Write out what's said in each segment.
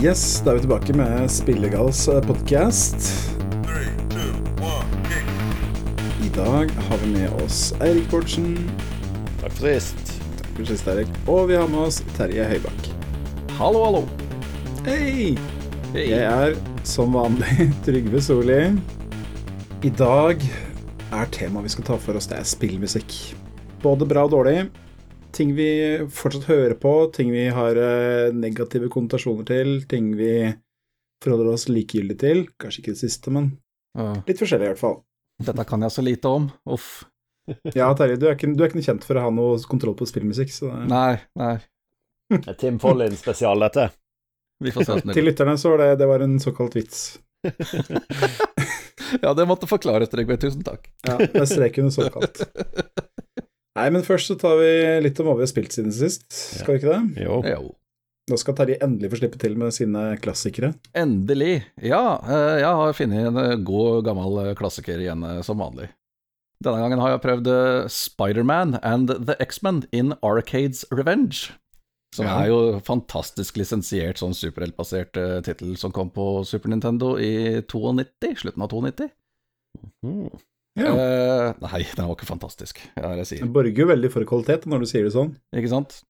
Yes, da er vi tilbake med Spillegals podkast. I dag har vi med oss Eirik Bortsen. Takk for sist. Takk for sist, Eirik. Og vi har med oss Terje Høybakk. Hallo, hallo. Hei! Hey. Jeg er som vanlig Trygve Solli. I dag er temaet vi skal ta for oss, det er spillmusikk. Både bra og dårlig. Ting vi fortsatt hører på, ting vi har eh, negative konnotasjoner til, ting vi forholder oss likegyldig til. Kanskje ikke det siste, men litt forskjellig i hvert fall. Dette kan jeg så lite om. Uff. Ja, Terje, du er ikke, du er ikke kjent for å ha noe kontroll på spillmusikk, så det, Nei, nei. Det er Tim Follin-spesial, dette. Vi får se det Til lytterne så var det, det var en såkalt vits. Ja, det måtte forklares, Trygve. Tusen takk. Ja, det er streken såkalt. Nei, men først så tar vi litt om hva vi har spilt siden sist, skal vi ikke det? Jo. Jo. Nå skal Terje endelig få slippe til med sine klassikere. Endelig. Ja, eh, jeg har funnet en eh, god, gammel eh, klassiker igjen, som vanlig. Denne gangen har jeg prøvd Spiderman and The X-Men in Arcades Revenge. Som Ja. er jo fantastisk lisensiert sånn superheltbasert uh, tittel som kom på Super Nintendo i 92, slutten av 92. Mm. Ja. Eh, nei, den var ikke fantastisk, er det jeg sier. Det borger jo veldig for kvalitet når du sier det sånn. Ikke sant?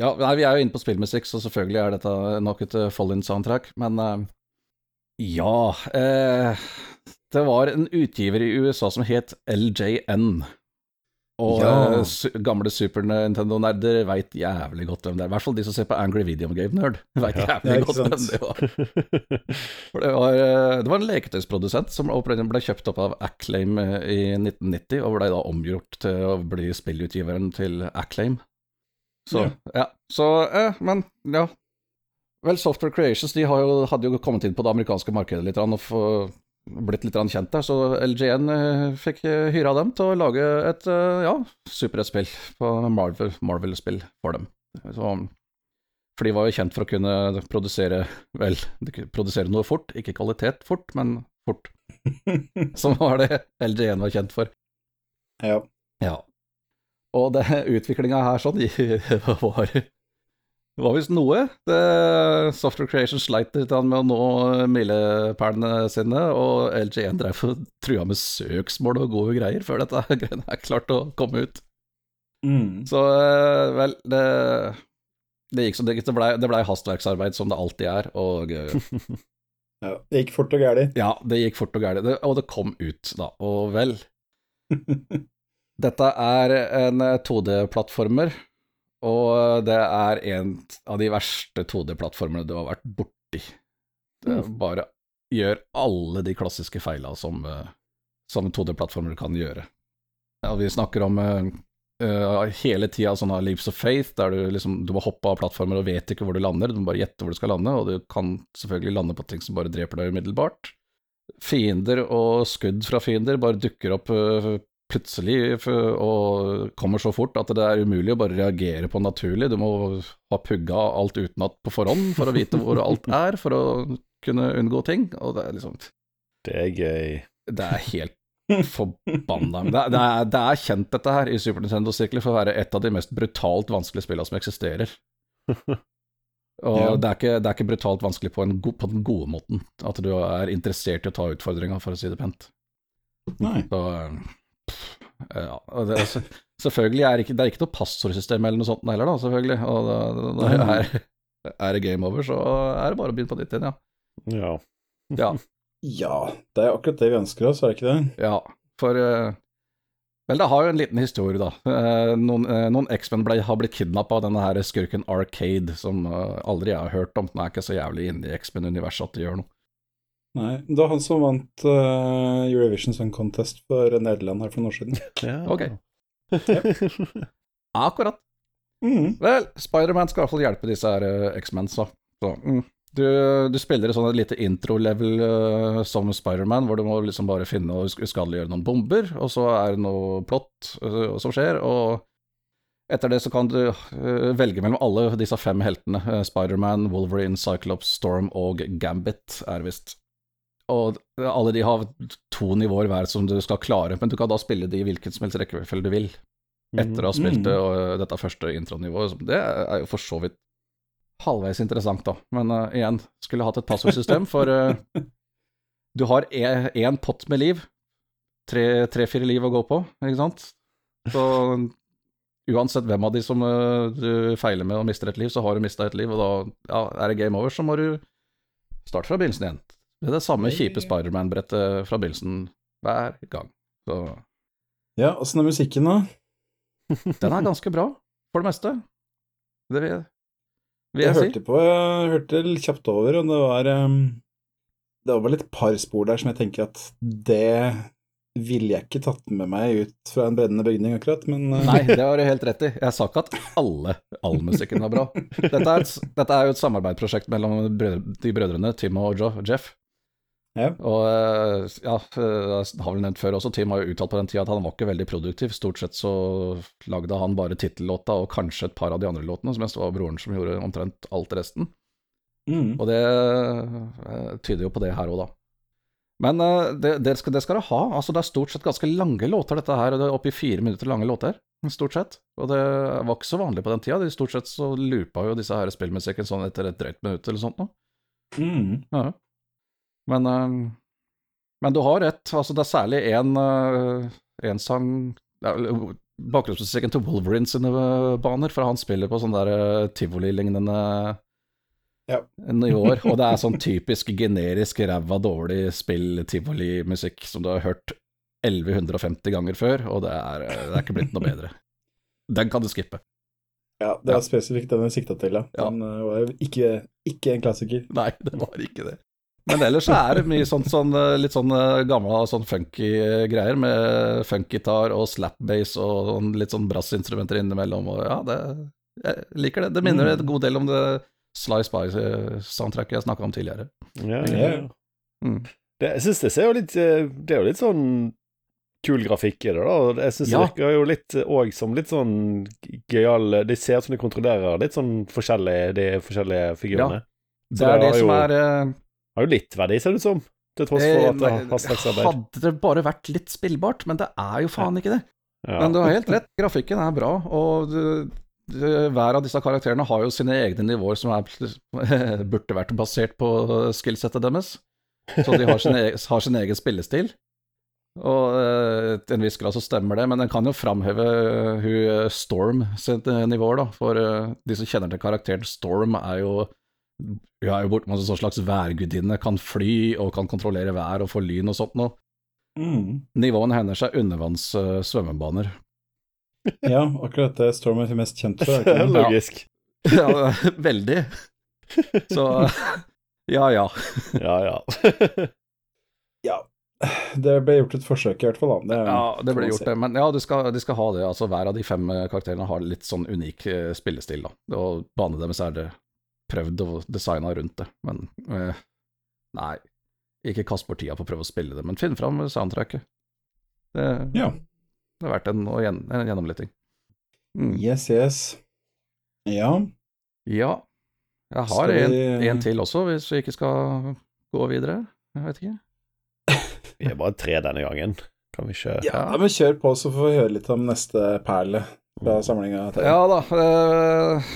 Ja, nei, vi er jo inne på spillmusikk, så selvfølgelig er dette nok et uh, Follin-soundtrack, men eh, ja eh, Det var en utgiver i USA som het LJN. Og Ja. eh, su gamle Super Nintendo-nerder veit jævlig godt hvem det er. I hvert fall de som ser på Angry Video Game Nerd. Veit Ja. jævlig Ja, godt hvem det var. For det, var eh, det var en leketøysprodusent som ble kjøpt opp av Acclaim eh, i 1990, og ble da omgjort til å bli spillutgiveren til Acclaim. Så, ja. Så, eh, men, ja. Vel, Software Creations de har jo, hadde jo kommet inn på det amerikanske markedet litt og få, blitt litt kjent der, så LGN eh, fikk eh, hyra dem til å lage et eh, ja, superhetsspill på Marvel- Marvel-spill for dem. Så, for de var jo kjent for å kunne produsere vel, produsere noe fort, ikke kvalitet fort, men fort. Som var det LGN var kjent for. Ja. Ja. Og det utviklinga her sånn var var visst noe. Det, Software Creation sleit litt med å nå milepælene sine, og LG1 drev og trua med søksmål og gode greier før dette greiene er klart å komme ut. Mm. Så eh, vel, det, det gikk som det gikk. Det blei ble hastverksarbeid som det alltid er, og eh, ja. Det gikk fort og gæli. ja, det gikk fort og gæli. Og det kom ut, da. Og vel. Dette er en 2D-plattformer, og det er en av de verste 2D-plattformene du har vært borti. Det bare gjør alle de klassiske feila som, eh, som 2D-plattformer kan gjøre. Ja, vi snakker om eh, hele tida sånne leaps of faith, der du liksom du må hoppe av plattformer og vet ikke hvor du lander, du må bare gjette hvor du skal lande, og du kan selvfølgelig lande på ting som bare dreper deg umiddelbart. Fiender og skudd fra fiender bare dukker opp øh, plutselig og kommer så fort at det er umulig å bare reagere på naturlig. Du må ha pugga alt utenat på forhånd for å vite hvor alt er, for å kunne unngå ting. Og det er liksom Det er gøy. Det er helt forbanna det, det, det er kjent, dette her, i Super Nintendo-sirkler for å være et av de mest brutalt vanskelige spillene som eksisterer. Og Ja. det, er ikke, det er ikke brutalt vanskelig på, en go, på den gode måten, at du er interessert i å ta utfordringa, for å si det pent. Nei. Så pff, ja, og det, altså, selvfølgelig er det ikke, det er ikke noe passordsystem eller noe sånt heller, da, selvfølgelig. Og da, da, da er, er det game over, så er det bare å begynne på nytt igjen, ja. Ja. Ja, Ja, det er akkurat det vi ønsker oss, er det ikke det? ja for eh, Vel, det har jo en liten historie, da. Eh, noen eh, noen X-Men har blitt kidnappa av denne her skurken Arcade, som aldri jeg har hørt om. Den er ikke så jævlig inne i X-Men-universet at det gjør noe. Nei. Det var han som vant uh, Eurovision Song Contest for Nederland her for noen år siden. ja. Ok. Akkurat. Mm. Vel, Spiderman skal i hvert fall hjelpe disse her uh, X-Mensa. Mm. du, du spiller et sånn lite intro-level uh, som Spiderman, hvor du må liksom bare finne og usk- uskadeliggjøre noen bomber, og så er det noe plott uh, som skjer, og etter det så kan du uh, velge mellom alle disse fem heltene. Uh, Spiderman, Wolverine, Cyclops, Storm og Gambit er visst. Og alle de har to nivåer hver som du skal klare, men du kan da spille de i hvilken som helst rekkefølge du vil etter å ha spilt det, og dette første intronivået. Det er jo for så vidt halvveis interessant, da. Men uh, igjen, skulle hatt et passordsystem, for uh, du har én pott med liv. Tre-fire liv å gå på, ikke sant? Så uansett hvem av de som uh, du feiler med og mister et liv, så har du mista et liv, og da ja, er det game over, så må du starte fra begynnelsen igjen. Det er det samme kjipe Spiderman-brettet fra begynnelsen hver gang. Så Ja, åssen er musikken, da? den er ganske bra, for det meste. Det vil, vil Jeg jeg, si. hørte på, jeg hørte litt kjapt over, og det var um, Det var vel et par spor der som jeg tenker at det ville jeg ikke tatt med meg ut fra en brennende bygning, akkurat, men uh, Nei, det har du helt rett i. Jeg sa ikke at alle all musikken var bra. Dette er, et, dette er jo et samarbeidsprosjekt mellom brød, de brødrene Tim og Joe, Jeff. Ja. Og eh, ja, jeg har vel nevnt før også, Tim har jo uttalt på den tida at han var ikke veldig produktiv. Stort sett så lagde han bare tittellåta og kanskje et par av de andre låtene, som mest var broren som gjorde omtrent alt resten. mm. Og det eh, tyder jo på det her òg, da. Men eh, det, det, skal, det skal det ha. Altså, det er stort sett ganske lange låter, dette her. Det er oppi fire minutter lange låter, stort sett. Og det var ikke så vanlig på den tida. De Stort sett så loopa jo disse her spillmusikken sånn etter et drøyt minutt eller sånt noe. Mm. Ja. Men, eh, men du har rett. Altså, det er særlig én en sang ja, Bakgrunnsmusikken til Wolverine sine eh, baner, for han spiller på sånn der eh, tivoli-lignende Ja. år, Og det er sånn typisk generisk ræva dårlig spill-tivoli-musikk som du har hørt 1150 ganger før, og det er, eh, det er ikke blitt noe bedre. Den kan du skippe. Ja, det er spesifikt den jeg sikta til, ja. Ja. Den var ikke, ikke en klassiker. Nei, det var ikke det. Men ellers så er det mye sånn, sånn eh, litt sånn gamle sånn funky eh, greier, med funkgitar og slapbass og sånn litt sånn brassinstrumenter innimellom, og ja, det Jeg liker det. Det minner Mm. en god del om det Sly Spy-soundtracket jeg snakka om tidligere. Ja, Ja. ja. Mm. Det, jeg syns det ser jo litt eh, Det er jo litt sånn kul grafikk i det, da. Jeg syns Ja. det virker jo litt òg som litt sånn gøyal De ser ut som de kontrollerer litt sånn forskjellige, de forskjellige figurene. Det er det det som jo- er eh, Har jo litt verdi, ser det ut som. Til tross for at det har hastverksarbeid. Hadde det bare vært litt spillbart, men det er jo faen ikke det. Ja. Men du har helt rett, grafikken er bra, og du, du, hver av disse karakterene har jo sine egne nivåer som er, burde vært basert på skillsettet deres. Så de har sin, e- har sin egen spillestil. Og eh, til en viss grad så stemmer det, men den kan jo framheve hun eh, Storm sitt eh, nivåer, da. For eh, de som kjenner til karakteren Storm, er jo Hun er jo bortimot en sånn slags værgudinne, kan fly og kan kontrollere vær og få lyn og sånt noe. Mm. Nivåene hennes er undervanns uh, svømmebaner. Ja, akkurat det Storm er mest kjent for. er ikke? Logisk. Ja, veldig. Så ja, ja. Ja, ja. Ja. Det ble gjort et forsøk, i hvert fall. Det, Ja, det ble gjort det. Men ja, de skal, de skal ha det. Altså, hver av de fem eh, karakterene har litt sånn unik eh, spillestil, da. Og banen deres er det prøvd å designe rundt det. Men eh, nei, ikke kast bort tida på å prøve å spille det, men finn fram soundtracket. Det, Ja. det er verdt en, en gjennomlytting. Mm. Yes, yes. Ja. Ja. Jeg har vi... en, en til også, hvis vi ikke skal gå videre. Jeg vet ikke. Vi er bare tre denne gangen. Kan vi ikke ja, ja men kjør på, så får vi høre litt om neste perle fra samlinga. Ja da. eh,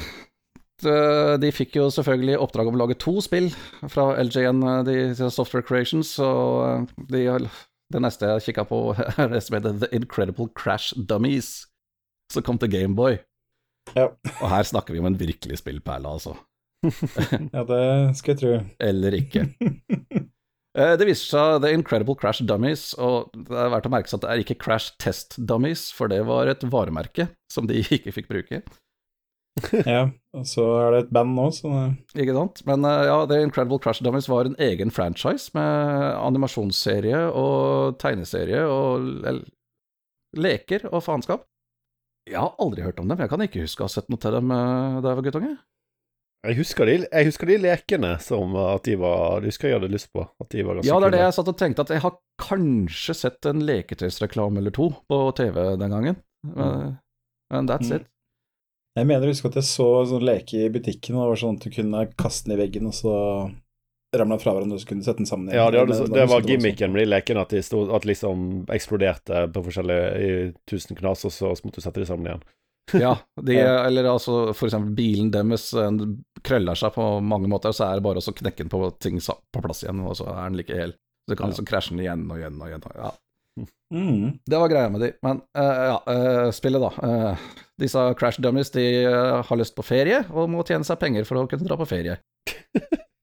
de- De fikk jo selvfølgelig oppdrag om å lage to spill fra LJN, eh, de, Software Creations, og eh, de, det neste jeg kikka på, er det som heter The Incredible Crash Dummies, som kom til Gameboy. Ja. Og her snakker vi om en virkelig spillperle, altså. ja, det skal jeg tro. Eller ikke. Eh, Det viser seg The Incredible Crash Dummies, og det er verdt å merke seg at det er ikke Crash Test Dummies, for det var et varemerke som de ikke fikk bruke. Ja, og så er det et band nå, så Ikke sant? Men eh, ja, The Incredible Crash Dummies var en egen franchise med animasjonsserie og tegneserie og l- leker og faenskap. Jeg har aldri hørt om dem, jeg kan ikke huske å ha sett noe til dem eh, da jeg var guttunge. Jeg husker, de, jeg husker de lekene som at de var Du husker jeg hadde lyst på. At de var ganske Ja, det er det jeg satt og tenkte, at jeg har kanskje sett en leketøysreklame eller to på TV den gangen. Men, mm. that's Mm. it. Jeg mener å huske at jeg så sånn leke i butikken, og det var sånn at du kunne kaste den i veggen, og så ramla fra hverandre, og så kunne du sette den sammen igjen. Ja, det, hadde, det, det var gimmicken med de lekene, at de stod, at liksom eksploderte på forskjellige i tusen knas, og så måtte du sette de sammen igjen. Ja, de, eller altså for eksempel bilen deres krøller seg på mange måter, så er det bare å så knekke den på ting på plass igjen, og så er den like hel. Så du kan liksom krasje den igjen og igjen og igjen. og- Ja. Mm. Det var greia med de. Men uh, ja, uh, spillet, da. Uh, disse Crash Dummies de har lyst på ferie, og må tjene seg penger for å kunne dra på ferie.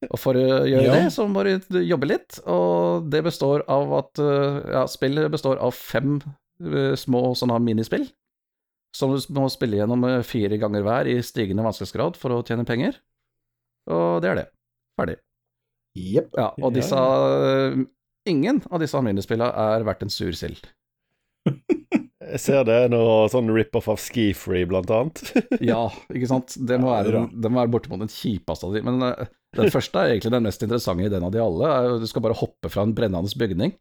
og for å gjøre Ja. det, så må du jobbe litt, og det består av at Ja, spillet består av fem små sånne minispill, som du må spille gjennom fire ganger hver i stigende vanskelighetsgrad for å tjene penger. Og det er det. Ferdig. Jepp. Ja, og disse Ingen av disse minispillene er verdt en sur sild. Jeg ser det noe sånn rip-off av Ski-Free, blant annet. Ja, ikke sant. Det må Ja, det være, må være bortimot den kjipeste av de. Men eh, den første er egentlig den mest interessante ideen av de alle. Du skal bare hoppe fra en brennende bygning,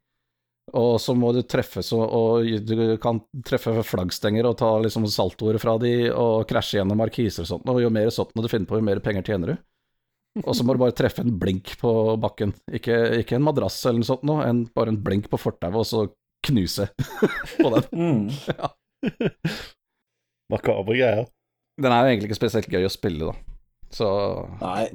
og så må du treffe og, Og du kan treffe flaggstenger og ta liksom saltoer fra de, og krasje gjennom markiser og sånt. Og jo mer sånt du finner på, jo mer penger tjener du. Og så må du bare treffe en blink på bakken. Ikke, ikke en madrass eller noe sånt, noe, en, bare en blink på fortauet, og så knuse på den. Mm. Makabre greier. Den er jo egentlig ikke spesielt gøy å spille, da. Så Nei,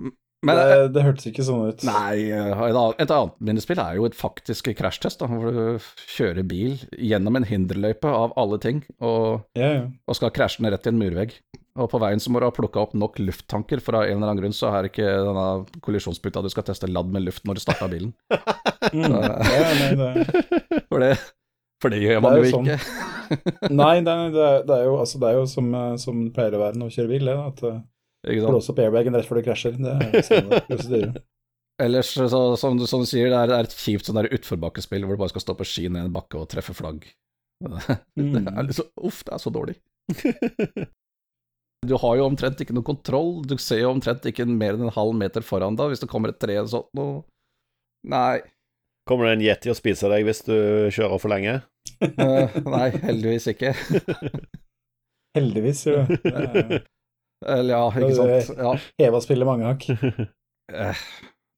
Men det, det hørtes ikke sånn ut. Nei, et annet, et minnespill er jo et faktisk krasjtest, hvor du kjører bil gjennom en hinderløype av alle ting, og, Ja, ja. og skal krasje den rett i en murvegg. Og på veien så må du ha plukka opp nok lufttanker, for av en eller annen grunn så er ikke denne kollisjonsputa du skal teste ladd med luft når du starter bilen. Mm. ja nei, det, For det, for det gjør man Det er jo jo sånn. ikke. nei, det, er- det, er, jo, altså, det er jo som, eh, som det pleier å være når du kjører bil, det, at eh? Blåse opp airbagen rett før du krasjer. Det er prosedyre. Ellers, så, som, du, som du sier, det er, det er et kjipt sånn utforbakkespill hvor du bare skal stå på ski ned en bakke og treffe flagg. Det er liksom, så, uff, det er så dårlig. Du har jo omtrent ikke noe kontroll, du ser jo omtrent ikke mer enn en halv meter foran deg hvis det kommer et tre eller sånt noe. Nei, Kommer det en yeti og spiser deg hvis du kjører for lenge? eh, nei, heldigvis ikke. Heldigvis, jo. Eller ja, ikke sant. Ja. Heva spiller mange hakk. Eh,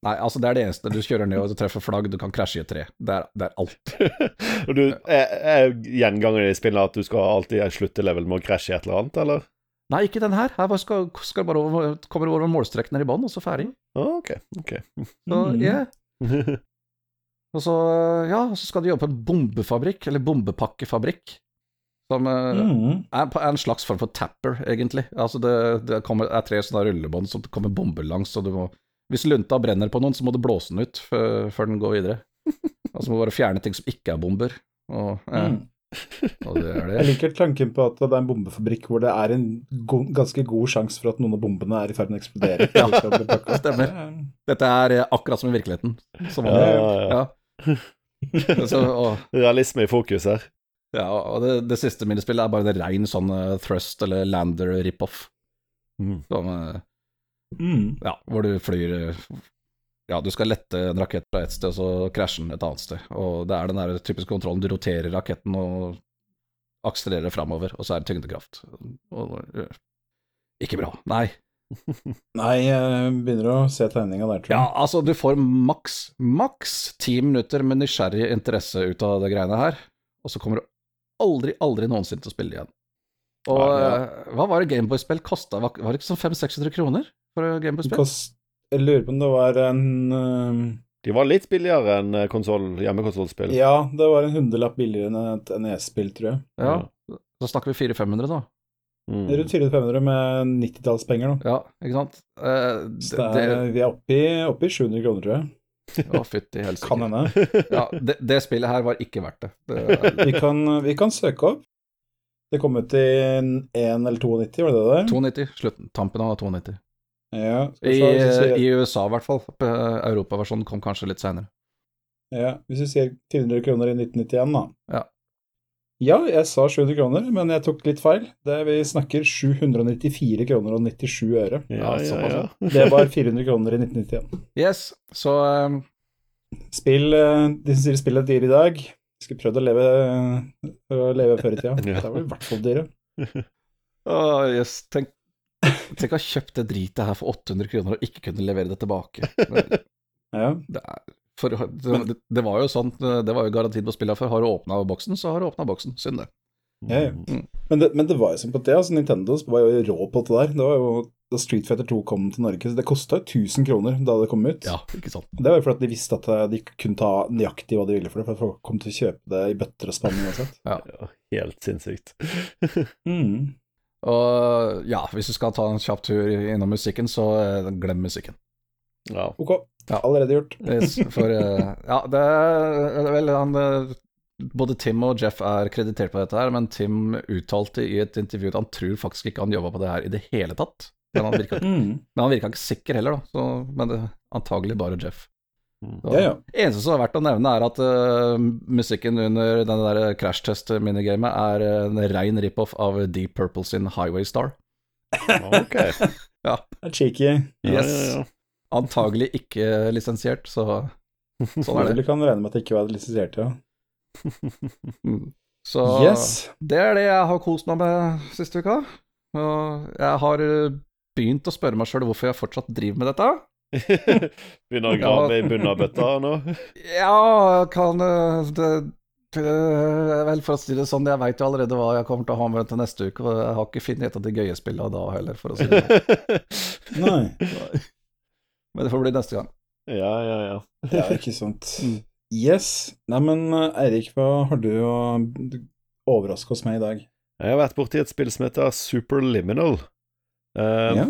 Nei, altså det er det eneste. Du kjører ned og du treffer flagg, du kan krasje i et tre. Det er, det er alt. og du, er, er gjenganger i spillet at du skal alltid slutte level med å krasje i et eller annet, eller? Nei, ikke den her. Her skal, skal bare over, kommer du over målstreken ned i bånn, og så ferdig. Ah, ok, ok. Så, yeah. Og så, ja, så skal du jobbe på en bombefabrikk, eller bombepakkefabrikk, som eh, Mm. er, en slags form for tapper, egentlig. Altså det, det kommer, er tre sånne rullebånd som det kommer bomber langs, og du må Hvis lunta brenner på noen, så må du blåse den ut før, før den går videre. Altså må du bare fjerne ting som ikke er bomber, og, eh, Mm. og det er det. Jeg liker tanken på at det er en bombefabrikk hvor det er en go ganske god sjanse for at noen av bombene er i ferd med å eksplodere. Ja, De skal bli pakket. stemmer. Dette er eh, akkurat som i virkeligheten. Som Ja, ja, ja. Ja. Så, og, Realisme i fokus her. Ja, og det, det siste minispillet er bare en rein sånn eh, thrust eller lander rip-off. Mm. Mm. ja, hvor du flyr eh, Ja, du skal lette en rakett fra et sted, og så krasjer den et annet sted. Og det er den der typiske kontrollen. Du roterer raketten og akselererer framover, og så er det tyngdekraft. Og, ikke bra. Nei. Nei, jeg begynner å se tegninga der, tror jeg. Ja, altså, du får maks, maks ti minutter med nysgjerrig interesse ut av det greiene her, og så kommer du aldri, aldri noensinne til å spille igjen. Og Ja, ja. eh, hva var det Gameboy-spill kosta? Var, var det ikke sånn 500-600 kroner for Gameboy-spill? Jeg lurer på om det var en uh... De var litt billigere enn konsol, hjemmekonsollspill. Ja, det var en hundrelapp billigere enn et NES-spill, tror jeg. Ja, så snakker vi 400-500 da. Mm. Rundt 400-500 med 90-tallspenger nå. Ja, ikke sant? Eh, Så det, det vi er oppe i, oppe i 700 kroner, tror jeg. Å, fytti helsike. Kan hende. Ja, det, det spillet her var ikke verdt det. det Vi kan, vi kan søke opp. Det kom ut i 1 eller 92, var det det der? 290, slutten, tampen av 92. Ja, I, sier- I USA i hvert fall. Europaversjonen kom kanskje litt senere. ja, hvis vi sier 400 kroner i 1991, da. Ja. Ja, jeg sa 700 kroner, men jeg tok litt feil. Det Vi snakker 794 kroner og 97 øre. Ja, Ja, ja, ja. Det var 400 kroner i 1991. Yes, så um... Spill, eh, De som sier spill er dyre i dag, skulle prøvd å leve, å leve før i tida. Ja. Da var det i hvert fall dyre. oh, yes, tenk, tenk å ha kjøpt det dritet her for 800 kroner og ikke kunne levere det tilbake. Men, Ja. det, er, for, det, det var jo sånn, det var jo garantien på spillet før. Har du åpna boksen, så har du åpna boksen. Synd det. Ja, ja. Mm. Men det, men det var jo sånn på det, altså Nintendo var jo rå på det der. Det var jo da Street Fighter 2 kom til Norge, så det kosta 1000 kroner da det kom ut. Ja, ikke sant. Det var jo fordi de visste at eh, de kunne ta nøyaktig hva de ville for det, for folk kom til å kjøpe det i bøtter og spann uansett. Ja, helt sinnssykt. Mm. Og ja, hvis du skal ta en kjapp tur innom musikken, så eh, glem musikken. Ja. Ok, Ja. allerede gjort. Yes, For eh, ja, det er vel han eh, Både Tim og Jeff er kreditert på dette her, men Tim uttalte i et intervju at han tror faktisk ikke han jobba på det her i det hele tatt. Men han virka, Mm. men han virka ikke sikker heller, da. Så, men det, antagelig bare Jeff. Mm. Så, Ja, ja. Eneste som er verdt å nevne, er at uh, musikken under denne der crash test-minigamet er en rein rip-off av Deep Purple sin Highway Star. Ok. Det er cheeky. Ja, Yes. ja, ja. Antagelig ikke lisensiert, så sånn er det. Du kan regne med at det ikke var lisensiert, ja. Så Yes. det er det jeg har kost meg med siste uka. Og jeg har eh, begynt å spørre meg sjøl hvorfor jeg fortsatt driver med dette. Begynner å grave i bunnen av bøtta nå. Ja, kan eh, det, det, Vel, for å si det sånn, jeg veit jo allerede hva jeg kommer til å ha med til neste uke, og jeg har ikke funnet et av de gøye spillene da heller, for å si det sånn. Nei. Men det får bli neste gang. ja, ja, ja. Det er ikke sant. Mm. Yes. Nei, men eh, Eirik, hva har du å overraske oss med i dag? Jeg har vært borti et spill som heter Superliminal. Um, ja.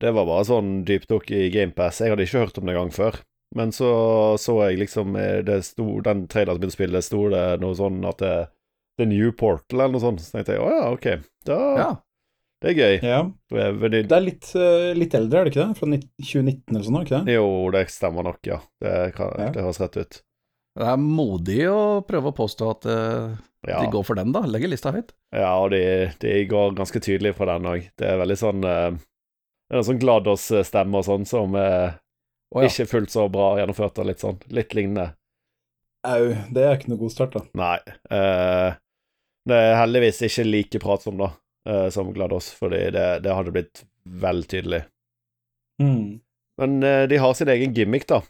Det var bare sånn dypdukk i GamePass. Jeg hadde ikke hørt om det en gang før. Men så så jeg liksom eh, det sto, Den traileren som begynte å spille, sto det noe sånn at det, det er New Portal eller noe sånt. Så tenkte jeg å ja, ok. Da, Ja. Det er gøy. ja. Det er veldig, Det er litt, eh, litt eldre, er det ikke det? Fra 2019 eller sånn, er det ikke det? jo, det stemmer nok, ja. Det, kan, Ja. det høres rett ut. Det er modig å prøve å påstå at uh, Ja, de går for den, da. Legger lista høyt. ja og de, de går ganske tydelig på den òg. Det er veldig sånn uh, Det er en sånn Glados-stemme og sånn som uh, oh, ja. ikke fullt så bra gjennomført og litt sånn. Litt lignende. Au, det er ikke noe god start, da. Nei. Uh, det er heldigvis ikke like pratsom, da, eh, som GLaDOS, fordi det, det hadde blitt vel tydelig. Mm. Men uh, de har sin egen gimmick, da.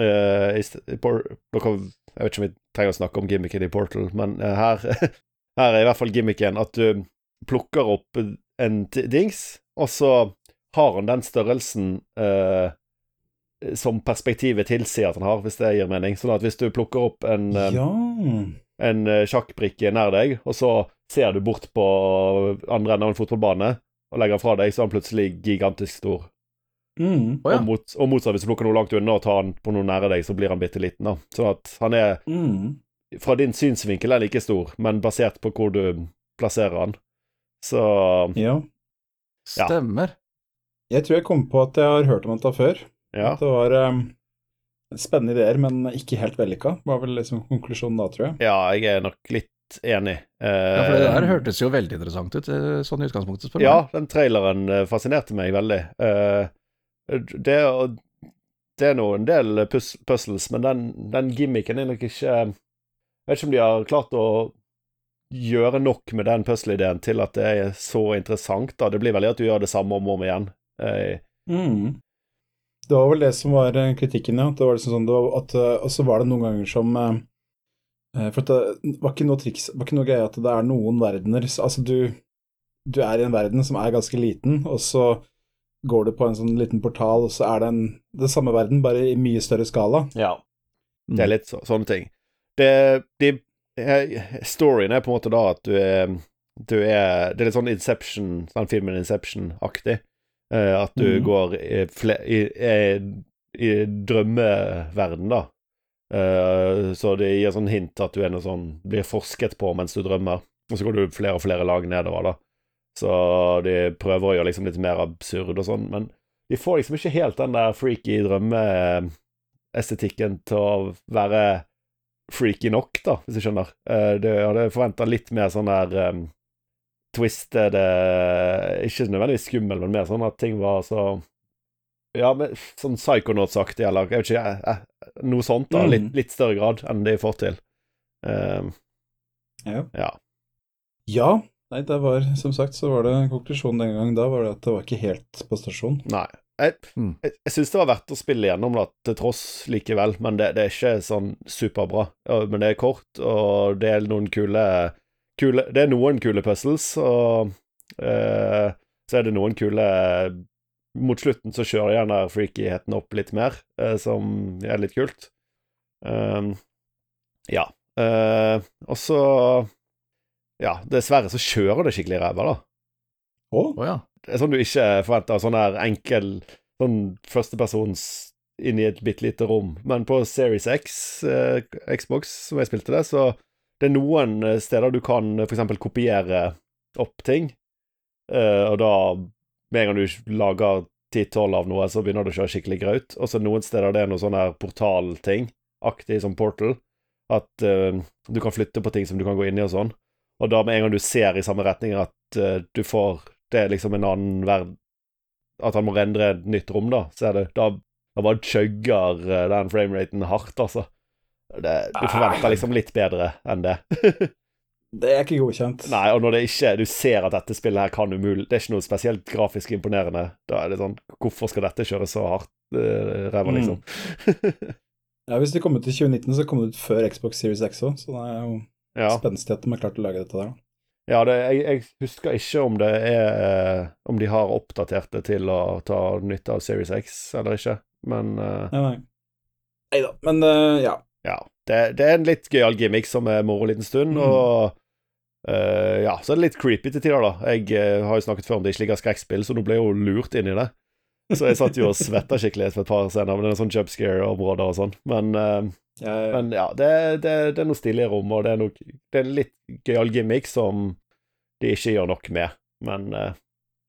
Uh, i i dere, jeg vet ikke om vi trenger å snakke om gimmicken i Portal, men her, her er i hvert fall gimmicken at du plukker opp en dings, og så har han den størrelsen som perspektivet tilsier at han har, hvis det gir mening. Sånn at hvis du plukker opp en Ja. en sjakkbrikke nær deg, og så ser du bort på andre enden av en fotballbane og legger den fra deg, så er han plutselig gigantisk stor. Mm. Oh, ja. og, mot, og motsatt, hvis du plukker noe langt unna og tar han på noe nære deg, så blir han bitte liten. da. Sånn at han er, Mm. fra din synsvinkel, er like stor, men basert på hvor du plasserer han. Så Ja. Ja. Stemmer. Jeg tror jeg kom på at jeg har hørt om dette før. ja. At det var um, spennende ideer, men ikke helt vellykka. Var vel liksom konklusjonen da, tror jeg. Ja, jeg er nok litt enig. Eh, Ja, for det der hørtes jo veldig interessant ut, eh, sånn i utgangspunktet, spør Ja, meg. den traileren eh, fascinerte meg veldig. Eh, det, det er nå en del pus puzzles, men den, den gimmicken er nok ikke Jeg vet ikke om de har klart å gjøre nok med den puzzle-ideen til at det er så interessant. da. Det blir veldig at du gjør det samme om og om igjen. Eh, Mm. Det var vel det som var eh, kritikken, ja. Det var liksom sånn, det var at, eh, og så var det noen ganger som eh, eh, For det var ikke noe triks, var ikke noe greie at det er noen verdener Altså, du, du er i en verden som er ganske liten, og så går du på en sånn liten portal, og så er det en, den samme verden, bare i mye større skala. ja. Det er litt så, sånne ting. Det, de, eh, storyen er på en måte da at du er, du er Det er litt sånn Inception, sånn filmen Inception-aktig. Eh, at du mm. går i, i, i, i drømmeverden, da. Eh, så det gir sånn hint at du er noe sånn blir forsket på mens du drømmer. Og så går du flere og flere lag nedover, da. Så de prøver å gjøre liksom litt mer absurd og sånn, men de får liksom ikke helt den der freaky drømmeestetikken til å være freaky nok, da, hvis du skjønner. Eh, det, jeg hadde forventa litt mer sånn der um, twisted eh, Ikke nødvendigvis skummel, men mer sånn at ting var så Ja, men sånn psychonaut-aktig, eller jeg vet ikke, jeg eh, noe sånt, da. Mm. Litt, litt større grad enn de får til. Um, Ja. ja. Ja. Nei, det var som sagt så var det konklusjonen den gang da var det at det var ikke helt på stasjon. Nei. Jeg, Mm. jeg, jeg syns det var verdt å spille gjennom det til tross likevel, men det, det er ikke sånn superbra. Men det er kort, og det er noen kule, kule Det er noen kule puzzles, og uh, så er det noen kule Mot slutten så kjører gjerne freakyheten opp litt mer, eh, som er litt kult. Um, ja. Uh, og så Ja, dessverre så kjører det skikkelig ræva, da. Å? Oh, ja. Det er sånn du ikke forventer. Sånn her enkel sånn førstepersons inn i et bitte lite rom. Men på Series X, eh, Xbox, som jeg spilte det, så det er noen steder du kan f.eks. kopiere opp ting. Eh, og da, med en gang du lager 10-12 av noe, så begynner det å kjøre skikkelig graut. Og så noen steder det er noe sånn her portalting, aktig som Portal, at uh, du kan flytte på ting som du kan gå inn i og sånn. Og da med en gang du ser i samme retning at uh, du får Det er liksom en annen verden At han må rendre et nytt rom, da, så er det Da, da bare chugger eh, den frameraten hardt, altså. Det, du forventer liksom litt bedre enn det. Det er ikke godkjent. Nei, og når det ikke Du ser at dette spillet her kan umulig Det er ikke noe spesielt grafisk imponerende. Da er det sånn Hvorfor skal dette kjøres så hardt uh, ræva, Mm. liksom? Ja, Hvis det kommer ut i 2019, så kommer det ut før Xbox Series X òg, så det er jo ja. spenstig at de har klart å lage dette der. Ja, det, jeg, jeg husker ikke om det er eh, Om de har oppdatert det til å ta nytte av Series X eller ikke, men uh, Nei, nei. Nei da, men uh, ja. ja. Det, det er en litt gøyal gimmick som er moro en liten stund, Mm. og uh, ja, så er det litt creepy til tider, da. Jeg uh, har jo snakket før om det ikke ligger skrekkspill, så nå ble jeg jo lurt inn i det. Så jeg satt jo og svetta skikkelig for et par scener, men det er sånn jump scare-områder og sånn. Men, uh, ja, ja. men ja, det, det, det er noe stilige rom, og det er, noe, det er en litt gøyal gimmick som de ikke gjør nok med. Men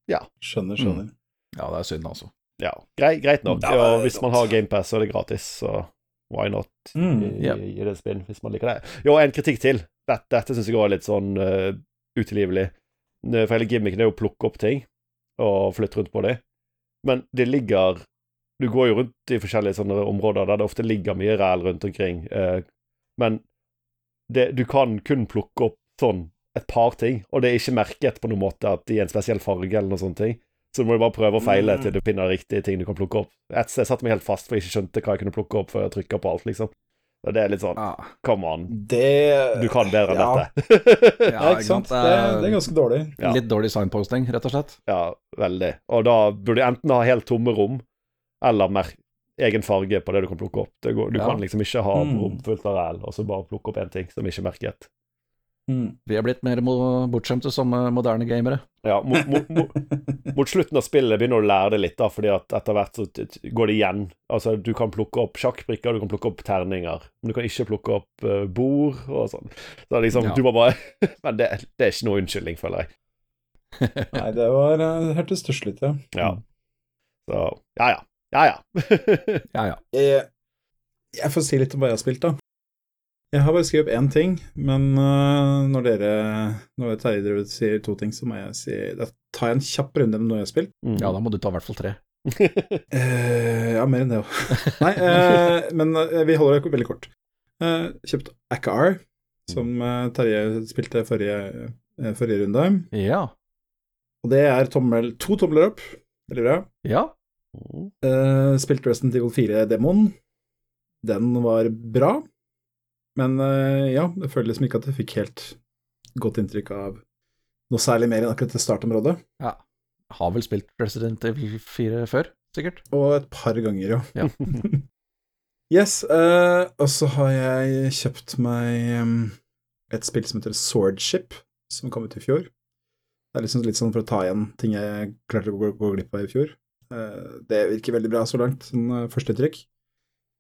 ja. skjønner, skjønner. Ja, det er synd, altså. ja, greit, greit nok. Ja, og hvis man har GamePass, så er det gratis, så why not? Mm. gi, Ja. gi det et spinn hvis man liker det. Jo, en kritikk til. Dette, dette syns jeg òg er litt sånn uh, utilgivelig. For hele gimmicken er jo å plukke opp ting og flytte rundt på dem. Men det ligger Du går jo rundt i forskjellige sånne områder der det ofte ligger mye ræl rundt omkring, Uh, men det, du kan kun plukke opp sånn et par ting, og det er ikke merket på noen måte at de er en spesiell farge eller noen sånne ting. Så du må jo bare prøve og feile Mm. til du finner riktige ting du kan plukke opp. Jeg, jeg satte meg helt fast, for jeg ikke skjønte hva jeg kunne plukke opp før jeg trykka på alt, liksom. Og det er litt sånn Ah. Come on, Det du kan bedre enn ja. dette. Ja, ikke sant. Det, det er ganske dårlig. Ja. Litt dårlig signposting, rett og slett. ja, veldig. Og da burde du enten ha helt tomme rom, eller mer egen farge på det du kan plukke opp. Det går, du Ja. kan liksom ikke ha Mm. rom fullt av ræl, og så bare plukke opp én ting som ikke er merket. Mm. Vi er blitt mer bortskjemte som eh, moderne gamere. Ja, mot, mot, mot, mot slutten av spillet begynner du å lære det litt, da, fordi at etter hvert så går det igjen. Altså, du kan plukke opp sjakkbrikker, du kan plukke opp terninger, men du kan ikke plukke opp uh, bord og sånn. Så liksom, Ja. du må bare Men det, det er ikke noe unnskyldning, føler jeg. Nei, det var uh, hørtes stusslig ut, ja. Ja. Så ja, ja. Ja, ja. Ja, ja. Jeg, jeg får si litt om hva jeg har spilt, da. Jeg har bare skrevet én ting, men øh, når dere Når Terje dere sier to ting, så må jeg si Da tar jeg en kjapp runde med noe jeg har spilt. Mm. ja, da må du ta i hvert fall tre. Eh, ja, mer enn det òg. Nei, eh, men eh, vi holder det veldig kort. Uh, kjøpt Akar, som eh, Terje spilte forrige, eh, forrige runde. Ja. Og det er tommel, to tomler opp. Veldig bra. Ja. Uh, spilte Resident Evil 4-demoen. Den var bra, men eh, ja, det føles liksom ikke at jeg fikk helt godt inntrykk av noe særlig mer enn akkurat det startområdet. ja. Har vel spilt Resident Evil 4 før, sikkert. Og et par ganger, ja. Ja. yes, uh, og så har jeg kjøpt meg um, et spill som heter Swordship, som kom ut i fjor. Det er liksom litt sånn for å ta igjen ting jeg klarte å gå, gå glipp av i fjor. Uh, det virker veldig bra så langt, sånn uh, førsteinntrykk.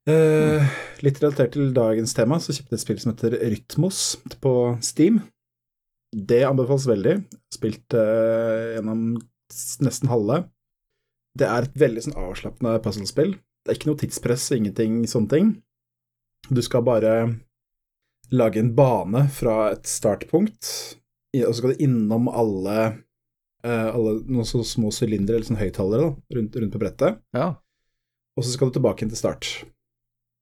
Uh, litt relatert til dagens tema, så kjøpte jeg et spill som heter Rytmos på Steam. Det anbefales veldig. Spilt uh, gjennom nesten halve. Det er et veldig sånn avslappende puzzlespill. Det er ikke noe tidspress, ingenting sånne ting. Du skal bare lage en bane fra et startpunkt, og så skal du innom alle, eh, alle noen så små sylindere, eller sånn høyttalere, rundt, rundt på brettet, Ja. og så skal du tilbake igjen til start.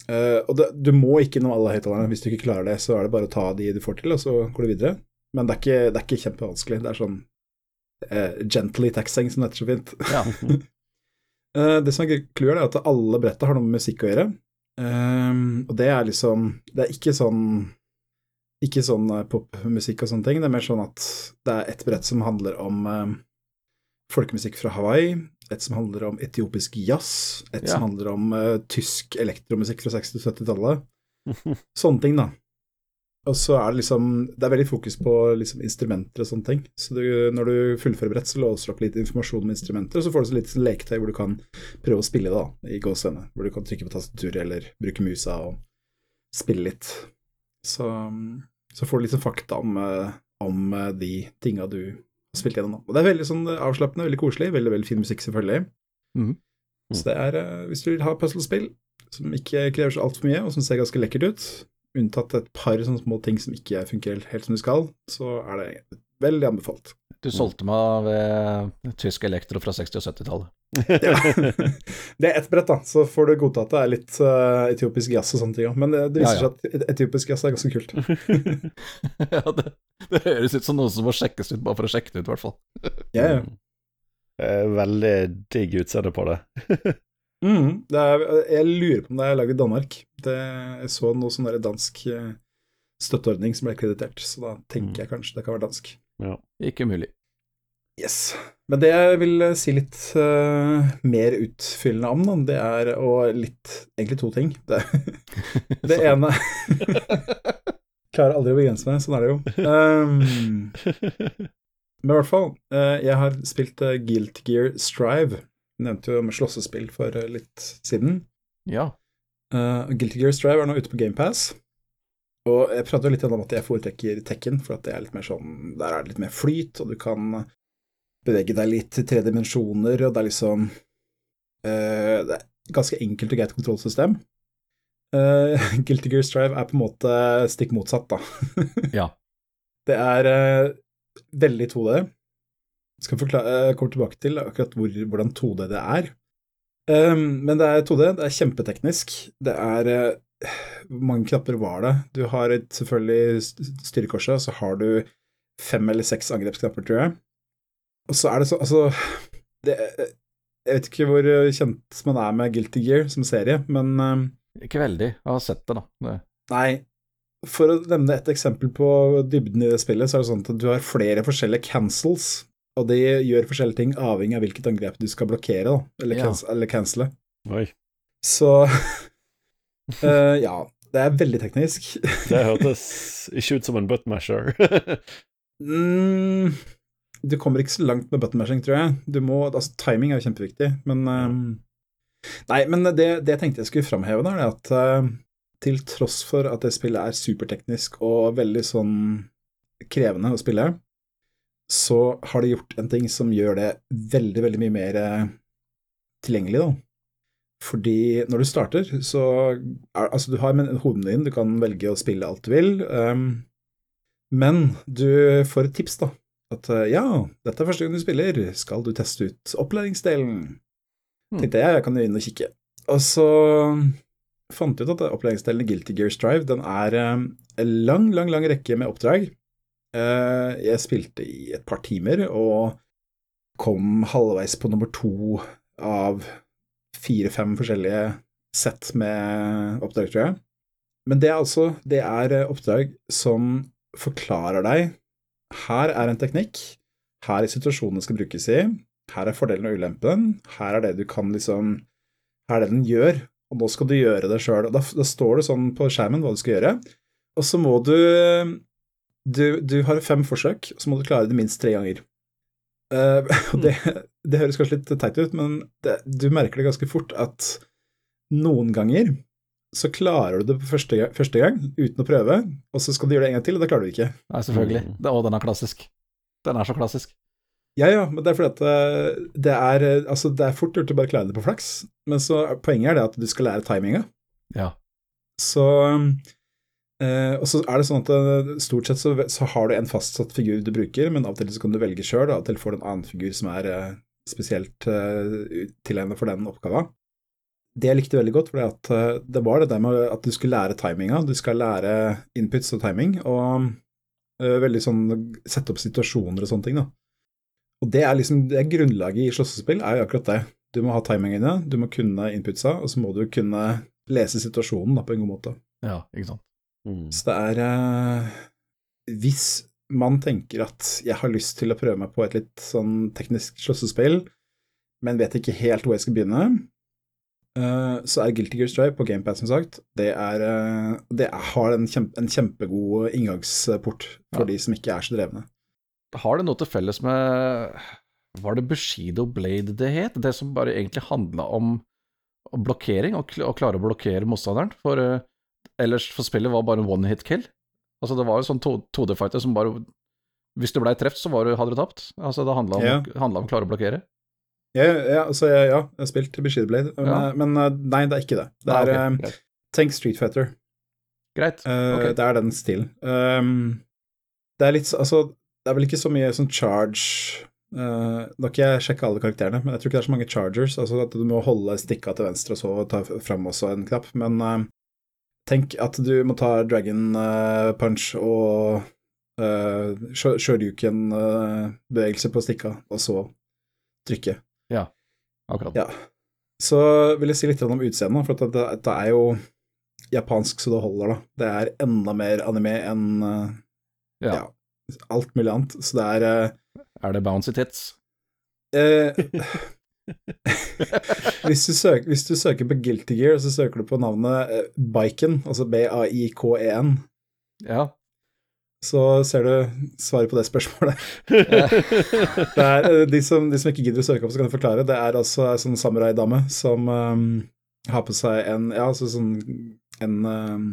Eh, og det, du må ikke innom alle høyttalerne. Hvis du ikke klarer det, så er det bare å ta de du får til, og så går du videre. Men det er ikke, det er ikke kjempevanskelig. Det er sånn uh, gently taxing, som det heter så fint. ja. uh, det som er clouet, er at alle bretta har noe med musikk å gjøre. Ehm, og det er liksom Det er ikke sånn Ikke sånn popmusikk og sånne ting. Det er mer sånn at det er et brett som handler om folkemusikk fra Hawaii, et som handler om etiopisk jazz, et Ja. som handler om uh, tysk elektromusikk fra 60- og 70-tallet. Sånne ting, da. Og så er det liksom Det er veldig fokus på liksom instrumenter og sånne ting. Så du, når du fullfører brett, så låser du opp litt informasjon om instrumenter, og så får du så litt sånn leketøy hvor du kan prøve å spille da, i gåsehudene. Hvor du kan trykke på tastaturet eller bruke musa og spille litt. Så, så får du litt sånn fakta om, eh, om eh, de tinga du spilt gjennom. nå. Og det er veldig sånn avslappende, veldig koselig. Veldig, veldig fin musikk, selvfølgelig. Mhm. Så det er, eh, hvis du vil ha puzzlespill som ikke krever så altfor mye, og som ser ganske lekkert ut, unntatt et par sånne små ting som ikke funker helt som du skal, så er det veldig anbefalt. Du solgte meg ved tysk elektro fra 60- og 70-tallet. Ja. det er ett brett, da, så får du godta at det er litt uh, etiopisk jazz og sånne ting òg. Men det, det viser Ja, ja. seg at etiopisk jazz er ganske kult. ja, det, det høres ut som noe som må sjekkes ut, bare for å sjekke det ut, i hvert fall. Ja, ja. Eh, Veldig digg utseende på det. Mm, det er, jeg lurer på om det er lagd i Danmark. Det, jeg så noe sånn dansk eh, støtteordning som ble kreditert, så da tenker jeg kanskje det kan være dansk. Ikke umulig. Yes. Men det jeg vil eh, si litt uh, mer utfyllende om, da, det er og litt Egentlig to ting. Det, det ene Klarer aldri å begrense meg, sånn er det jo. Um, men i hvert fall, uh, jeg har spilt uh, Guilt Gear Strive. Nevnte jo om slåssespill for litt siden. Ja. Guilty Gear Strive er nå ute på GamePass. Og jeg prater jo litt om at jeg foretrekker Tekken, for at det er litt mer sånn Der er det litt mer flyt, og du kan bevege deg litt i tre dimensjoner, og det er liksom uh, Det er et ganske enkelt og greit kontrollsystem. Uh, Guilty Gear Strive er på en måte stikk motsatt, da. Ja. Det er uh, veldig 2D. Jeg skal forklare, komme tilbake til akkurat hvor, hvordan 2D det er. Um, men det er 2D, det er kjempeteknisk. Det er uh, Hvor mange knapper var det? Du har et, selvfølgelig st- styrekorset, så har du fem eller seks angrepsknapper, tror jeg. Og så er det så Altså det, Jeg vet ikke hvor kjent man er med Guilty Gear som serie, men uh, Ikke veldig. Jeg har sett det, da. Det. Nei, for å nevne et eksempel på dybden i det spillet, så er det sånn at du har flere forskjellige cancels, og de gjør forskjellige ting avhengig av hvilket angrep du skal blokkere, da, eller, Ja. cancel, eller cancele. Oi. Så uh, ja, det er veldig teknisk. Det hørtes ikke ut som en buttmasher. mm, du kommer ikke så langt med button mashing, tror jeg. Du må, altså Timing er jo kjempeviktig, men um, Nei, men det, det jeg tenkte jeg skulle framheve, da, er at uh, til tross for at det spillet er superteknisk og veldig sånn krevende å spille, så har de gjort en ting som gjør det veldig, veldig mye mer eh, tilgjengelig, da. Fordi når du starter, så er, Altså, du har men- hovedmenyen din, du kan velge å spille alt du vil, um, men du får et tips, da. At eh, ja, dette er første gang du spiller, skal du teste ut opplæringsdelen? Mm. Tenkte jeg, jeg kan jo inn og kikke. Og så fant jeg ut at opplæringsdelen i Guilty Gear Strive, den er eh, en lang, lang, lang rekke med oppdrag. Eh, jeg spilte i et par timer og kom halvveis på nummer to av fire-fem forskjellige sett med oppdrag, tror jeg. Men det er altså Det er oppdrag som forklarer deg Her er en teknikk, her er situasjonen det skal brukes i, her er fordelen og ulempen, her er det du kan liksom Her er det den gjør, og nå skal du gjøre det sjøl. Da, da står det sånn på skjermen hva du skal gjøre, og så må du Du, du har fem forsøk, og så må du klare det minst tre ganger. Uh, det, det høres kanskje litt teit ut, men det, du merker det ganske fort at noen ganger så klarer du det på første, første gang uten å prøve, og så skal du gjøre det en gang til, og da klarer du det ikke. Nei, selvfølgelig. Mm. Det, og den er klassisk. Den er så klassisk. Ja, ja, men det er fordi at eh, det er eh, Altså, det er fort gjort å bare klare det på flaks, men så er- poenget er det at du skal lære timinga. Ja. Så eh, Og så er det sånn at eh, stort sett så, så har du en fastsatt figur du bruker, men av og til så kan du velge sjøl, og av og til får du en annen figur som er eh, spesielt eh, tilegnet for den oppgava. Det jeg likte veldig godt, var at eh, det var det der med at du skulle lære timinga. Du skal lære inputs og timing, og uh, veldig sånn sette opp situasjoner og sånne ting, da. Og det er liksom det er grunnlaget i slåssespill, er jo akkurat det. Du må ha timingene, du må kunne inputsa, og så må du kunne lese situasjonen da, på en god måte. Ja, ikke sant. Mm. Så det er uh, Hvis man tenker at jeg har lyst til å prøve meg på et litt sånn teknisk slåssespill, men vet ikke helt hvor jeg skal begynne, eh, så er Guilty Gear Strive på GamePad, som sagt, det, er, eh, det har en, kjempe, en kjempegod inngangsport for Ja. de som ikke er så drevne. Har det noe til felles med Var det Bushido Blade det het? Det som bare egentlig handla om blokkering, å kl- og klare å blokkere motstanderen. For uh, ellers for spillet var bare en one hit kill. Altså Det var jo sånn 2D-fighter som bare Hvis du blei truffet, så var du, hadde du tapt. Altså Det handla om, Ja. om å klare å blokkere. Ja, ja, altså, ja, jeg har spilt Bushido Blade, men, men, eh, nei, det er ikke det. Det Ah, er ah, okay. greit. Tenk Street Fighter. greit. Eh, Ok. Det er den stilen. Um, det er litt Altså, det er vel ikke så mye sånn charge uh, Nå har ikke jeg sjekka alle karakterene, men jeg tror ikke det er så mange chargers. Altså at du må holde stikka til venstre og så ta fram også en knapp. Men uh, tenk at du må ta dragon uh, punch og uh, shoryuken-bevegelse på stikka, og så trykke. Akkurat. Ja. Så vil jeg si litt om utseendet, for dette, det, det er jo japansk så det holder, da. Det er enda mer anime enn eh, Ja. ja. alt mulig annet. Så det er eh, Er det bouncy tits? eh, hvis, du søker, hvis du søker på Guilty Gear, så søker du på navnet Biken, altså B-A-I-K-E-N, Ja. Så ser du svaret på det spørsmålet. Det er, eh, de, som, de som ikke gidder å søke opp, så kan jeg forklare. Det er altså ei sånn samuraidame som um, har på seg en Ja, altså sånn en um,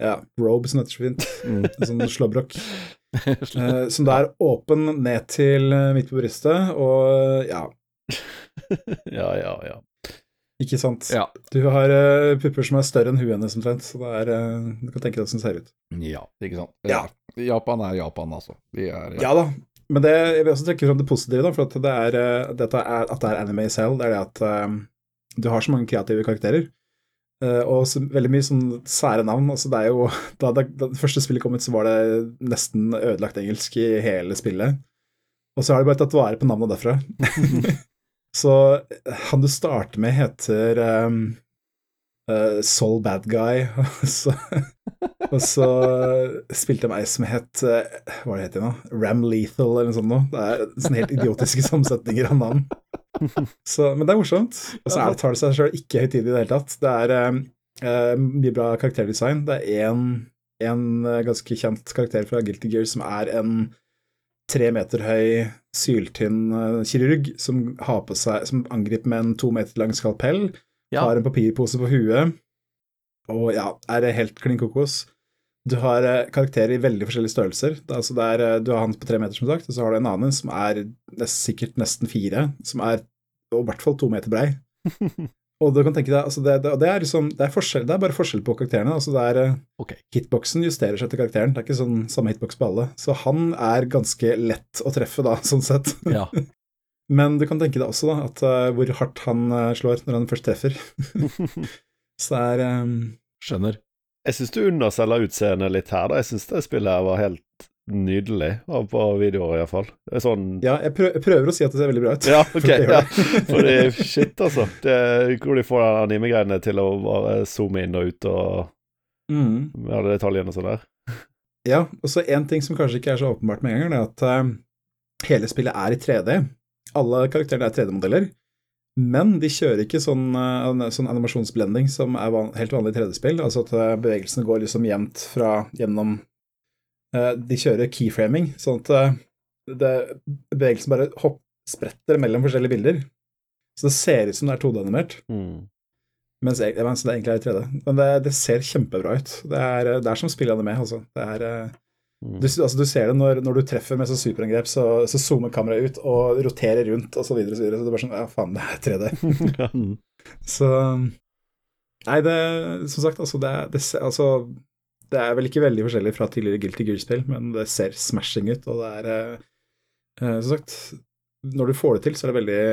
ja, robe, som heter så fint. Mm. En sånn slåbrok. uh, som da er åpen ned til midt på brystet, og ja, ja, ja, ja. Ikke sant. ja. Du har uh, pupper som er større enn huet hennes omtrent, så det er uh, Du kan tenke deg hvordan det ser ut. ja, ikke sant. Ja. Japan er Japan, altså. De er Ja da, men det, jeg vil også trekke fram det positive, da, for at det er, eh, er, at det er anime selv, det er det at eh, du har så mange kreative karakterer. Uh, og så, veldig mye sånn sære navn. altså det er jo, Da det, da det første spillet kom ut, så var det nesten ødelagt engelsk i hele spillet. Og så har de bare tatt vare på navnet derfra. så han du starter med, heter um, uh, Soul Bad Guy. og så, så spilte de ei som het eh, Hva det het igjen, nå? Ram Lethal eller noe sånt noe. Det er sånne helt idiotiske sammensetninger av navn. Så, men det er morsomt. Og så tar det seg sjøl ikke høytidig i det hele tatt. Det er um, eh, mye bra karakterdesign. Det er én en eh, ganske kjent karakter fra Guilty Gear som er en tre meter høy, syltynn eh, kirurg som har på seg Som angriper med en to meter lang skalpell Ja. har en papirpose på huet, og ja, er det helt klin kokos. Du har eh, karakterer i veldig forskjellige størrelser. Det, er altså det er, eh, du har han på tre meter, som sagt, og så har du en annen som er nest, sikkert nesten fire, som er i hvert fall to meter brei. Og du kan tenke deg, altså det, det, det, er liksom, det, er det er bare forskjell på karakterene. altså det er, okay. Hitboxen justerer seg til karakteren, det er ikke sånn samme hitbox på alle. Så han er ganske lett å treffe, da, sånn sett. Ja. Men du kan tenke deg også da, at uh, hvor hardt han uh, slår når han først treffer. Så det er um... Skjønner. Jeg syns du underselger utseendet litt her, da. Jeg syns det spillet her var helt nydelig, på videoer iallfall. Sånn Ja, jeg prøver, jeg prøver å si at det ser veldig bra ut. Ja, ok. For Ja. det. Fordi shit, altså. Det, hvor de får den anime-greiene til å bare zoome inn og ut og Mm. med alle detaljene og sånn der. Ja, og så en ting som kanskje ikke er så åpenbart med en gang, er at uh, hele spillet er i 3D. Alle karakterene er 3D-modeller, men de kjører ikke sånn, eh, sånn animasjonsblending som er van helt vanlig i 3D-spill, altså at eh, bevegelsene går liksom jevnt fra gjennom De kjører keyframing, sånn at eh, det, bevegelsen bare hopp, spretter mellom forskjellige bilder. Så det ser ut som det er 2D-animert. Mm. Mens, mens det egentlig er i 3D. Men det, det ser kjempebra ut. Det er, det er som spillet anime, altså. Det er, eh, Mm. du, altså, du ser det når, når du treffer med sånn superangrep, så, så zoomer kameraet ut og roterer rundt, og så videre og så videre. Så det er bare sånn Ja, faen, det er 3D. Mm. Så Nei, det Som sagt, altså, det, det, altså, det er vel ikke veldig forskjellig fra tidligere Guilty Gear-spill, men det ser smashing ut, og det er eh, eh, Som sagt, når du får det til, så er det veldig,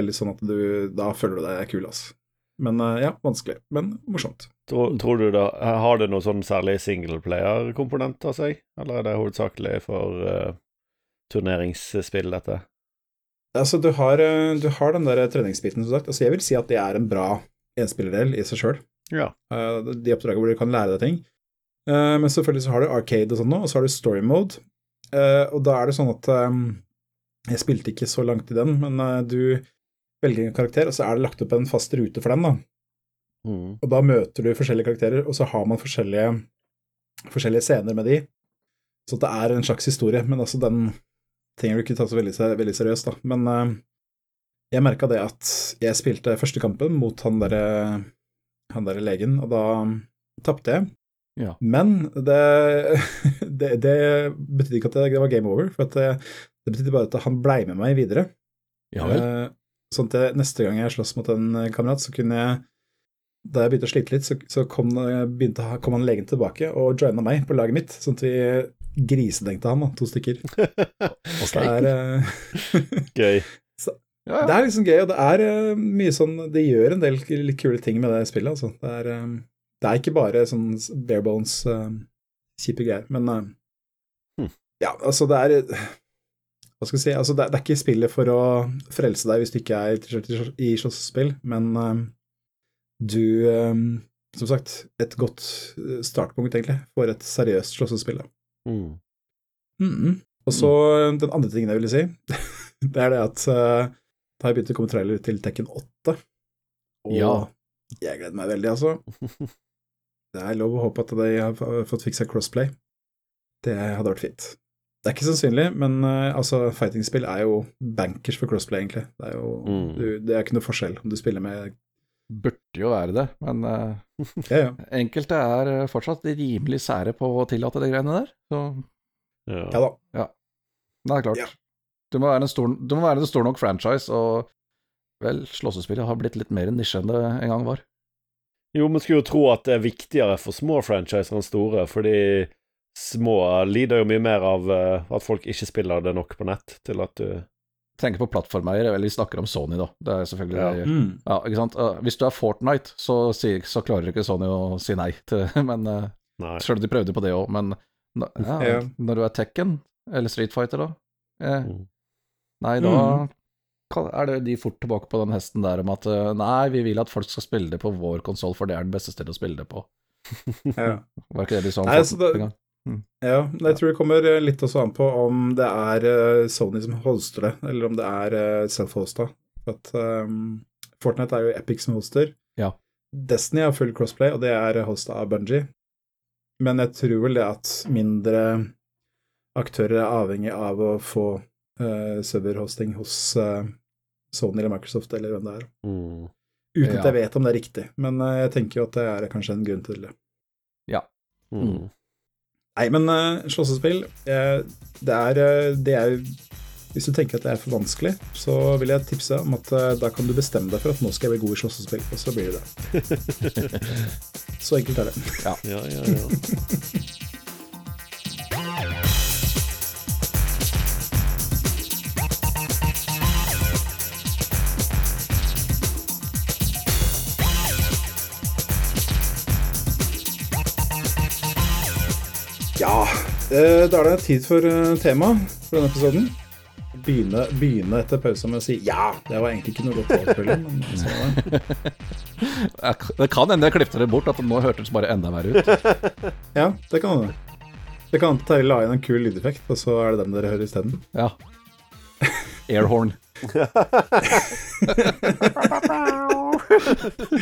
veldig sånn at du Da føler du deg kul, altså. Men eh, ja, vanskelig, men morsomt. Tror, tror du da Har det noe sånn særlig singleplayer-komponent av seg, eller er det hovedsakelig for uh, turneringsspill, dette? Altså, du har, eh, du har den der treningsbiten, som sagt. Altså, jeg vil si at det er en bra enspillerdel i seg sjøl. Ja. de oppdragene hvor du kan lære deg ting. Eh, men selvfølgelig så har du arcade og sånn nå, og så har du story mode. Eh, og da er det sånn at eh, Jeg spilte ikke så langt i den, men eh, du velger en karakter, og så er det lagt opp en fast rute for den, da. Mm. Og da møter du forskjellige karakterer, og så har man forskjellige, forskjellige scener med de. Så det er en slags historie, men altså den trenger du ikke ta så veldig, veldig seriøst, da. Men eh, jeg merka det at jeg spilte første kampen mot han derre han der legen, og da tapte jeg. Ja. Men det, det, det betydde ikke at det, var game over, for at det, det betydde bare at han blei med meg videre. Ja vel. Eh, Sånn at neste gang jeg slåss mot en eh, kamerat, så kunne jeg Da jeg begynte å slite litt, så, så kom, eh, begynte, kom han legen tilbake og joina meg på laget mitt, sånn at vi grisedengte han, da, to stykker. Så det er, eh, Gøy. Ja, ja. det er liksom gøy, og det er eh, mye sånn Det gjør en del litt kule ting med det spillet, altså. Det er, eh, det er ikke bare sånn bare bones, uh, kjipe greier, men eh, Hmm. Ja, altså, det er Hva skal jeg si Altså, det, er- det er ikke spillet for å frelse deg hvis du ikke er interessert i slåss- slåssespill, men eh, du eh, Som sagt, et godt eh, startpunkt, egentlig, for et seriøst slåssespill. Mm. Mm. -mm. Og så den andre tingen jeg ville si, det er det at det har begynt å komme trailer til Tekken 8. Og Ja. jeg gleder meg veldig, altså. Det er lov å håpe at de har fått fiksa crossplay. Det hadde vært fint. Det er ikke sannsynlig, men uh, altså, fighting-spill er jo bankers for crossplay, egentlig. Det er jo Mm. du, Det er ikke noe forskjell om du spiller med Burde jo være det, men uh, Ja, ja. enkelte er eh, fortsatt rimelig sære på å tillate de greiene der. Så Ja. ja da. det er klart. Ja. Du, må være en stor, du må være en stor nok franchise, og vel, slåssespillet har blitt litt mer nisje enn det en gang var. Jo, man skulle jo tro at det er viktigere for små franchiser enn store, fordi små lider jo mye mer av eh, at folk ikke spiller det nok på nett til at du Tenker på plattformeier, eller vi snakker om Sony, da. Det er selvfølgelig Ja. ja. Mm. ikke sant. Eh, Hvis du er Fortnite, så, sier, så klarer ikke Sony å si nei til Men uh, Nei. Selv om de prøvde på det òg, men ja, Ja. når du er Tekken, eller Street Fighter, da eh, Mm. Nei, da Mm. er det de fort tilbake på den hesten der om at eh, nei, vi vil at folk skal spille det på vår konsoll, for det er det beste stedet å spille det på. Ja. Var ikke det de sa om det- en? Ja, jeg tror det kommer eh, litt også an på om det er eh, Sony som hoster det, eller om det er self-hosta. At um, Fortnite er jo Epic som hoster. Ja. Destiny har full crossplay, og det er hosta av Bungie. Men jeg tror vel det at mindre aktører er avhengig av å få serverhosting hos eh, Sony eller Microsoft eller hvem det er. Mm. Uten Ja. at jeg vet om det er riktig, men eh, jeg tenker jo at det er kanskje en grunn til det. Mm. Nei, men uh, slåssespill, eh, det er eh, det er Hvis du tenker at det er for vanskelig, så vil jeg tipse om at eh, da kan du bestemme deg for at nå skal jeg bli god i slåssespill, og så blir du det. så enkelt er det. Ja, ja, ja. Ja, da er det tid for eh, tema for denne episoden. Begynne, begynne etter pausen med å si ja. Det var egentlig ikke noe godt var det. Kan hende jeg klippet det bort, at det nå hørtes bare enda verre ut. Ja, det kan hende. Det kan hende Terje la inn en kul lydeffekt, og så er det den dere hører isteden. Ja. Airhorn.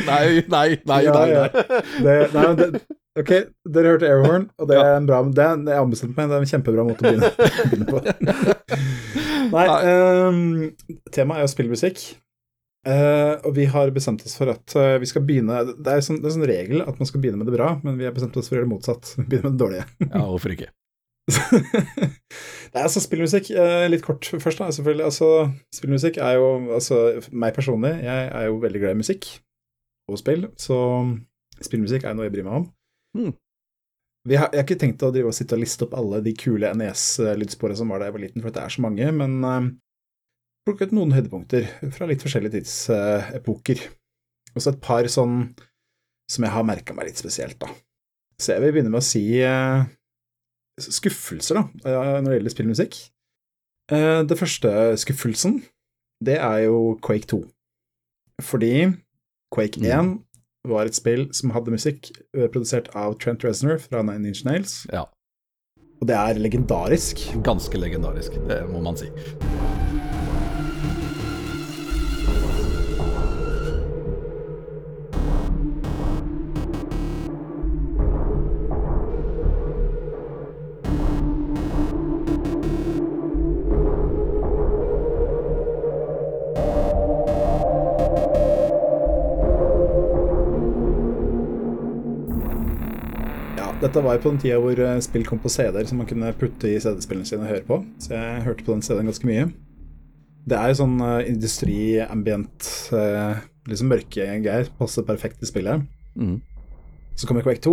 nei, nei, nei, nei. nei. Det, nei, det, ok, dere hørte Airhorn, og det er en bra det er, Jeg har meg, det er en kjempebra måte å begynne, begynne på. Nei, um, temaet er jo spillmusikk. Uh, og vi har bestemt oss for at uh, vi skal begynne Det er en sånn regel at man skal begynne med det bra, men vi har bestemt oss for å gjøre det motsatt. Begynne med det dårlige. Ja, hvorfor ikke? Nei, altså spillmusikk, Uh, litt kort først da, selvfølgelig. Altså, spillmusikk er jo, altså meg personlig, jeg er jo veldig glad i musikk og spill, så spillmusikk er noe jeg bryr meg om. Hmm. Vi har, jeg har ikke tenkt å drive og sitte og liste opp alle de kule NES-lydsporene som var da jeg var liten, for det er så mange, men uh, plukket noen høydepunkter fra litt forskjellige tidsepoker. Og så et par sånn som jeg har merka meg litt spesielt, da. Så jeg vil begynne med å si uh, skuffelser, da, eh, når det gjelder spillmusikk. Uh, det første skuffelsen, det er jo Quake 2. Fordi Quake 1 var et spill som hadde musikk eh, produsert av Trent Reznor fra Nine Inch Nails. Ja. Og det er legendarisk. Ganske legendarisk, det må man si. Dette var jo på den tida hvor eh, spill kom på CD-er som man kunne putte i CD-spillene sine og høre på. Så jeg hørte på den CD-en ganske mye. Det er jo sånn uh, industriambient, liksom mørke greier. Passer perfekt i spillet. Mm. Så kommer Quake 2,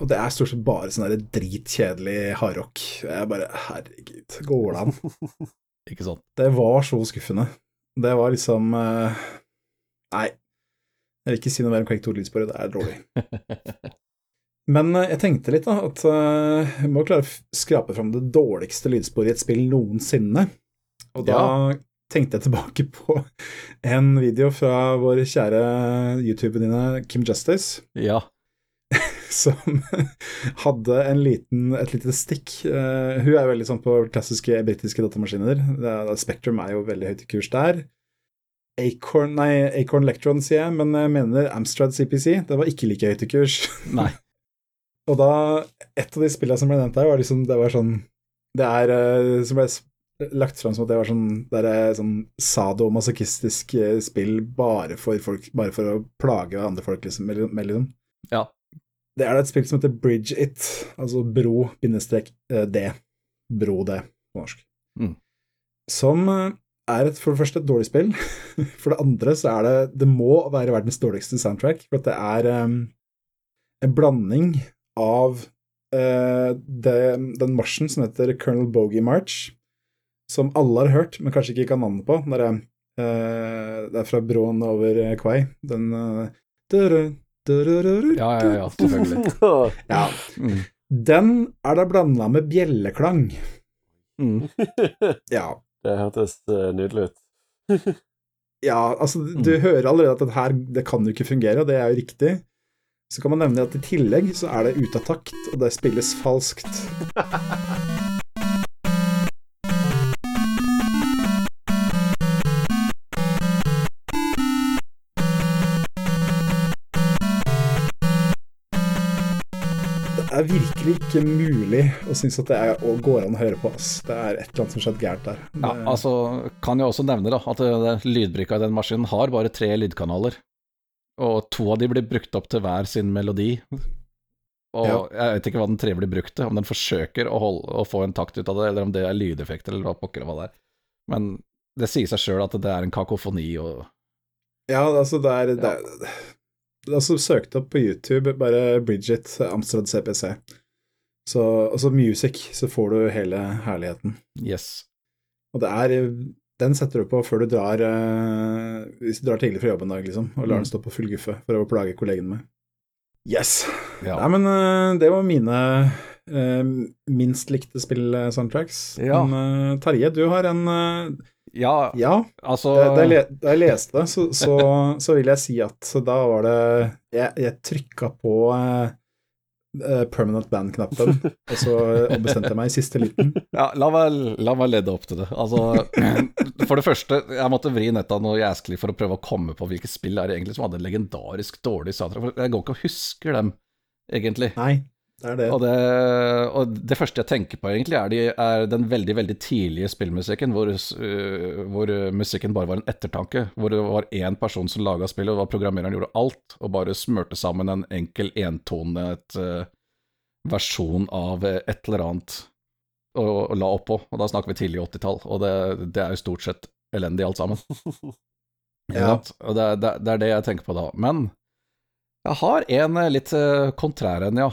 og det er stort sett bare sånn dritkjedelig hardrock. Jeg bare Herregud, går det an? Ikke sant? Det var så skuffende. Det var liksom eh, Nei. Jeg vil ikke si noe mer om Quake 2-lydsporet, det er dårlig. Men eh, jeg tenkte litt, da, at eh, jeg må klare å skrape fram det dårligste lydsporet i et spill noensinne. Og da Ja. tenkte jeg tilbake på en video fra vår kjære YouTube-venninne Kim Justice Ja. som hadde en liten, et lite stikk. Uh, hun er veldig sånn på klassiske britiske datamaskiner. Det er, Spectrum er jo veldig høyt i kurs der. Acorn, nei, Acorn Electron, sier jeg, men jeg mener Amstrad CPC. Det var ikke like høyt i kurs. Nei. Og da, et av de spillene som ble nevnt der, var liksom, det var sånn Det er eh, som ble lagt fram som at det var sånn, det er sånn sadomasochistisk eh, spill bare for folk, bare for å plage andre folk, liksom. Med, liksom. Ja. Det er da et spill som heter Bridge It, altså bro bindestrek det. D. Bro D på norsk. Mm. Som eh, er et, for det første et dårlig spill. For det andre så er det Det må være verdens dårligste soundtrack, for at det er um, en blanding av eh, det, den marsjen som heter Colonel Bogey March, som alle har hørt, men kanskje ikke kan navnet på. Den derre, eh, det er fra broen over Kvai. Kwai. Den eh. Ja, ja, ja, selvfølgelig. Ja. Mm. Den er da blanda med bjelleklang. Mm. Ja. Det hørtes eh, nydelig ut. ja, altså, du hører allerede at det her det kan jo ikke fungere, og det er jo riktig. Så kan man nevne at i tillegg så er det ute av takt, og det spilles falskt. Det er virkelig ikke mulig å synes at det er, å går an å høre på. Ass. Det er et eller annet som skjedde skjedd gærent der. Ja, altså kan jeg også nevne da, at det, det lydbrikka i den maskinen har bare tre lydkanaler, og to av de blir brukt opp til hver sin melodi. Og Ja. jeg vet ikke hva den tredje blir brukt til, om den forsøker å, holde, å få en takt ut av det, eller om det er lydeffekter, eller hva pokker hva det er. Men det sier seg sjøl at det er en kakofoni og Ja, altså det er, det er Altså søkt opp på YouTube, bare Bridget Amstrad CPC. Så, altså music, så får du hele herligheten. Yes. Og det er Den setter du på før du drar eh, Hvis du drar tidlig fra jobb en dag, liksom, og lar Mm. den stå på full guffe for å plage kollegen med. Yes! Ja. Nei, men uh, det var mine eh, minst likte spill-soundtracks. Ja. Men Terje, du har en ja, Ja, altså da, jeg, da jeg leste det, så, så, så vil jeg si at da var det Jeg, jeg trykka på eh, permanent band-knappen, og så ombestemte jeg meg i siste liten. Ja, la meg, la meg lede opp til det. Altså, for det første, jeg måtte vri netta noe jæsklig for å prøve å komme på hvilke spill er det egentlig som hadde en legendarisk dårlig soundtrack. Jeg går ikke og husker dem, egentlig. Nei, det det. Og det, og det første jeg tenker på, egentlig, er, de, er den veldig veldig tidlige spillmusikken, hvor, uh, hvor musikken bare var en ettertanke. Hvor det var én person som laga spillet, og programmereren gjorde alt, og bare smurte sammen en enkel entonet uh, versjon av et eller annet og, og la oppå. Og da snakker vi tidlig 80-tall, og det, det er jo stort sett elendig alt sammen. Ja. Og det, er det jeg tenker på da. Men jeg har en litt kontrær en, ja.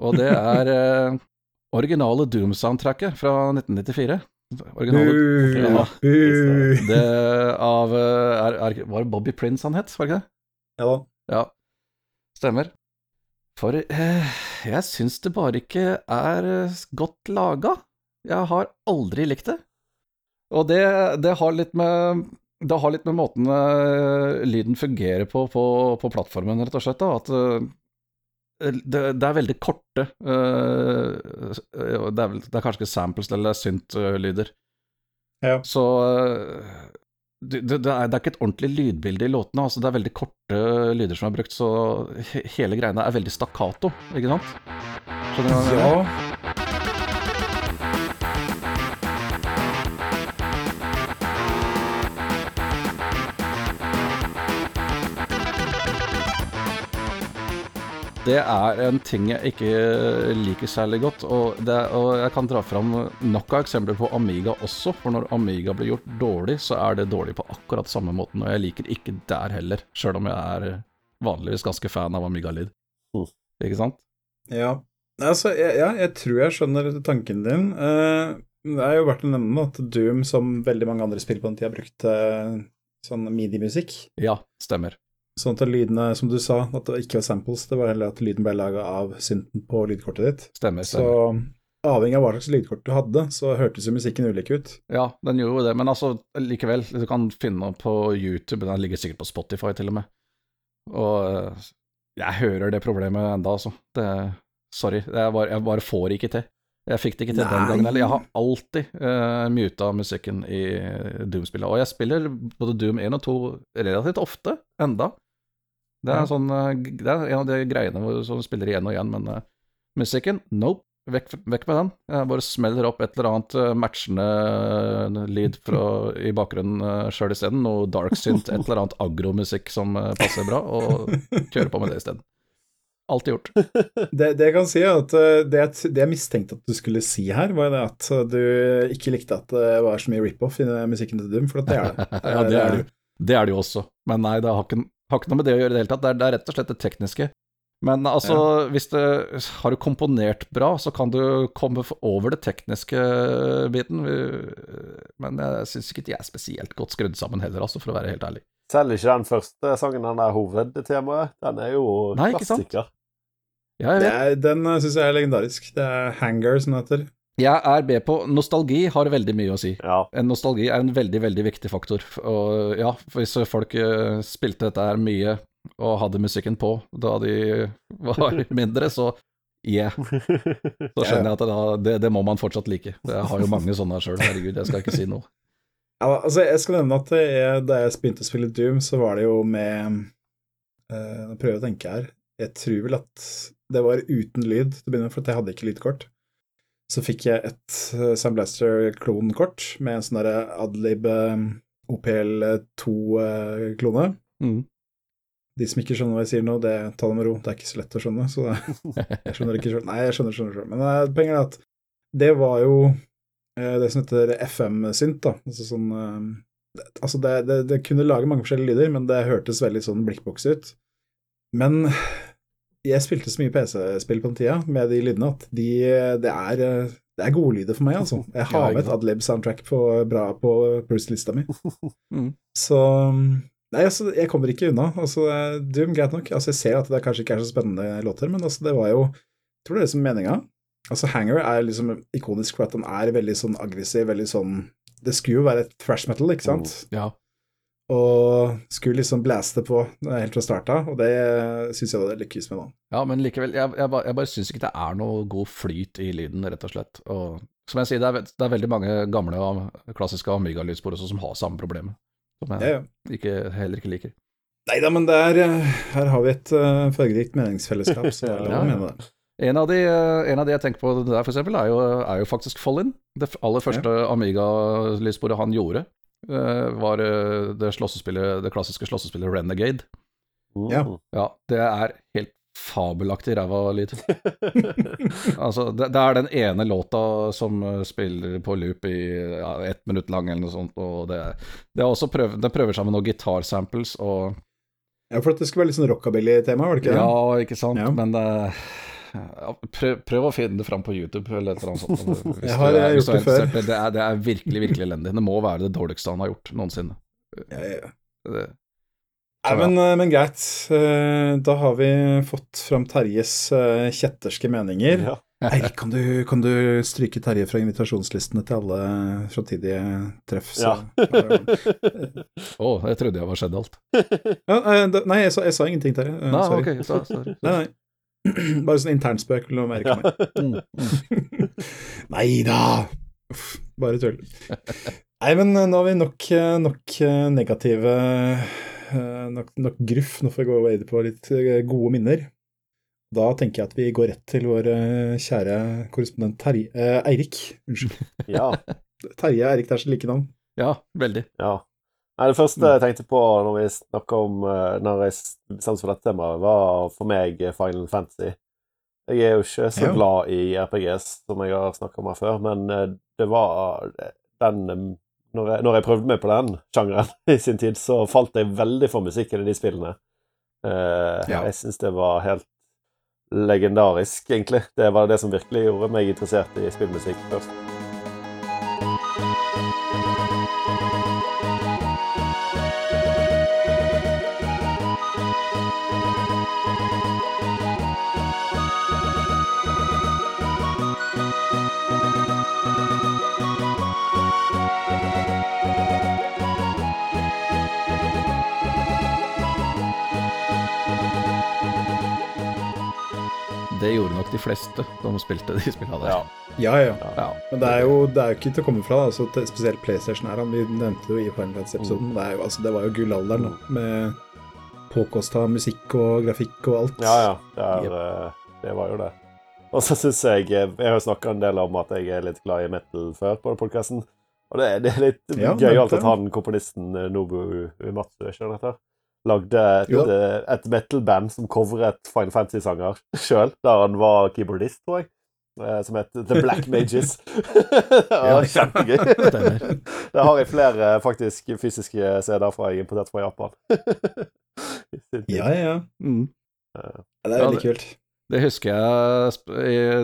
Og det er eh, originale Doom-soundtracket fra 1994. Originale Bu, Ja. det av eh, er, er, Var det Bobby Prince han het, var det ikke det? Ja da. Ja, stemmer. For eh, jeg syns det bare ikke er eh, godt laga. Jeg har aldri likt det. Og det, det har litt med det har litt med måten uh, lyden fungerer på, på på, plattformen, rett og slett. Da. At uh, det, det, er veldig korte uh, det, er, det, er, kanskje ikke samples eller synt-lyder. Ja. Så det, det, er, det, er, ikke et ordentlig lydbilde i låtene. Altså det er veldig korte lyder som er brukt, så he, hele greiene er veldig stakkato, ikke sant? Skjønner du hva jeg mener? Ja. Det er en ting jeg ikke liker særlig godt. Og, det, og, jeg kan dra fram nok av eksempler på Amiga også. For når Amiga blir gjort dårlig, så er det dårlig på akkurat samme måten. Og jeg liker ikke der heller, sjøl om jeg er vanligvis ganske fan av Amiga-lyd. Mm. Ikke sant? Ja. Altså, jeg, ja, jeg tror jeg skjønner tanken din. Uh, det er jo verdt å nevne at Doom, som veldig mange andre spill på den tida, brukte uh, sånn midi-musikk. Ja, stemmer. Sånn at lydene, som du sa, at det ikke var samples, det var heller at lyden ble laga av synten på lydkortet ditt. Stemmer, stemmer. Så avhengig av hva slags lydkort du hadde, så hørtes jo musikken ulik ut. Ja, den gjorde jo det, men altså likevel, du kan finne på YouTube, den ligger sikkert på Spotify til og med. Og eh, jeg hører det problemet enda, altså. Det, sorry, jeg bare, jeg bare får ikke til. Jeg fikk det ikke til Nei. den gangen heller. Jeg har alltid uh, muta musikken i Doom-spillet. Og jeg spiller både Doom 1 og 2 relativt ofte enda. Det er, sånn, eh, det er en av de greiene som spiller igjen og igjen, men uh, musikken, nope. Vekk, vekk, med den. Jeg bare smeller opp et eller annet uh, matchende lyd fra, i bakgrunnen sjøl isteden. Noe dark synth, et eller annet agromusikk som passer bra, og kjører på med det isteden. Alltid gjort. det, det, jeg kan si, er at det, det, jeg mistenkte at du skulle si her, var det at du ikke likte at det var så mye rip-off i musikken til Doom, for det er det. ja, det er det jo. Det er det jo også, men nei, det har ikke, har ikke noe med det å gjøre i det hele tatt. Det er, det er rett og slett det tekniske. Men altså, ja. hvis du har du komponert bra, så kan du komme over det tekniske biten. Men jeg syns ikke de er spesielt godt skrudd sammen heller, altså, for å være helt ærlig. Selv ikke den første sangen, den der hovedtemaet. Den er jo Nei, klassiker. Ja, er, den syns jeg er legendarisk. Det er Hanger, som heter. Jeg er B på nostalgi har veldig mye å si. Ja. Nostalgi er en veldig, veldig viktig faktor. Og ja, hvis folk uh, spilte dette her mye og hadde musikken på da de var mindre, så yeah. Så skjønner jeg at det, det, det, må man fortsatt like. Jeg har jo mange sånne sjøl, herregud, jeg skal ikke si noe. Ja, altså, jeg skal nevne at jeg, da jeg begynte å spille Doom, så var det jo med uh, Nå prøver jeg å tenke her. Jeg tror vel at det var uten lyd til å begynne med, for jeg hadde ikke lydkort så fikk jeg et uh, Sam Blaster-klonkort med en sånn derre Adlib uh, OPL2-klone. Uh, mm. De som ikke skjønner hva jeg sier nå, det ta det med ro. Det er ikke så lett å skjønne. Så det, jeg skjønner ikke selv. Nei, jeg skjønner, skjønner selv. Men uh, poenget er at det var jo uh, det som heter FM-synt, da. Altså sånn uh, det, Altså, det, det, det, kunne lage mange forskjellige lyder, men det hørtes veldig sånn blikkboks ut. Men jeg spilte så mye PC-spill på den tida med de lydene at de, det, er, det er gode lyder for meg, altså. Jeg har med et Adlib-soundtrack på, bra på Bruce-lista mi. Mm. Så Nei, altså, jeg kommer ikke unna. Altså, Doom, greit nok. Altså, jeg ser at det kanskje ikke er så spennende låter, men altså, det var jo Jeg tror det er det som er meninga. Altså, Hanger er liksom ikonisk for at han er veldig sånn aggressiv, veldig sånn Det skulle jo være et thrash metal, ikke sant? Mm, ja og skulle liksom blæste på helt fra starta, og det syns jeg var det lykkes med nå. Ja, men likevel, jeg, jeg, bare, jeg bare syns ikke det er noe god flyt i lyden, rett og slett. Og som jeg sier, det er, det er veldig mange gamle og klassiske Amiga-lydspor som har samme problemet, som jeg ja, ja. Ikke, heller ikke liker. Nei da, men der, her har vi et uh, fargerikt meningsfellesskap, så det er lov å mene det. En av, de, eh, en av, de, jeg tenker på der, for eksempel, er jo, er jo faktisk Follin. Det aller første ja. Amiga-lydsporet han gjorde. Eh, var det det, det klassiske slåssespillet Renegade. Ja. ja. Det er helt fabelaktig ræva lyd. altså, det, det, er den ene låta som eh, spiller på loop i ja, ett minutt lang eller noe sånt, og det, det, prøv, det prøver seg med noen gitarsamples og Ja, for at det skulle være litt sånn rockabilly-tema, var det ikke det? Ja, ikke sant, ja. men prøv, prøv, å finne det fram på YouTube eller et eller annet sånt. jeg har er, gjort det før. Det er, det er, virkelig, virkelig elendig. Det må være det dårligste han har gjort noensinne. Ja, ja. Det, Nei, men, eh, men, greit. Eh, da har vi fått fram Terjes eh, kjetterske meninger. Ja. Eirik, kan, du- kan du stryke Terje fra invitasjonslistene til alle framtidige treff? Så, Å, jeg trodde jeg var skjedd alt. Ja, nei, jeg sa, jeg sa ingenting, Terje. Nei, sorry. ok, sorry. Nei, nei. Bare sånn internspøk mellom Erik og meg. Mm, mm. Nei da! Bare tull. Nei, men eh, nå har vi nok, eh, nok eh, negative nok, nok gruff. Nå får vi gå videre på litt gode minner. Da tenker jeg at vi går rett til vår kjære korrespondent Terje eh, Eirik. Unnskyld. Ja. Terje Eirik, det er så like navn. Ja, veldig. ja. Nei, det første jeg tenkte på når vi snakka om eh, Når jeg bestemte for dette temaet, var for meg Final Fantasy. Jeg er jo ikke så glad i RPGs, som jeg har snakka om her før, men eh, det var den eh, når jeg, når jeg prøvde meg på den sjangeren i sin tid, så falt jeg veldig for musikken i de spillene. Uh, Ja. Jeg syns det var helt legendarisk, egentlig. Det var det som virkelig gjorde meg interessert i spillmusikk først. Det gjorde nok de fleste som spilte de spillene der. Ja. Ja, ja. Ja. Men det er jo det er jo ikke til å komme fra. Altså, spesielt PlayStation her. Vi nevnte det jo i Final Fantasy-episoden. Mm. Det, er altså, det var jo gullalderen, mm. Med påkosta musikk og grafikk og alt. Ja, ja. Det, er, yep. det var jo det. Og så syns jeg eh, Jeg har jo snakka en del om at jeg er litt glad i metal før på podkasten. Og det, det er litt Ja, gøyalt at han komponisten eh, Nobu Umatsu ikke dette. heter, lagde et, eh, et metal-band som covret Final Fantasy-sanger sjøl, der han var keyboardist, tror jeg. eh, Som het The Black Mages. ja, kjempegøy. Det har jeg flere faktisk fysiske CD-er fra jeg importerte fra Japan. Ja, ja. Mm. Det er veldig kult. Det husker jeg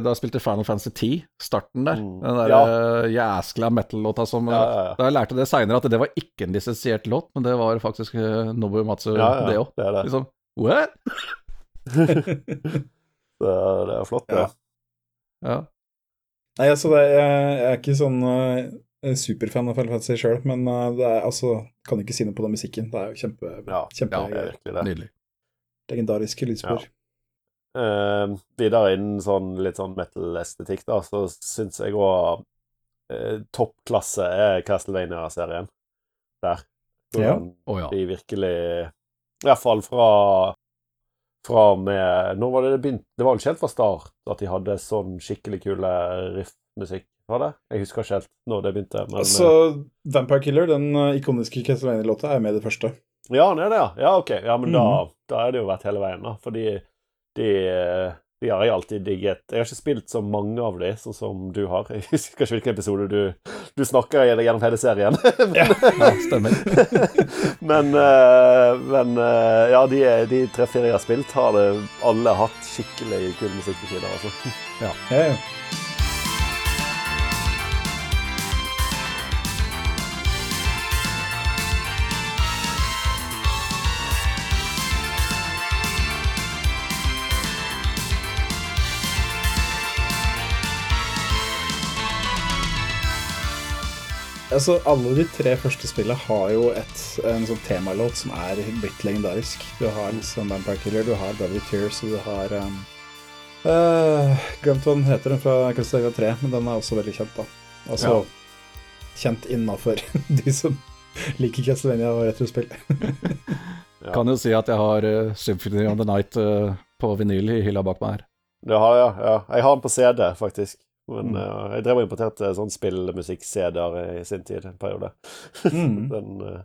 da jeg spilte Final Fantasy 10, starten der. Mm. Den der ja. jæskla metal-låta som Ja, ja, ja. Da jeg lærte det seinere at det var ikke en lisensiert låt, men det var faktisk uh, Nobu Matsu, Ja, ja, det òg. det er det. er, det er flott, det. Ja. Ja. Nei, altså, det er, jeg er ikke sånn uh, superfan av Final Fantasy sjøl, men uh, det er altså Kan ikke si noe på den musikken. Det er jo kjempe, Ja, kjempe det er virkelig det. Nydelig. legendariske lydspor. Eh, videre innen sånn litt sånn metal-estetikk, da, så syns jeg òg uh, toppklasse er Castlevania-serien. Der. Hvordan Å ja. de virkelig I hvert fall fra fra med Når var det det begynte? Det var ikke helt fra start at de hadde sånn skikkelig kule riffmusikk? Var det? Jeg husker ikke helt når det begynte. Men, Altså, Vampire Killer, den eh, ikoniske Castlevania-låta, er med i det første. Ja, han er det, ja. Ja, ok. Ja, men da, Mhm. da er det jo vært hele veien, da. Fordi de, de har jeg alltid digget. Jeg har ikke spilt så mange av de, sånn som du har. Jeg husker ikke hvilken episode du, du snakker i- gjennom hele serien. ja, stemmer. men eh, men eh, ja, de, de tre-fire jeg har spilt, har det alle hatt skikkelig kul musikk til tider, altså. Ja, ja. Altså, alle de tre første spillene har jo et, en sånn temalåt som er blitt legendarisk. Du har liksom Vampire Killer, du har Brother Tears, og du har um, uh, Glemt hva den heter, den fra Castlevania 3, men den er også veldig kjent, da. Altså kjent innafor de som liker Castlevania og retrospill. Ja. Kan jo si at jeg har uh, Symphony of the Night uh, på vinyl i hylla bak meg her. Du har ja, ja. Jeg har den på CD, faktisk. Men Mm. uh, jeg drev og importerte sånn spillmusikk-CD-er i sin tid, en periode. Mm. den uh,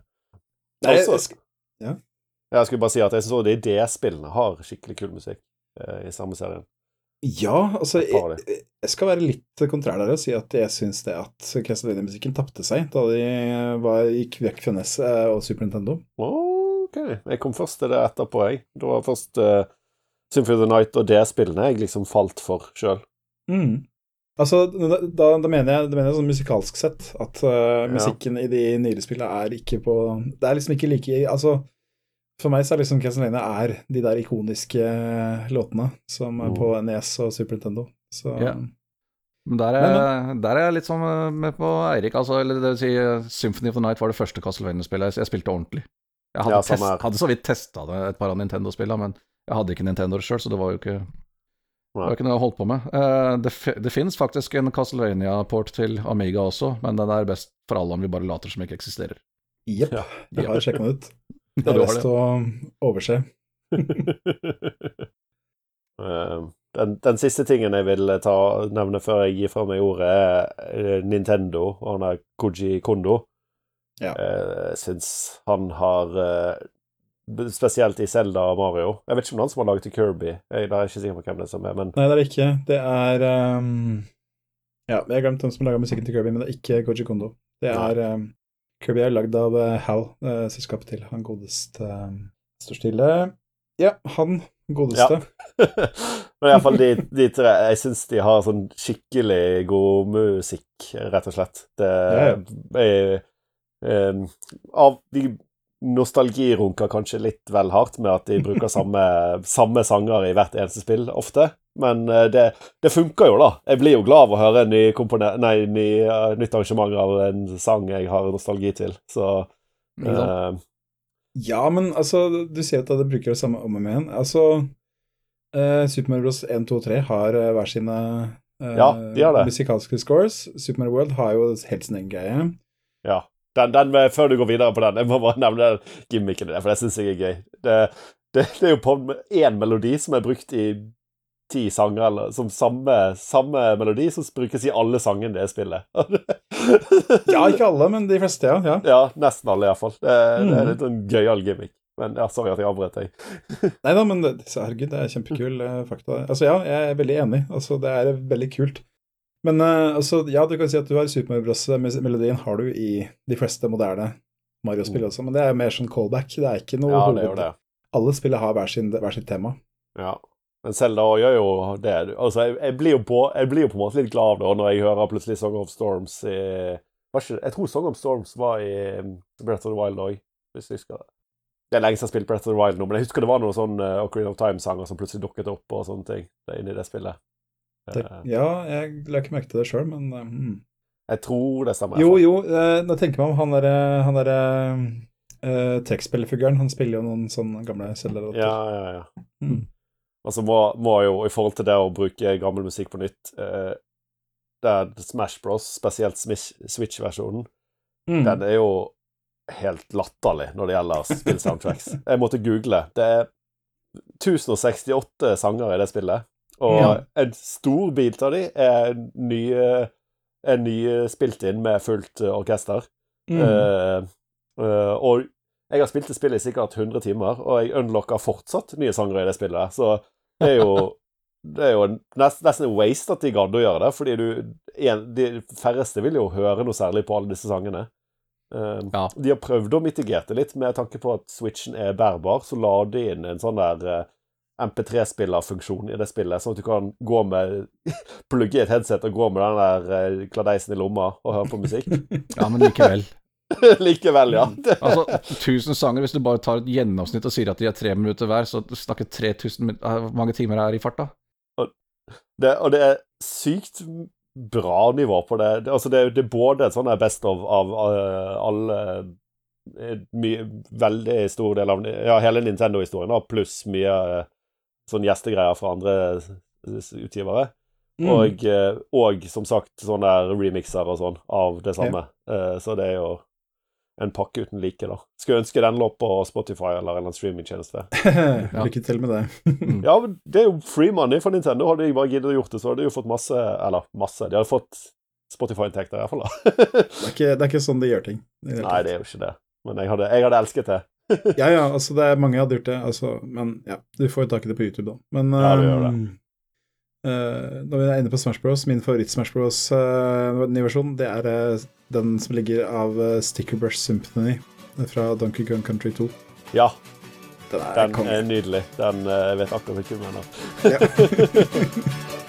Nei, også- jeg ja. Jeg skulle bare si at jeg syns de D-spillene har skikkelig kul musikk uh, i samme serien. Ja, altså jeg, jeg skal være litt kontrær der og si at jeg syns det at Castlevania-musikken tapte seg da de var, gikk vekk fra NES eh, og Super Nintendo. OK. Jeg kom først til det etterpå, jeg. Det var først uh, Symphony of the Night og D-spillene jeg liksom falt for sjøl. Mm. Altså, da, da, da mener jeg, da mener jeg sånn musikalsk sett at uh, musikken i de nyere spillene er ikke på Det er liksom ikke like Altså, for meg så er liksom Castlevania er de der ikoniske eh, låtene som er Mm. på NES og Super Nintendo. Så Ja. Men der er, der er jeg litt sånn eh, med på Eirik. Altså, eller det vil si, Symphony of the Night var det første Castlevania-spillet jeg spilte ordentlig. Jeg hadde, Ja, test, hadde så vidt testa det, et par av Nintendo-spillene, men jeg hadde ikke Nintendo sjøl, så det var jo ikke, det var ikke noe jeg holdt på med. Eh, det, det fins faktisk en Castlevania-port til Amiga også, men den er best for alle om vi bare later som ikke eksisterer. jepp, Ja. jeg har sjekka den ut. Det er best å overse. Eh, den, den siste tingen jeg vil ta, nevne før jeg gir fra meg ordet, er eh, Nintendo og han er Koji Kondo. Ja. Eh, Jeg syns han har eh, Spesielt i Zelda og Mario. Jeg vet ikke om det er han som har laget Kirby. Jeg er ikke sikker på hvem det er som er, men Nei, det er det ikke. Det er um... Ja, jeg har glemt hvem som laga musikken til Kirby, men det er ikke Koji Kondo. Det er um... Kirby er lagd av eh, HAL, uh, selskapet til han godeste um, Står stille. Ja, han godeste. Men iallfall de, de tre Jeg syns de har sånn skikkelig god musikk, rett og slett. Det Ja, er um, Av de nostalgirunker kanskje litt vel hardt med at de bruker samme, samme sanger i hvert eneste spill, ofte. Men eh, det, det funker jo, da. Jeg blir jo glad av å høre en ny nei, ny, uh, nytt arrangement av en sang jeg har nostalgi til. Så uh, Ja, men altså, du sier at de bruker det samme om og med igjen. Altså, uh, Super Mario Bros. 1, 2 og 3 har uh, hver sine Ja, de har det. musikalske scores. Super Mario World har jo helt sin egen greie. Ja. Den, den, med- før du går videre på den, jeg må bare nevne gimmicken i for det syns jeg er gøy. Det, det, det er jo på én melodi som er brukt i ti sanger, eller som samme, samme melodi som brukes i alle sangene det spillet. Ja, ikke alle, men de fleste, ja. ja. Ja, nesten alle, iallfall. Det, det Mhm. er litt en gøyal gimmick. Men ja, sorry at jeg avbrøt deg. Nei da, men herregud, det er kjempekul eh, fakta. Altså ja, jeg er veldig enig. Altså, det er veldig kult. Men eh, altså, ja, du kan si at du har Super Mario Bros.-melodien har du i de fleste moderne Mario-spill også, men det er mer sånn callback. Det er ikke noe Mm. Ja, det hoved... det. Alle spillene har hver, sin, hver sitt tema. Ja. Men Selda gjør jo det. Altså, jeg, jeg, blir jo på, jeg blir jo på en måte litt glad da når jeg hører plutselig Song of Storms i ikke, Jeg tror Song of Storms var i um, Breath of the Wild òg, hvis jeg husker det. Det er lenge siden jeg har spilt Breath of the Wild nå, men jeg husker det var noen sånn Ocarina of Time-sanger som plutselig dukket opp og sånne ting det inni det spillet. Det, Eh, ja, jeg la ikke merke til det sjøl, men eh, hmm. jeg tror det stemmer. Jo, jo, eh, nå tenker meg om han derre han der, eh, trekkspillerfiguren. Han spiller jo noen sånne gamle cellerotter. Ja, ja, ja. Mm. Altså må, må jo, i forhold til det å bruke gammel musikk på nytt eh, Det er Smash Bros, spesielt Switch-versjonen, Mm. den er jo helt latterlig når det gjelder spill-soundtracks. Jeg måtte google. Det er 1068 sanger i det spillet, og Ja. en stor bit av de er nye, er ny spilt inn med fullt eh, orkester. Mm. Uh, uh, og jeg har spilt det spillet i sikkert 100 timer, og jeg unlocker fortsatt nye sanger i det spillet. Så det er jo det er jo nest, nesten en waste at de gadd å gjøre det, fordi du en, De færreste vil jo høre noe særlig på alle disse sangene. Uh, Ja. De har prøvd å mitigere det litt med tanke på at switchen er bærbar, så la de inn en sånn der MP3-spillerfunksjon i det spillet, sånn at du kan gå med plugge i et headset og gå med den der eh, kladeisen i lomma og høre på musikk. Ja, men likevel. Likevel, ja. Det, Altså, 1000 sanger, hvis du bare tar et gjennomsnitt og sier at de er tre minutter hver, så snakker 3000 min- eh, Hvor mange timer er i farta? det, og det er sykt bra nivå på det. det altså det, det er både et sånn her best of av eh, alle mye, Veldig stor del av ja, hele Nintendo-historien, pluss mye sånn gjestegreier fra andre utgivere. Mm. Og, eh, og som sagt sånne der remixer og sånn av det samme. Ja. Så det er jo en pakke uten like, da. Skulle ønske den lå på Spotify eller en streamingtjeneste. Lykke til med det. Ja, men det er jo free money for Nintendo. Hadde de bare giddet å gjort det, så hadde de jo fått masse Eller masse. De hadde fått Spotify-inntekter, i hvert fall. da. Det er ikke, det er ikke sånn de gjør ting. det Nei, det er jo ikke det. Men jeg hadde, jeg hadde elsket det. Ja, ja, altså det er mange hadde gjort det, altså, men ja, du får jo tak i det på YouTube, da. Men Ja, du gjør det. ehm, eh, når vi er inne på Smash Bros, min favoritt-Smash Bros uh, versjon, det er uh, den som ligger av uh, Sticker Brush Symphony fra Donkey Kong Country 2. Ja, Den er den er nydelig. Den eh, Jeg vet akkurat hvilken du mener. Ja.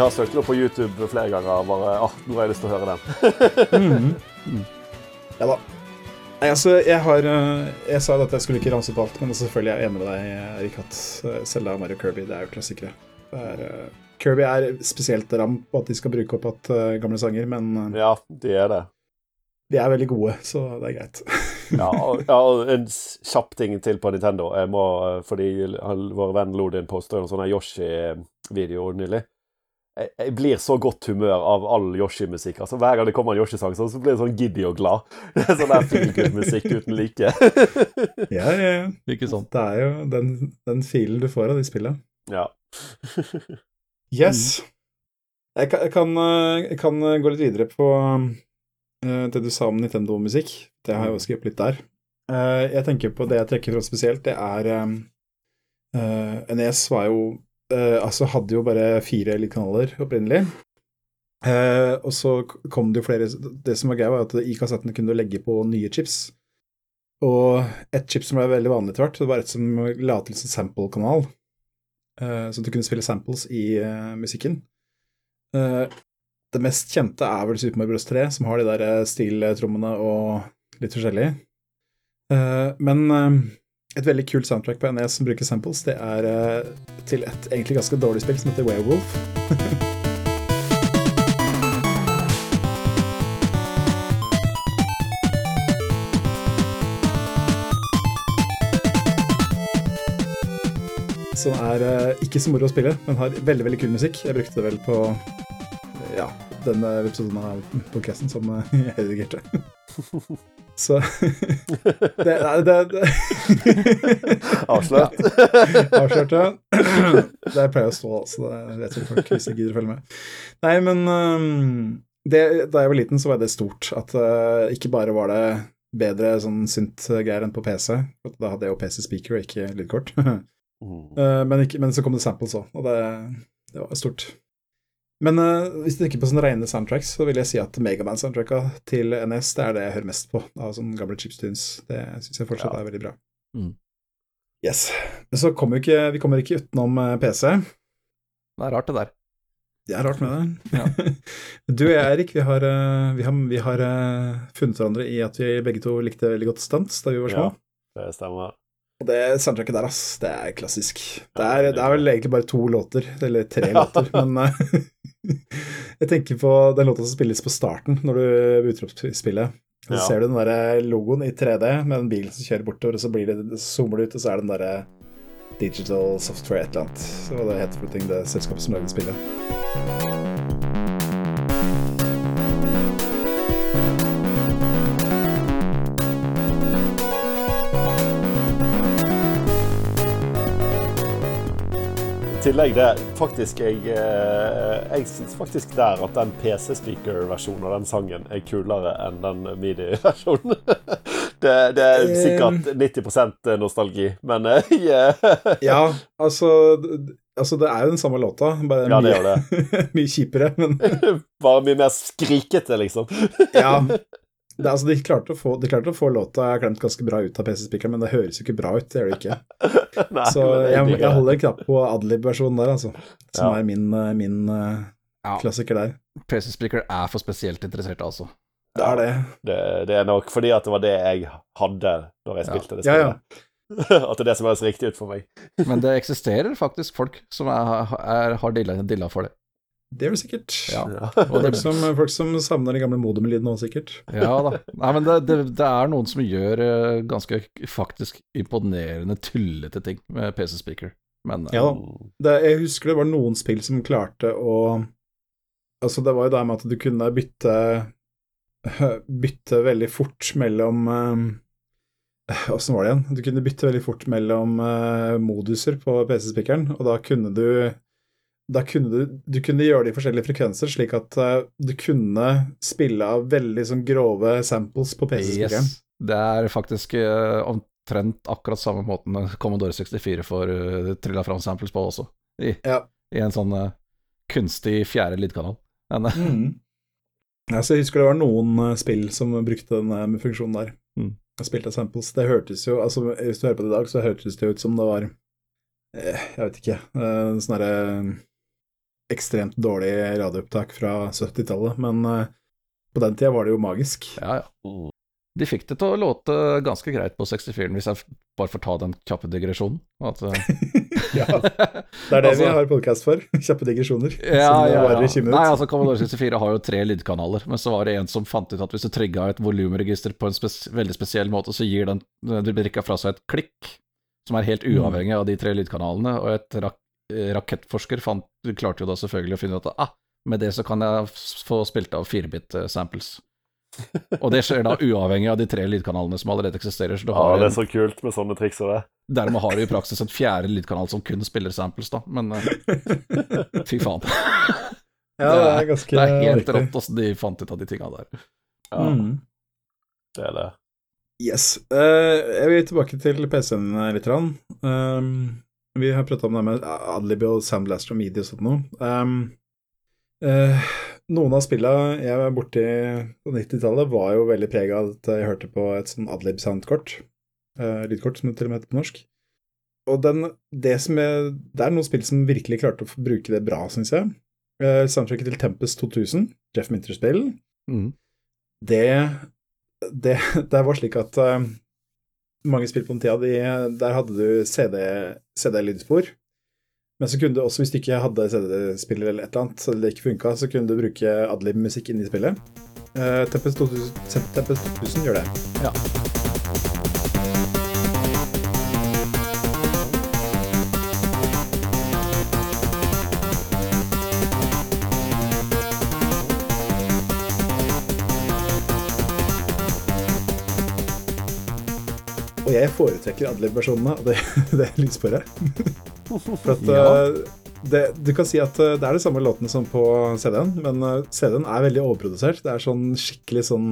Jeg har søkt det på YouTube flere ganger. bare, ah, Nå har jeg lyst til å høre den. Ja da. Nei, altså, jeg har eh, Jeg sa at jeg skulle ikke ramse opp alt, men selvfølgelig er jeg enig med deg, Erik, at Selda Zelda og Mario Kirby det er jo klassikere. Det er, uh, Kirby er spesielt ram på at de skal bruke opp at uh, gamle sanger, men uh, Ja, de er det. de er veldig gode, så det er greit. Ja, og, ja, og en kjapp ting til på Nintendo. Jeg må, eh, fordi vår venn Lodin posta en sånn Yoshi-video nylig. Jeg, jeg blir så godt humør av all Yoshi-musikk. Altså Hver gang det kommer en Yoshi-sang, så så blir jeg sånn giddy og glad. Det sånn der feel good-musikk uten like. Ja, ja, ja. Ikke sant? Det er jo den, den filen du får av de spillene. ja. Yes. Jeg kan, jeg, kan, eh, jeg kan gå litt videre på eh, det du sa om Nintendo-musikk. Det har jeg også skrevet litt der. Eh, jeg tenker på det jeg trekker fra spesielt, det er NES var jo eh, Altså hadde jo bare fire lydkanaler opprinnelig. Uh, og så kom det jo flere Det som var greia, var at i kassettene kunne du legge på nye chips. Og et chip som ble veldig vanlig etter hvert, det var et som la til en sample-kanal. Uh, så du kunne spille samples i uh, musikken. Det mest kjente er vel Super Mario Bros. 3, som har de der stiltrommene og litt forskjellig. Men et veldig kult soundtrack på NES som bruker samples, det er eh, til et egentlig ganske dårlig spill som heter Werewolf. Som er eh, ikke så moro å spille, men har veldig veldig kul musikk. Jeg brukte det vel på eh, ja, denne episoden av podkasten som eh, jeg redigerte. Så det, det, det. Avslørt. Avslørt, ja. Det pleier å stå, altså. Det vet jo folk hvis de gidder å følge med. Nei, men det, da jeg var liten, så var det stort. At øh, ikke bare var det bedre sånn synt-greier enn på PC. Da hadde jeg jo PC-speaker og ikke lydkort. Mm. Eh, men, ikke, men så kom det samples òg, og det, det var stort. Men uh, hvis du tenker på sånne rene soundtracks, så vil jeg si at Megaman-soundtracka til NS det er det jeg hører mest på av sånne gamle chipstunes. Det syns jeg fortsatt Ja. er veldig bra. Mm. Yes. Men så kommer vi ikke, vi kommer ikke utenom eh, PC. Det er rart, det der. Det er rart med det. Ja. du og jeg, Erik, vi har, eh, vi har, vi har funnet hverandre i at vi begge to likte veldig godt stunts da vi var små. Ja. Det stemmer. Og det soundtracket der, ass, det er klassisk. Det er, det er vel egentlig bare to låter, eller tre låter, men jeg tenker på den låta som spilles på starten når du booter opp spillet. Så Ja. ser du den der logoen i 3D med den bilen som kjører bortover, og så blir det, zoomer det ut, og så er det den derre Digital Software et eller annet. Så hva det heter for ting, det selskapet som lagde spillet. Tillegg det, faktisk jeg, eh, jeg syns faktisk der at den PC-speaker-versjonen av den sangen er kulere enn den midi-versjonen. Det, det er sikkert 90% nostalgi, men yeah. Ja, altså, altså det er jo den samme låta, bare Ja, det mye, mye kjipere, men Bare mye mer skrikete, liksom. ja. Det, er altså, de, klarte å få, de klarte å få låta klemt ganske bra ut av PC-spikeren, men det høres jo ikke bra ut, det gjør det ikke. Nei, Så jeg, jeg holder en knapp på Adlib-versjonen der, altså. Som Ja. er min, min uh, Ja. klassiker der. PC Speaker er for spesielt interessert, altså. Det er det. det, det er nok fordi at det var det jeg hadde når jeg Ja. spilte det Ja, ja. spillet. At det er det som høres riktig ut for meg. Men det eksisterer faktisk folk som er, er, har dilla, dilla for det. Det gjør vel sikkert. Ja. Og Folk som, folk som savner de gamle modem-lydene òg, sikkert. ja da. Nei, men det, det, det er noen som gjør eh, ganske faktisk imponerende tullete ting med PC Speaker. Men eh, Ja da. Det, jeg husker det var noen spill som klarte å Altså, det var jo det med at du kunne bytte Bytte veldig fort mellom eh, Åssen var det igjen? Du kunne bytte veldig fort mellom moduser på PC-spikeren, og da kunne du da kunne du, du kunne gjøre det i forskjellige frekvenser, slik at uh, du kunne spille av veldig sånn grove samples på PC-spikeren. yes, det er faktisk uh, omtrent akkurat samme måten Commodore 64 får uh, trilla fram samples på også. I, Ja. i en sånn uh, kunstig fjerde lydkanal. Men, Mm. Ja, jeg husker det var noen spill som brukte den funksjonen der. Mm. Spilte samples. Det hørtes jo altså Hvis du hører på det i dag, så hørtes det ut som det var Jeg vet ikke Sånn derre ekstremt dårlig radioopptak fra 70-tallet, men eh, på den tida var det jo magisk. Ja, ja. De fikk det til å låte ganske greit på 64-en, hvis jeg bare får ta den kjappe digresjonen. At, eh, ja, det er det Altså- vi har podkast for. Kjappe digresjoner. ja, ja, ja. i 20 Nei, altså Commodore 64 har jo tre lydkanaler, men så var det en som fant ut at hvis du trigga et volumregister på en spes veldig spesiell måte, så gir den den brikka fra seg et klikk, som er helt Mm. uavhengig av de tre lydkanalene, og et rak eh, rakettforsker fant, klarte jo da selvfølgelig å finne ut at ah, med det så kan jeg få spilt av 4-bit-samples. Og det skjer da uavhengig av de tre lydkanalene som allerede eksisterer. Så du Ja, det er så kult med sånne triks og det. dermed har du i praksis en fjerde lydkanal som kun spiller samples, da. Men eh, fy faen. Ja, det er ganske Det er helt rått åssen de fant ut av de tinga der. Ja, Mm. det er det. Yes. Uh, jeg vil tilbake til PC-en litt. grann. Vi har prata om det med Adlib og Soundblaster og Midi og sånt noe. Um, uh, noen av spillene jeg var borti på 90-tallet, var jo veldig prega av at jeg hørte på et sånn Adlib-soundkort. Uh, lydkort, som det til og med heter på norsk. Og den, det, som jeg, det er noen spill som virkelig klarte å bruke det bra, syns jeg. Uh, soundtracket til Tempest 2000, Jeff Minter-spill, Mm. det, det, det var slik at eh, mange spill på den tida, de, der hadde du CD- CD-lydspor. men så kunne du også, hvis du ikke hadde CD-spiller eller et eller annet, så det ikke funka, så kunne du bruke adlib-musikk inni spillet. Uh, Tempest 2000, Tempest 2000 gjør det. Ja. Og jeg foretrekker adlib-versjonene av det, det lydsporet. For at Ja. eh, det, Du kan si at eh, det er de samme låtene som på CD-en, men eh, CD-en er veldig overprodusert. Det er sånn skikkelig sånn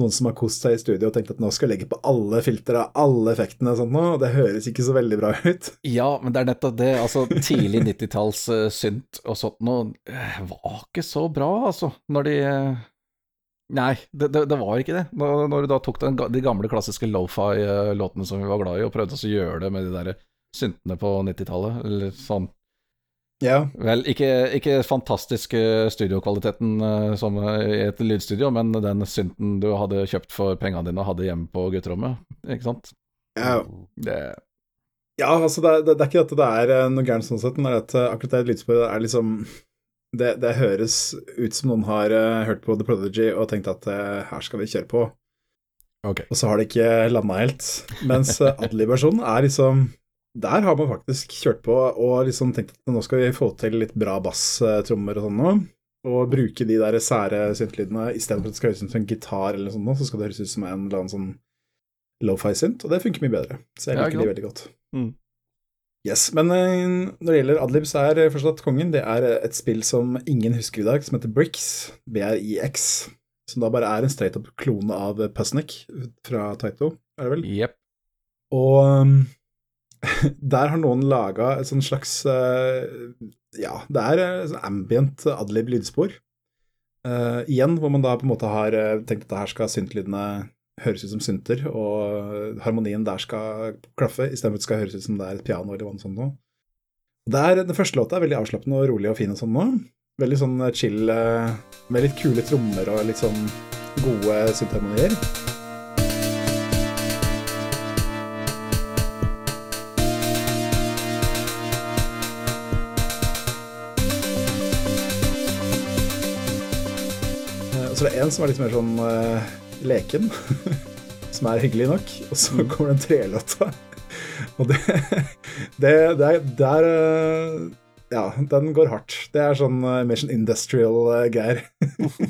noen som har kost seg i studio og tenkt at nå skal jeg legge på alle filtre alle effektene og sånt nå, og det høres ikke så veldig bra ut. Ja, men det er nettopp det. Altså, tidlig 90-talls uh, synt og sånt eh, var ikke så bra, altså. Når de eh, Nei, det, det, det var ikke det. Når, når du da tok den, de gamle klassiske lofi-låtene som vi var glad i, og prøvde å gjøre det med de der syntene på 90-tallet, eller sånn Ja, Vel, ikke, ikke fantastisk eh, studiokvaliteten eh, som i et lydstudio, men den synten du hadde kjøpt for pengene dine og hadde hjemme på gutterommet, ikke sant? ja, Det ja altså det, det, det er ikke at det er eh, noe gærent sånn sett, men det er at eh, akkurat det lydsporet er liksom det, det høres ut som noen har uh, hørt på The Prodigy og tenkt at uh, her skal vi kjøre på. okay. Og så har det ikke landa helt. Mens eh, Adlib-versjonen er liksom Der har man faktisk kjørt på og liksom tenkt at nå skal vi få til litt bra basstrommer og sånn noe. Og bruke de der sære syntlydene istedenfor at det skal høres ut som en gitar eller noe sånt, så skal det høres ut som en eller annen sånn lofi-synt, og det funker mye bedre. Så jeg liker ja, de veldig godt. Mm. Yes, men eh, når det gjelder Adlib, så er fortsatt forstått kongen det er eh, et spill som ingen husker i dag, som heter Brix, B-R-I-X, som da bare er en straight up klone av Pusnik fra Taito, er det vel? Yep. Og um, der har noen laga et sånn slags eh, Ja, det er eh, sånn ambient adlib lydspor. Uh, igjen hvor man da på en måte har eh, tenkt at her skal syntlydene høres ut som synter, og harmonien der skal klaffe, istedenfor at det skal høres ut som det er et piano eller noe sånt noe. Den første låta er veldig avslappende og rolig og fin og sånn nå. Veldig sånn chill, eh, med litt kule trommer og litt sånn gode syntharmonier. Så Og så er det en som er litt mer sånn eh, leken, som er hyggelig nok. Og så kommer den trelåta. Og det, det, det er der eh, Ja, den går hardt. Det er sånn Mission mer sånn industrial eh.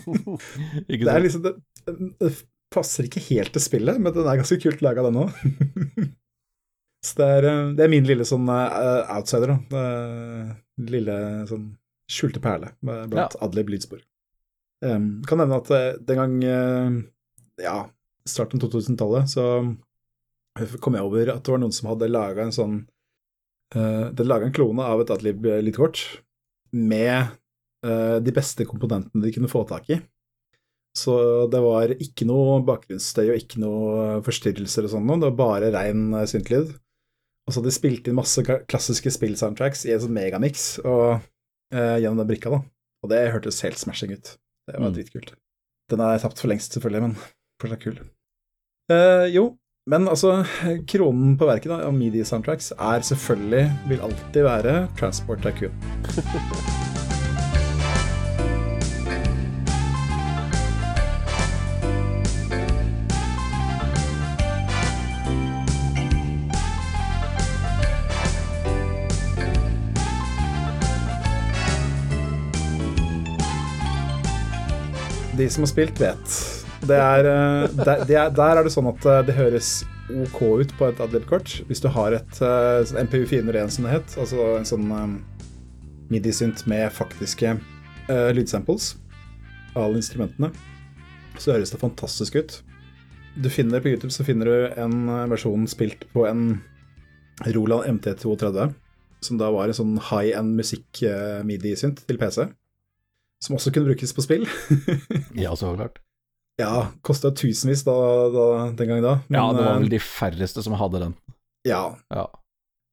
Det er liksom det, det passer ikke helt til spillet, men den er ganske kult laga, den òg. Så det er, eh, det er min lille sånn uh, outsider, da. Det Lille sånn skjulte perle blant blant Adlib lydspor. Um, kan nevne at eh, den gang eh, ja, starten av 2000-tallet, så kom jeg over at det var noen som hadde laga en sånn uh, Det laga en klone av et Adlib lydkort med uh, de beste komponentene de kunne få tak i. Så det var ikke noe bakgrunnsstøy og ikke noe forstyrrelser og sånn noe, det var bare rein eh, syntlyd. Og så hadde de spilt inn masse klassiske spillsoundtracks i en sånn megamix, og uh, gjennom den brikka, da. Og det hørtes helt smashing ut. Det var Mm. dritkult. Den er tapt for lengst, selvfølgelig, men fortsatt kul. Uh, jo, men altså, kronen på verket av medie-soundtracks er selvfølgelig, vil alltid være, Transport Tycoon. De som har spilt, vet. Er, eh, der, er, der er det sånn at eh, det høres OK ut på et Adlib-kort. Hvis du har et eh, sånn MPU 401, som det het, altså en sånn um, midi-synt med faktiske uh, lydsamples alle instrumentene, så høres det fantastisk ut. Du finner På YouTube så finner du en versjon spilt på en Roland MT32, som da var en sånn high end musikk-midi-synt til PC. Som også kunne brukes på spill. Ja, så klart. Ja, kosta tusenvis da, da, den gangen da. Ja, det var eh, vel de færreste som hadde den. Ja, Ja.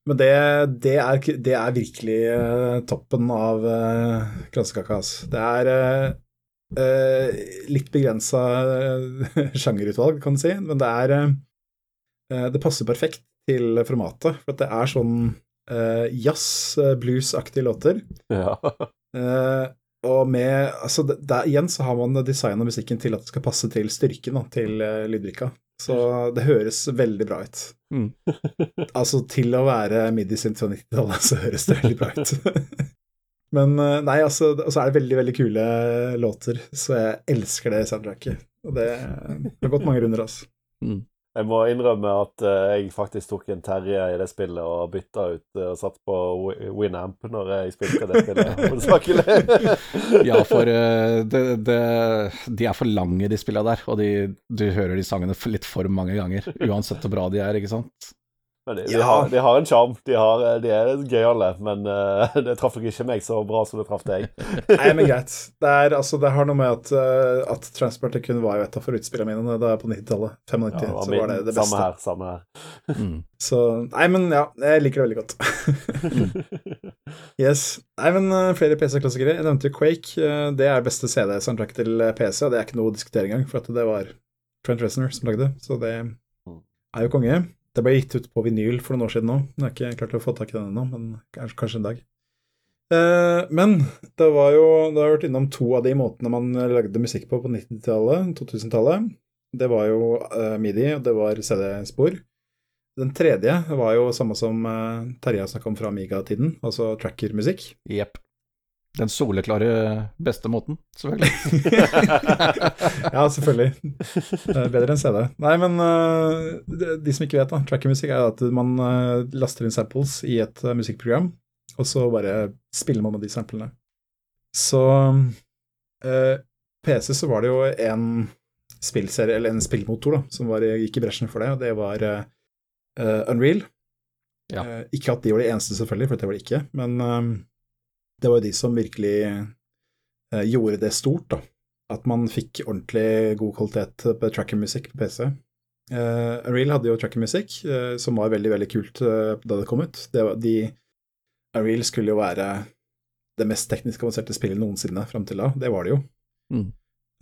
men det, det, er, det er virkelig uh, toppen av uh, kransekaka, altså. Det er uh, eh, litt begrensa sjangerutvalg, kan du si, men det er eh, Det passer perfekt til formatet, for at det er sånn uh, jazz-blues-aktige låter. Ja. Eh, og med Altså, der, igjen så har man designa musikken til at det skal passe til styrken da, til uh, lydbrikka. Så det høres veldig bra ut. Mm. altså, til å være midi-synth fra 90-tallet, så høres det veldig bra ut. Men eh, nei, altså, og så er det veldig, veldig kule låter, så jeg elsker det soundtracket. Og det, det har gått mange runder, altså. Mm. Jeg må innrømme at eh, jeg faktisk tok en Terje i det spillet og bytta ut eh, og satt på Winamp når jeg spilte det spillet. Ja, for eh, det, det, de er for lange, de spillene der. Og de, du hører de sangene litt for mange ganger. Uansett hvor bra de er, ikke sant. Men de, de, har, de har en sjarm. De, har- eh, de er gøyale, men uh, det traff nok ikke meg så bra som det traff deg. Nei, men greit. Det, er, altså, det har noe med at, uh, at Transport kun var jo et av favorittspillene mine da jeg på 90-tallet. 95, Ja, var så min- var det det beste. Samme her. Samme her. Mm. Så Nei, men ja, jeg liker det veldig godt. yes. Nei, men uh, flere PC-klassikere. Jeg nevnte Quake. det er beste CD-soundtrack til PC, og det er ikke noe å diskutere engang, for at det var Trent Reznor som lagde det, så det er jo konge. Det ble gitt ut på vinyl for noen år siden nå. Jeg har ikke klart å få tak i den ennå, men kanskje, kanskje en dag. Eh, men det var jo Det har vært innom to av de måtene man lagde musikk på på 90-tallet, 2000-tallet. Det var jo eh, midi, og det var CD-spor. Den tredje var jo samme som uh, Terje snakka om fra Amiga-tiden, altså tracker-musikk. Jepp. Den soleklare beste måten, selvfølgelig. ja, selvfølgelig. Bedre enn CD. Nei, men eh, de, som ikke vet, da, tracker-musikk er at man eh, laster inn samples i et eh, musikkprogram, og så bare spiller man med de samplene. Så eh, PC så var det jo en spillserie, eller en spillmotor, da, som var, gikk i bresjen for det, og det var eh, Unreal. Ja. Eh, ikke at de var de eneste, selvfølgelig, for det var de ikke, men det var jo de som virkelig eh, gjorde det stort, da. At man fikk ordentlig god kvalitet på trackermusikk på PC. Eh, Unreal hadde jo trackermusikk, uh, som var veldig, veldig kult eh, da det kom ut. Det var, de, Unreal skulle jo være det mest teknisk avanserte spillet noensinne fram til da. Det var det jo. Mm.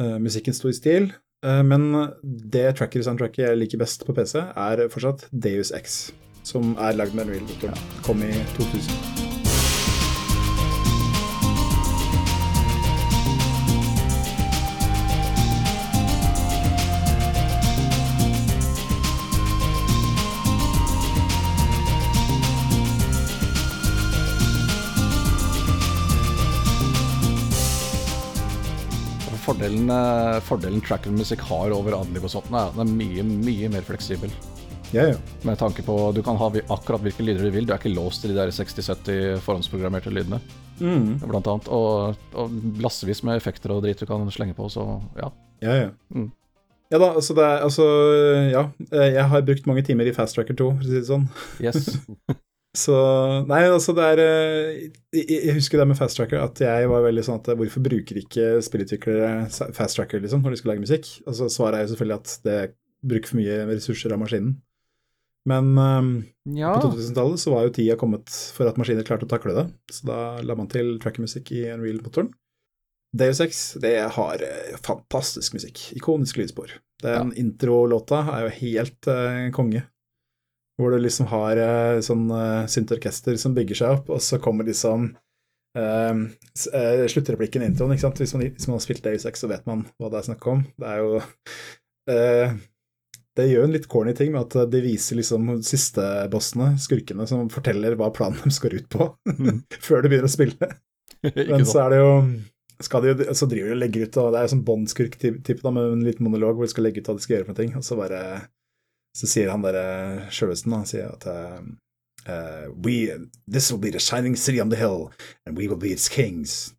Eh, musikken sto i stil, men det tracker-soundtracket jeg liker best på PC, er fortsatt Deus X, som er lagd med Unreal-motoren. Kom i 2000. Fordelen, fordelen fordelen trackermusikk har over adlib og sånt, er at den er mye, mye mer fleksibel. Ja, ja. Med tanke på Du kan ha akkurat hvilke lyder du vil. Du er ikke låst til de der 60-70 forhåndsprogrammerte lydene, Mm. blant annet. Og, og lassevis med effekter og drit du kan slenge på, så ja. Ja, ja. Mm. Ja da, altså det er Altså, ja. eh, Jeg har brukt mange timer i Fast Tracker 2, for å si det sånn. Yes. Så Nei, altså det er eh, Jeg husker det med Fast Tracker, at jeg var veldig sånn at eh, hvorfor bruker ikke spillutviklere Fast Tracker, liksom, når de skal lage musikk? Altså Svaret er jo selvfølgelig at det bruker for mye ressurser av maskinen. Men um, Ja. på 2000-tallet så var jo tida kommet for at maskiner klarte å takle det, så da la man til trackermusikk i Unreal-motoren. Deus Ex det har eh, fantastisk musikk, ikonisk lydspor. Den introlåta er jo helt uh, konge. Hvor du liksom har eh, sånn uh, syntorkester som bygger seg opp, og så kommer liksom eh, eh, sluttreplikken i introen, ikke sant. Hvis man, hvis man har spilt Deus Ex, så vet man hva det er snakk om. Det er jo eh, Det gjør en litt corny ting med at de viser liksom siste bossene, skurkene, som forteller hva planen deres går ut på, Mm. før de begynner å spille. Men så er det jo skal de, så driver de og legger ut, og det er jo sånn Bond-skurk-type med en liten monolog hvor de skal legge ut hva de skal gjøre for noe, ting, og så bare Så sier han derre sjøvesten, han sier at eh, eh, We This will be the shining city on the hill, and we will be its kings.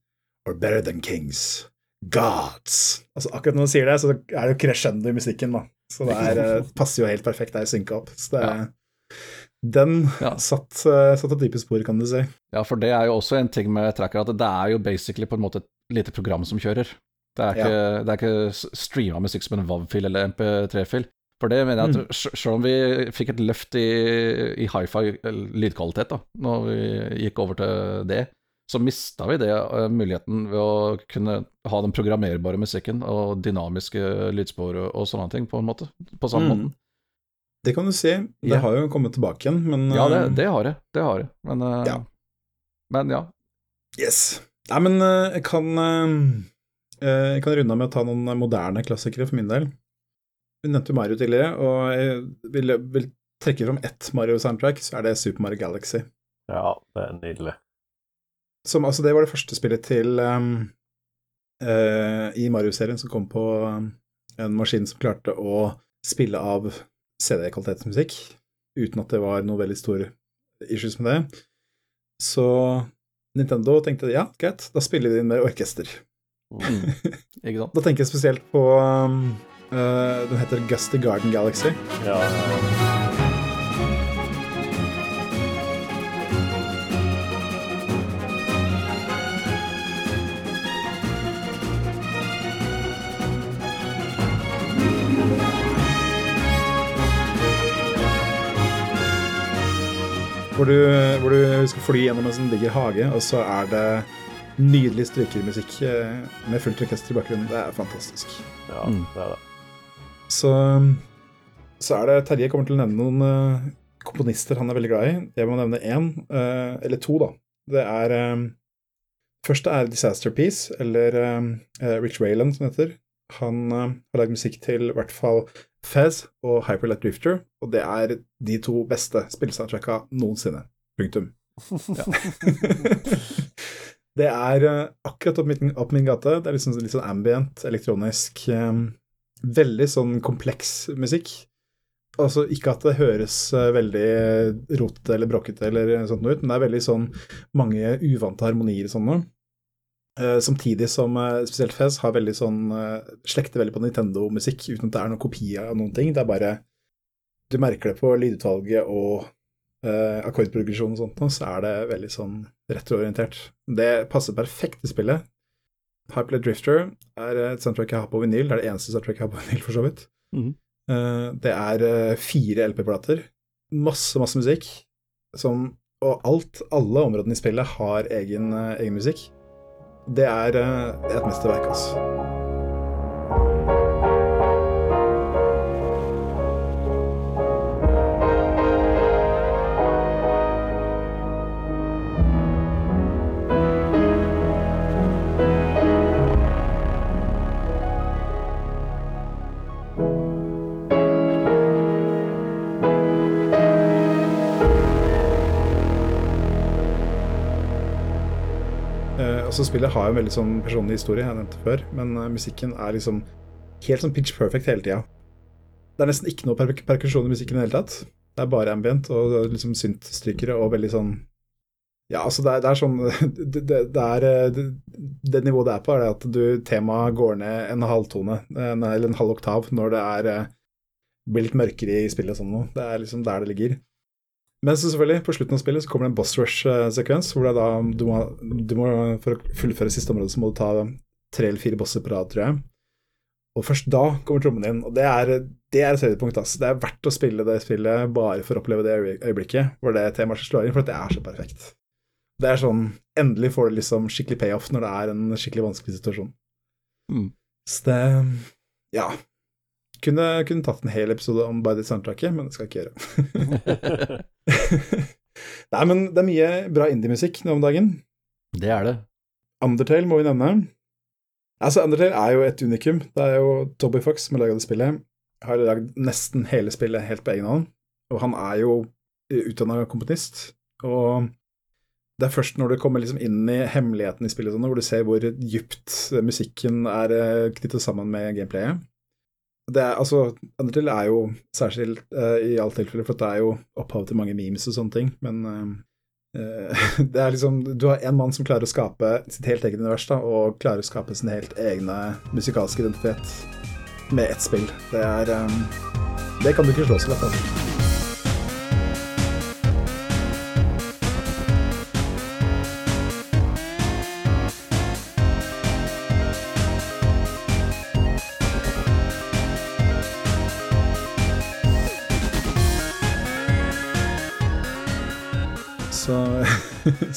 Or better than kings. Gods. Altså Akkurat når han sier det, så er det jo crescendo i musikken, da. Så det er, eh, passer jo helt perfekt, der å synka opp. Så det er Den Ja. satt, eh, satt et dype spor, kan du si. Ja, for det er jo også en ting med tracker, at det er jo basically på en måte et lite program som kjører. Det er ikke, er ikke streama musikk som en WAV-fil eller MP3-fil. For det mener jeg at mm. selv om vi fikk et løft i, i hifi eller lydkvalitet da, når vi gikk over til det, så mista vi det eh, muligheten ved å kunne ha den programmerbare musikken og dynamiske lydspor og, sånne ting, på en måte. På samme Mm. måten. Det kan du si. Det Ja. har jo kommet tilbake igjen, men Ja, det, eh, det har det. Det har det. Men eh, Ja. Men ja. Yes. Nei, men eh, jeg kan eh, eh, Jeg kan runde av med å ta noen moderne klassikere for min del. Vi nevnte Mario tidligere, og jeg vil, vil trekke fram ett Mario-soundtrack, så er det Super Mario Galaxy. Ja, det er nydelig. Som, altså, det var det første spillet til um, uh, i Mario-serien som kom på um, en maskin som klarte å spille av CD-kvalitetsmusikk, uten at det var noe veldig stor issues med det. Så Nintendo tenkte ja, greit, da spiller vi inn med orkester. Mm. Da tenker jeg spesielt på um, eh, Den heter Gusty Garden Galaxy. Ja, Hvor du, hvor du skal fly gjennom en sånn diger hage, og så er det nydelig strykermusikk eh, med fullt orkester i bakgrunnen. Det er fantastisk. ja Mm. det er det. Så, så er det Terje kommer til å nevne noen eh, komponister han er veldig glad i. Jeg må nevne én, eh, eller to, da. Det er eh, Første er Disaster Piece, eller Rich Wayland, som det heter. Han har lagd musikk til i hvert fall Fez og Hyperlight Drifter, og det er de to beste spillesoundtracka noensinne. Punktum. det er akkurat opp min, opp min gate. Det er liksom litt sånn ambient, elektronisk Veldig sånn kompleks musikk. Altså ikke at det høres eh, veldig rotete eller brokkete eller sånt ut, men det er veldig sånn mange uvante harmonier og sånn noe. Eh, samtidig som eh, spesielt Fez har veldig sånn slekter veldig på Nintendo-musikk uten at det er noen kopi av noen ting. Det er bare Du merker det på lydutvalget og uh, akkordprogresjon og sånt, så er det veldig sånn retroorientert. Det passer perfekt til spillet. Hyperlight Drifter er et soundtrack jeg har på vinyl. Det er det eneste soundtrack jeg har på vinyl, for så vidt. Eh, det er eh, fire LP-plater. Masse, masse musikk. Som, og alt, alle områdene i spillet har egen, eh, egen musikk. Det er et mesterverk, altså. Eh, altså Spillet har jo en veldig sånn personlig historie, jeg nevnte før, men eh, musikken er liksom helt sånn pitch perfect hele tida. Det er nesten ikke noe per perkusjon i musikken i det hele tatt. Det er bare ambient og liksom syntstrykere og veldig sånn Ja, altså, det er, det er sånn det, det, det er eh, det, nivået det er på, er det at du temaet går ned en halvtone, eller en halv oktav, når det er eh, blir litt mørkere i spillet og sånn noe. Det er liksom der det ligger. Men så selvfølgelig, på slutten av spillet så kommer det en boss rush-sekvens, hvor det er da du må, du må For å fullføre siste område så må du ta tre eller fire bosser på rad, tror jeg. Og først da kommer trommene inn, og det er, det er et høydepunkt. Altså. Det er verdt å spille det spillet bare for å oppleve det øyeblikket hvor det temaet slår inn, for det er så perfekt. Det er sånn Endelig får du liksom skikkelig payoff når det er en skikkelig vanskelig situasjon. Mm. Så det Ja. Kunne, kunne tatt en hel episode om bare det soundtracket, men det skal jeg ikke gjøre. Nei, men det er mye bra indiemusikk nå om dagen. Det er det. Undertale må vi nevne. Altså, Undertale er jo et unikum. Det er jo Toby Fox som har laga det spillet. Har lagd nesten hele spillet helt på egen hånd. Og han er jo utdanna komponist. Og det er først når du kommer liksom inn i hemmeligheten i spillet, sånn, hvor du ser hvor dypt musikken er knyttet sammen med gameplayet. Det er, altså, Undertale er jo særskilt uh, i alle tilfeller, for det er jo opphav til mange memes og sånne ting, men uh, det er liksom Du har en mann som klarer å skape sitt helt eget univers, da, og klarer å skape sin helt egne musikalske identitet med ett spill. Det er um, Det kan du ikke slå så lett, altså.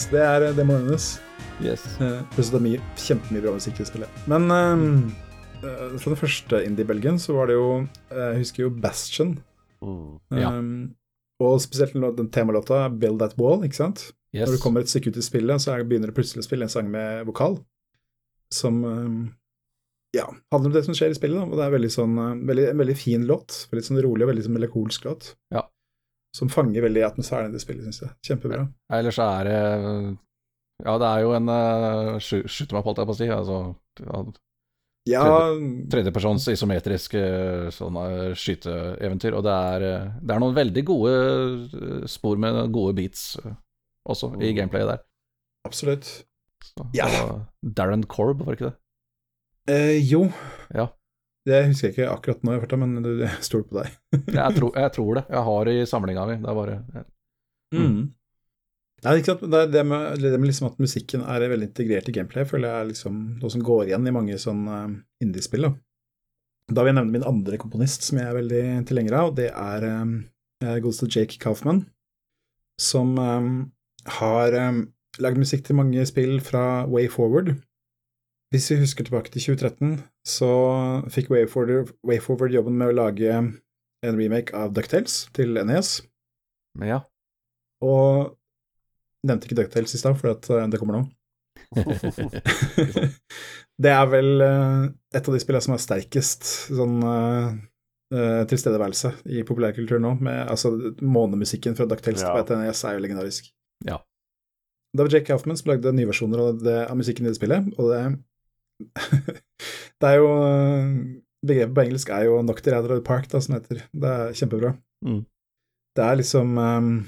Så det, er, det må nevnes. Yes. Pluss det er mye, kjempemye bra musikk i spillet. Men um, fra den første indie-belgen så var det jo Jeg husker jo Bastion. Mm. Ja. Um, og spesielt den temalåta 'Build That Wall'. ikke sant? yes. Når du kommer et stykke ut i spillet, så er- begynner du plutselig å spille en sang med vokal. Som um, ja, handler om det som skjer i spillet. Da. Og det er veldig sånn, veldig, en veldig fin låt. Veldig sånn rolig og veldig sånn melankolsk låt. Ja. Som fanger veldig atmosfæren i det spillet, syns jeg. Kjempebra. Ellers så er det Ja, det er jo en uh, Skyt meg på, holdt jeg på å si. Altså, ja, Ja, tredjepersons isometrisk eh, sånn eh, skyteeventyr. Og det er, eh, det er noen veldig gode spor med gode beats også i gameplayet der. absolutt. Så, Ja. Darren Korb, var det ikke det? Eh, jo. Ja. Det husker jeg ikke akkurat nå, fall, men det- jeg stoler på deg. Jeg, tror- jeg tror det. Jeg har det i samlinga mi. Det er bare Mm. Nei, ikke sant? Det, er det, med, det med liksom at musikken er veldig integrert i gameplay, føler jeg er liksom noe som går igjen i mange sånn uh, indiespill. Da. da vil jeg nevne min andre komponist som jeg er veldig tilhenger av, og det er um, godeste Jake Kaufman, som um, har um, lagd musikk til mange spill fra Way Forward. Hvis vi husker tilbake til 2013, så fikk Wayforward, Wayforward jobben med å lage en remake av Ducktales til NES. Men ja. Og nevnte ikke DuckTales i stad, for at eh, det kommer nå. det er vel eh, et av de spillene som har sterkest sånn eh, tilstedeværelse i populærkultur nå. Med, altså, månemusikken fra DuckTales Ja. på ETNS er jo legendarisk. Ja. Det var Jake Hoffman som lagde nye versjoner av, det, av musikken i det spillet, og det Det er jo eh, Begrepet på engelsk er jo 'knock the of the park', da, som heter. Det er kjempebra. Mm. Det er liksom um,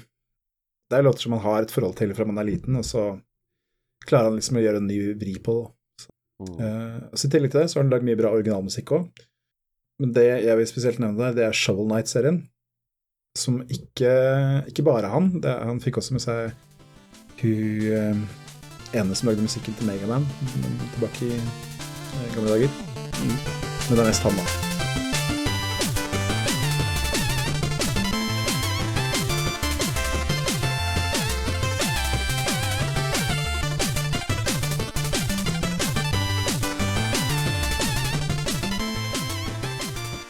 Det er låter som man har et forhold til fra man er liten, og så klarer han liksom å gjøre en ny vri på det. Mm. Uh, så I tillegg til det så har han lagd mye bra originalmusikk òg. Men det jeg vil spesielt nevne der, det er Shovel Night-serien. Som ikke, ikke bare han. Det, han fikk også med seg hun ene som lagde musikken til Megaman tilbake i eh, gamle dager. Mm. Men det er mest han, da.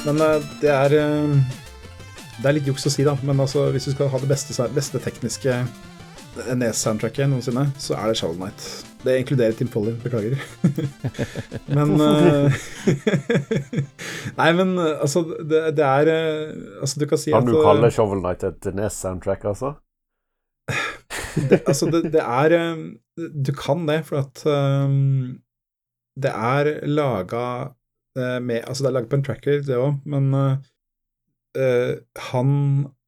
Men eh, det er eh, Det er litt juks å si, da, men altså, hvis du skal ha det beste, beste tekniske NES-soundtracket noensinne, så er det Shovel Knight. Det inkluderer Tim Foley, beklager. men eh, Nei, men altså, det, det er eh, Altså, du kan si Kan at du eh, kalle Shovel Knight et NES-soundtrack, altså? det, altså, det, det er Du kan det, for at um, det er laga med Altså, det er laga på en tracker, det òg, men uh, han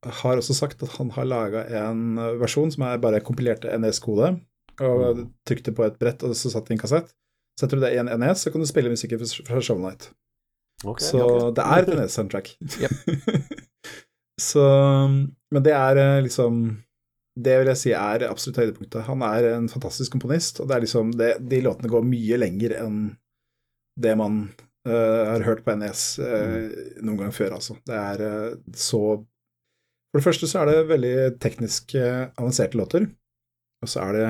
har også sagt at han har laga en versjon som er bare kompilerte NS-kode, og trykte på et brett, og så satt det i en kassett. Setter du det i en NS, så kan du spille musikken fra Show Night. Okay, så Så det er et NS-soundtrack. Yep. så Men det er eh, liksom Det vil jeg si er absolutt høydepunktet. Han er en fantastisk komponist, og det er liksom det, de låtene går mye lenger enn det man uh, har hørt på NES mm. noen gang før, altså. Det er uh, så For det første så er det veldig teknisk eh, avanserte låter. Og så er det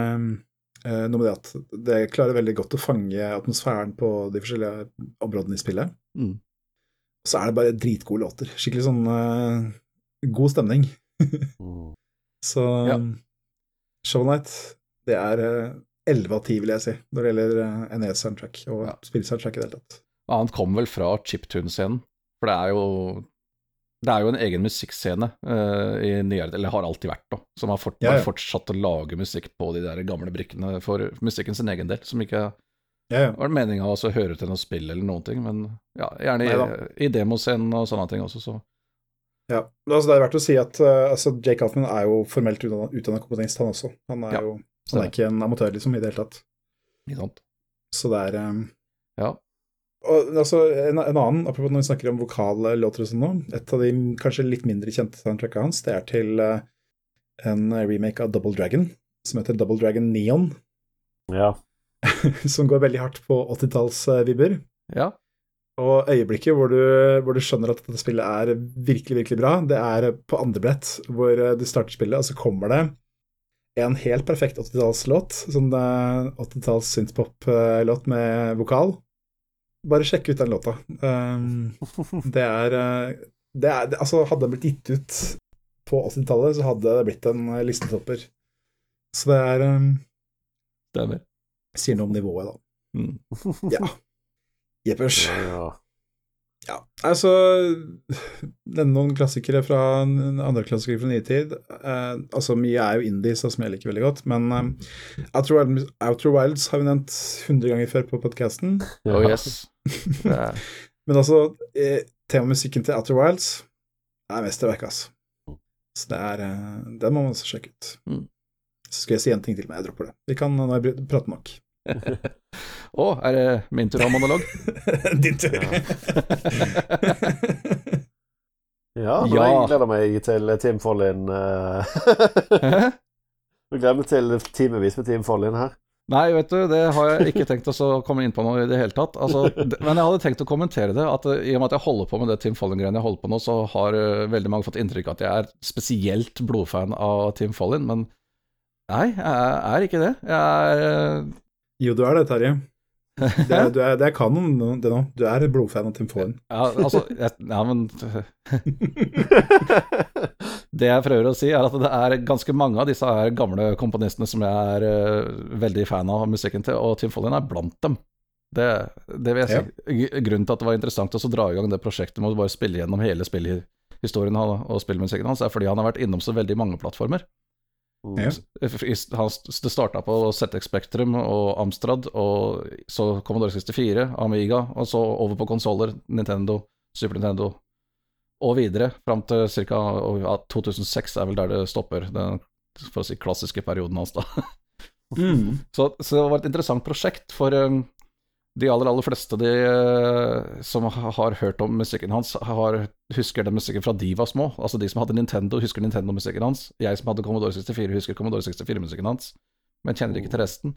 eh, noe med det at det klarer veldig godt å fange atmosfæren på de forskjellige områdene i spillet. Mm. Og så er det bare dritgode låter. Skikkelig sånn eh, god stemning. Mm. Så Ja. Show Night, det er eh, 11 av 10, vil jeg si, når det gjelder eh, NES-soundtrack og Ja. spillsoundtrack i det hele tatt. Ja, Han kom vel fra chiptune-scenen, for det er jo det er jo en egen musikkscene uh, i nyere eller har alltid vært, da, som har fort, Ja, ja. fortsatt å lage musikk på de der gamle brikkene for musikken sin egen del, som ikke Ja, ja. var meninga å høre til noe spill eller noen ting, men ja, gjerne i, i demoscenen og sånne ting også, så ja. Men Altså, det er verdt å si at uh, altså, Jake Hoffman er jo formelt utdanna komponist, han også. Han er jo han er ikke en amatør, liksom, i det hele tatt. Så det er Ja. Og altså, en, en annen, apropos når vi snakker om vokallåter og sånn nå, et av de kanskje litt mindre kjente soundtracka hans, det er til uh, en remake av Double Dragon, som heter Double Dragon Neon, Ja. som går veldig hardt på 80-tallsvibber. ja. Og øyeblikket hvor du, hvor du skjønner at dette spillet er virkelig, virkelig bra, det er på andre brett, hvor eh, du starter spillet, og så kommer det en helt perfekt 80-tallslåt, sånn eh, 80-talls synthpop-låt med vokal. Bare sjekk ut den låta. Um, det er, eh, det er det, Altså, hadde den blitt gitt ut på 80-tallet, så hadde det blitt en eh, listetopper. Så det er um, Stemmer. Sier noe om nivået, da. Mm. Ja. Jeppers. ja. Ja, altså Nevne noen klassikere fra andre klassikere fra nye tid. Uh, altså, mye er jo indie, så som jeg liker veldig godt, men um, Outer, Wilds, Outer Wilds har vi nevnt 100 ganger før på podkasten. Oh yes. Men altså, eh, temamusikken til Outer Wilds er mesterverk, altså. Så det er eh, Den må man også sjekke ut. Mm. Så skal jeg si en ting til, men jeg dropper det. Vi kan nå har jeg pratet nok. Å, er det min tur å ha monolog? Din tur. Ja, men Ja. jeg gleder meg til Team Follin. Du Jeg gleder meg til timevis med Team Follin her. Nei, vet du, det har jeg ikke tenkt å komme inn på noe i det hele tatt. Altså, det, men jeg hadde tenkt å kommentere det, at eh, i og med at jeg holder på med det Tim Follin-greiene jeg holder på nå, så har uh, veldig mange fått inntrykk av at jeg er spesielt blodfan av Tim Follin, men nei, jeg er ikke det. Jeg er uh... Jo, du er det, Terje. Det er, du er, det er kanon, det nå. Du er blodfan av Tim Foren. ja, altså jeg, Ja, men Det jeg prøver å si, er at det er ganske mange av disse gamle komponistene som jeg er uh, veldig fan av musikken til, og Tim Follin er blant dem. Det, det vil jeg si. Ja. Grunnen til at det var interessant å dra i gang det prosjektet med å bare spille gjennom hele spillhistorien og spillmusikken hans, er fordi han har vært innom så veldig mange plattformer. Ja. Det starta på ZX Spectrum og Amstrad, og så Commodore 64, Amiga, og så over på konsoller, Nintendo, Super Nintendo, og videre fram til ca. 2006 er vel der det stopper, den for å si klassiske perioden hans, da. Mm. Så, så det var et interessant prosjekt for um, de aller, aller fleste de, eh, som har hørt om musikken hans, har, husker den musikken fra de var små. Altså de som hadde Nintendo, husker Nintendo-musikken hans. Jeg som hadde Commodore 64, husker Commodore 64-musikken hans, men kjenner ikke til resten.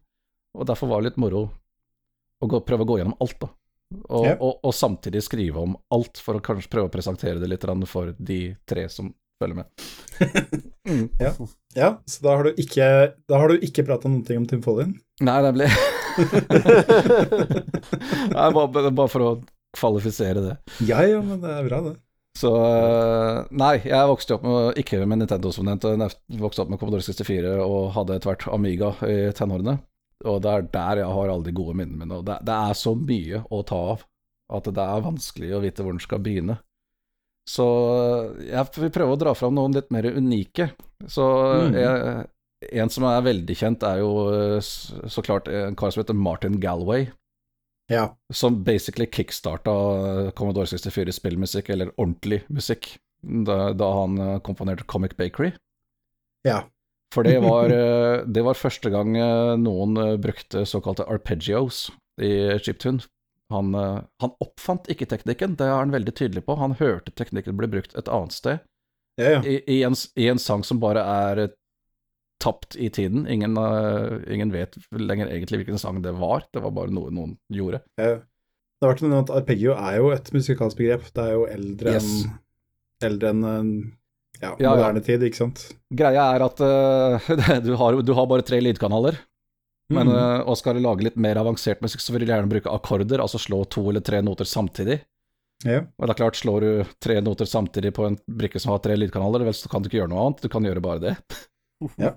Og derfor var det litt moro å gå, prøve å gå gjennom alt, da. Og, yeah. og, og samtidig skrive om alt, for å kanskje prøve å presentere det litt for de tre som følger med. Mm. Ja, så da har du ikke, da har du ikke prata ting om Tim Follin? Nei, det ble Nei, bare, bare for å kvalifisere det. Ja, ja, men det er bra, det. Så eh, Nei, jeg vokste opp med, ikke med Nintendo som nevnt, jeg vokste opp med Commodore 64 og hadde etter hvert Amiga i tenårene. Og det er der jeg har alle de gode minnene mine. Og det, det er så mye å ta av at det er vanskelig å vite hvor den skal begynne. Så jeg vil prøve å dra fram noen litt mer unike. Så Mm. jeg, en som er veldig kjent, er jo eh, så klart en kar som heter Martin Galway Ja. som basically kickstarta Commodore 64 spillmusikk, eller ordentlig musikk, da, da han eh, komponerte Comic Bakery. Ja. For det var, eh, det var første gang eh, noen eh, brukte såkalte arpeggios i chiptune. Han, eh, han oppfant ikke teknikken, det er han veldig tydelig på. Han hørte teknikken bli brukt et annet sted, Ja, ja. i, i, en, i en sang som bare er eh, tapt i tiden. Ingen, uh, ingen vet lenger egentlig hvilken sang det var, det var bare noe noen gjorde. ja. Det har vært noe at arpeggio er jo et musikalsk begrep. Det er jo eldre Yes. enn eldre enn en, ja, Ja, moderne tid, ikke sant? Greia er at uh, du, har, du har bare tre lydkanaler, men Mm. eh, og skal du lage litt mer avansert musikk, så vil du gjerne bruke akkorder, altså slå to eller tre noter samtidig. ja. Og det er klart, slår du tre noter samtidig på en brikke som har tre lydkanaler, vel, så kan du ikke gjøre noe annet, du kan gjøre bare det. Ja.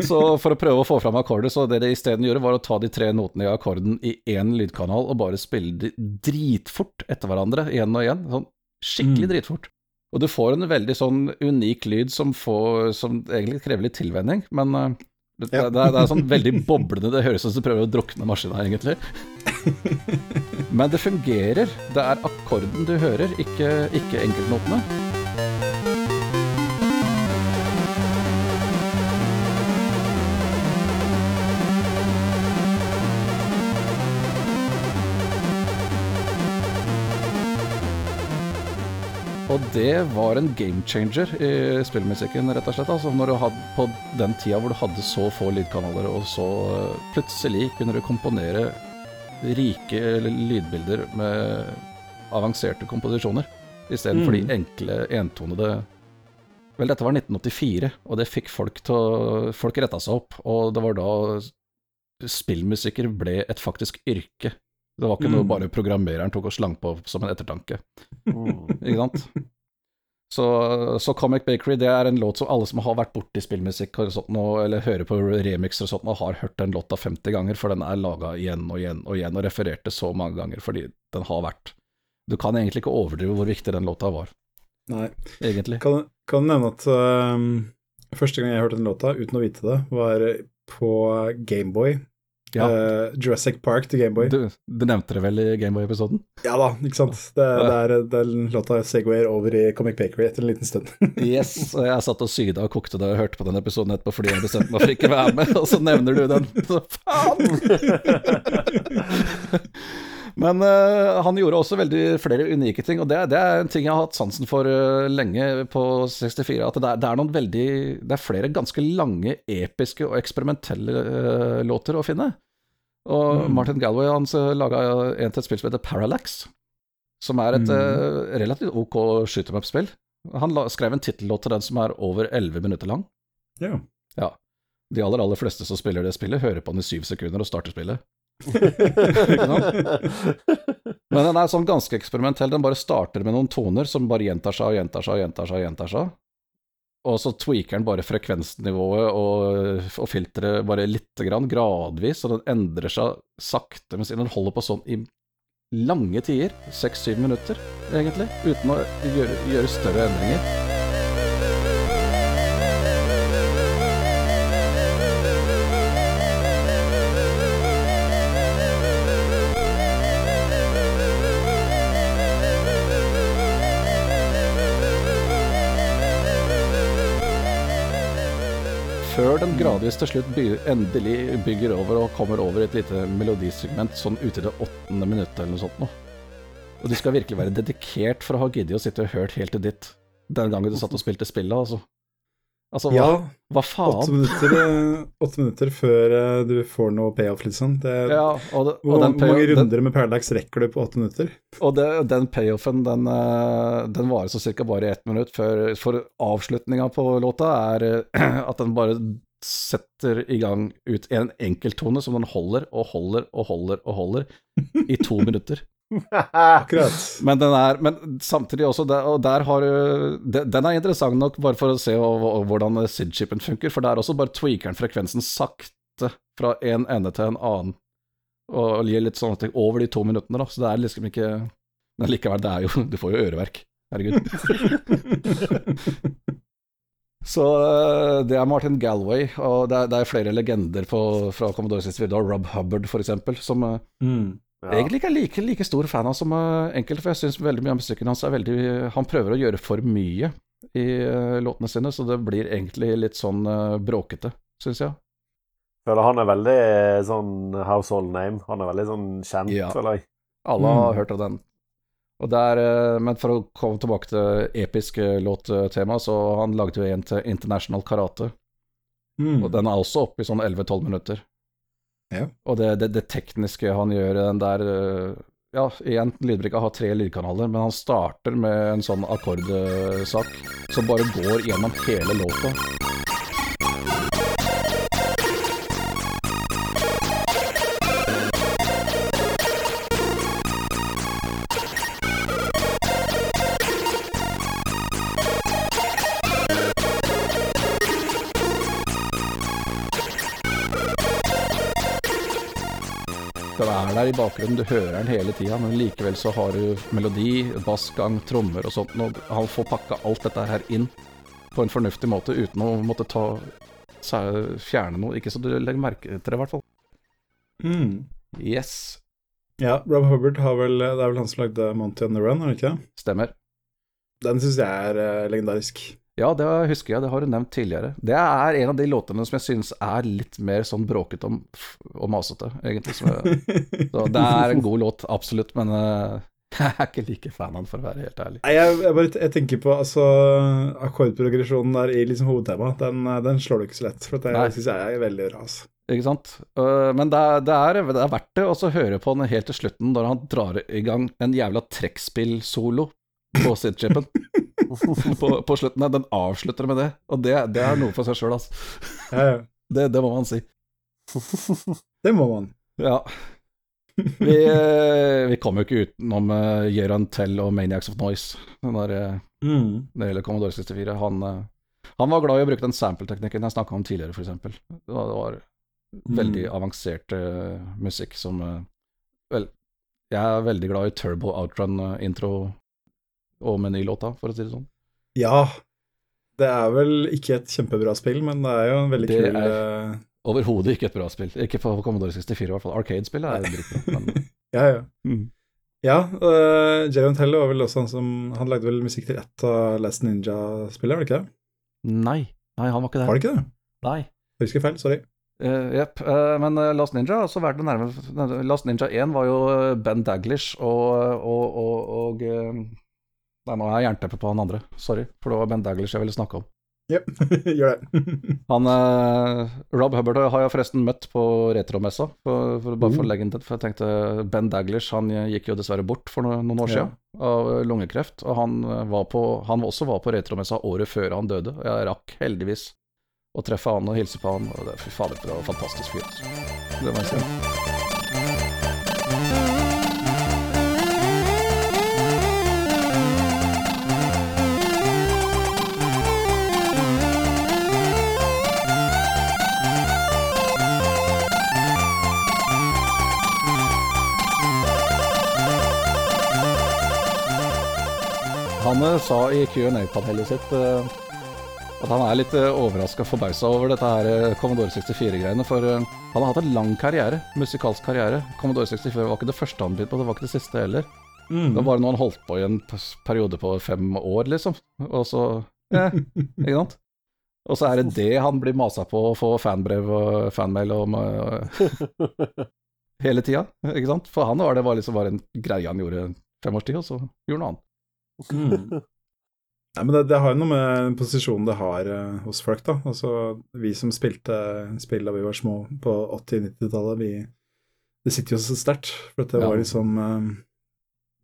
Så for å prøve å få fram akkorder, så det de isteden gjorde, var å ta de tre notene i akkorden i én lydkanal og bare spille de dritfort etter hverandre, igjen og igjen. Sånn skikkelig Mm. dritfort. Og du får en veldig sånn unik lyd som, får, som egentlig krever litt tilvenning, men eh, det, Ja. det, er, det er sånn veldig boblende, det høres ut som du prøver å drukne maskina, egentlig. Men det fungerer. Det er akkorden du hører, ikke, ikke enkeltnotene. Og det var en game changer i spillmusikken, rett og slett. Altså, hadde, på den tida hvor du hadde så få lydkanaler, og så eh, plutselig kunne du komponere rike lydbilder med avanserte komposisjoner, istedenfor Mm. de enkle, entonede Vel, dette var 1984, og det fikk folk til å Folk retta seg opp, og det var da spillmusiker ble et faktisk yrke. Det var ikke noe Mm. bare programmereren tok og slang på som en ettertanke. Mm. Ikke sant? Så, så Comic Bakery det er en låt som alle som har vært borti spillmusikk og sånt, eller hører på remixer og sånt, og har hørt den låta 50 ganger, for den er laga igjen og igjen og igjen, og refererte så mange ganger fordi den har vært Du kan egentlig ikke overdrive hvor viktig den låta var, Nei. egentlig. Kan, kan nevne at øhm, første gang jeg hørte den låta, uten å vite det, var på Gameboy. Ja. Uh, Jurassic Park til Gameboy. Du, du nevnte det vel i Gameboy-episoden? Ja da, ikke sant. Det, det er den låta segwayer over i Comic Bakery etter en liten stund. Yes, og jeg satt og syda og kokte da jeg hørte på den episoden etterpå fordi jeg bestemte meg for ikke å være med, og så nevner du den. Så faen! Men uh, han gjorde også veldig flere unike ting, og det, det er en ting jeg har hatt sansen for uh, lenge på 64. At det er, det er noen veldig Det er flere ganske lange, episke og eksperimentelle uh, låter å finne. Og Mm. Martin Galway han laga en til et spill som heter Parallax, som er et Mm. eh, relativt ok up-spill. Han la, skrev en tittellåt til den som er over 11 minutter lang. Yeah. Ja. De aller, aller fleste som spiller det spillet, hører på den i syv sekunder og starter spillet. Men den er sånn ganske eksperimentell. Den bare starter med noen toner som bare gjentar seg og gjentar seg og gjentar seg. Og gjentar seg. Og så tweaker den bare frekvensnivået og, og filteret bare lite grann, gradvis, og den endrer seg sakte, mens den holder på sånn i lange tider, seks-syv minutter, egentlig, uten å gjøre, gjøre større endringer. Før den gradvis til slutt by endelig bygger over og kommer over et lite melodisegment sånn ute i det åttende minuttet eller noe sånt noe. Og du skal virkelig være dedikert for å ha giddet å sitte og hørt helt til ditt den gangen du satt og spilte spillet, altså. Altså, hva, ja, hva åtte minutter, eh, åtte minutter før eh, du får noe payoff, liksom. Det, Ja, og, det, og, hvor, den mange runder den, med Parallax rekker du på åtte minutter? og det, den payoffen, den, eh, den varer så cirka bare ett minutt før For avslutninga på låta er at den bare setter i gang ut en enkelttone som den holder og holder og holder og holder i to minutter. Akkurat. Men den er Men samtidig også, der, og der har de- Den er interessant nok bare for å se hvordan SID-chipen funker, for der også bare tweaker den frekvensen sakte fra en ende til en annen. Og gir litt sånne ting over de to minuttene, da. Så det er liksom ikke Men likevel, det er jo Du får jo øreverk. Herregud. Så øh, det er Martin Galway, og det er, det er flere legender på, fra Commodore 64. Rob Hubbard, eksempel, som øh, Mm. Ja. egentlig ikke er like, like stor fan av som uh, enkelte, for jeg syns veldig mye av musikken hans er veldig Han prøver å gjøre for mye i eh, låtene sine, så det blir egentlig litt sånn eh, bråkete, syns jeg. Føler han er veldig sånn household name. Han er veldig sånn kjent, Ja. føler jeg. Alle har Mm. hørt av den. Og der, eh, men for å komme tilbake til episk eh, låttema, så han lagde jo en til International Karate. Mm. Og den er også oppe i sånn 11-12 minutter. Ja. Og det, det, det tekniske han gjør, den der uh, Ja, igjen, lydbrikka har tre lydkanaler, men han starter med en sånn akkordsak som bare går gjennom hele låta. Er i bakgrunnen, du hører den hele tida, men likevel så har du melodi, bassgang, trommer og sånt. Og han får pakka alt dette her inn på en fornuftig måte uten å måtte ta fjerne noe. Ikke så du legger merke til det, i hvert fall. Mm. Yes, Ja, Rob Hubbard har vel Det er vel han som lagde Monty on the Run, er det ikke det? stemmer. Den syns jeg er eh, legendarisk. Ja, det husker jeg, det har du nevnt tidligere. Det er en av de låtene som jeg syns er litt mer sånn bråkete og, masete, egentlig. Som jeg, så det er en god låt, absolutt, men eh, jeg er ikke like fan av den, for å være helt ærlig. Nei, jeg, jeg, bare, jeg tenker på altså akkordprogresjonen der i liksom hovedtemaet. Den, den slår du ikke så lett, for det syns jeg er veldig bra. Altså. Ikke sant? Øh, men det er, det, er, det er verdt det å høre på den helt til slutten, når han drar i gang en jævla trekkspill-solo på Sidchipen. på, på slutten. Den avslutter med det, og det, det er noe for seg sjøl, altså. Ja, ja. Det, det må man si. Det må man. Ja. Vi, øh, vi kom jo ikke utenom uh, Tell og Maniacs of Noise den der, øh, Mm. det gjelder Commodore 64. Han, han var glad i å bruke den sample-teknikken jeg snakka om tidligere, f.eks. Det var, det var veldig avansert eh, musikk som eh, Vel, jeg er veldig glad i Turbo Outrun-intro og menylåta, for å si det sånn. Ja. Det er vel ikke et kjempebra spill, men det er jo en veldig Det kul er- eh, Overhodet ikke et bra spill. Ikke på Commodore 64 i hvert fall. Arcade-spillet er dritbra. Men Ja, ja. Mm. Ja, uh, Jeremy Tell var vel også han som Han lagde vel musikk til ett av Last Ninja-spillet, var det ikke det? nei. Nei, han var ikke det. Var det ikke det? Nei. Jeg husker feil, sorry. Jepp. Uh, uh, men eh, Last Ninja har også vært det nærme Last Ninja 1 var jo eh, Ben Daglish og, og, og, og eh, Nei, nå har jeg jernteppe på han andre. Sorry, for det var Ben Daglish jeg ville snakke om. Jep, gjør det. Han, eh, Rob Hubbard har jeg forresten møtt på retromessa, for, for, bare for å Mm. legge inn det. For jeg tenkte Ben Daglish han gikk jo dessverre bort for noen, noen år Ja. siden av lungekreft. Og han, eh, var på, han også var på retromessa året før han døde. Og jeg rakk heldigvis å treffe han og hilse på han. Og det, fy fader, det var en fantastisk fyr. altså. Det må jeg si. Eh, sa i Q&A-panelet sitt eh, at han er litt uh, overraska og forbausa over dette her eh, Commodore 64-greiene. For eh, han har hatt en lang karriere, musikalsk karriere. Commodore 64 var ikke det første han begynte på, det var ikke det siste heller. Mm. Det var bare noe han holdt på i en periode på fem år, liksom. Og så eh, Ikke sant? Og så er det det han blir masa på å få fanbrev og fanmail om eh, hele tida, ikke sant? For han var det var liksom bare en greie han gjorde fem års tid, og så gjorde han noe annet. Mm. Nei, men det, det har jo noe med posisjonen det har eh, hos folk, da. Altså, vi som spilte spill da vi var små på 80-90-tallet, vi Det sitter jo så sterkt. For det Ja. var liksom eh,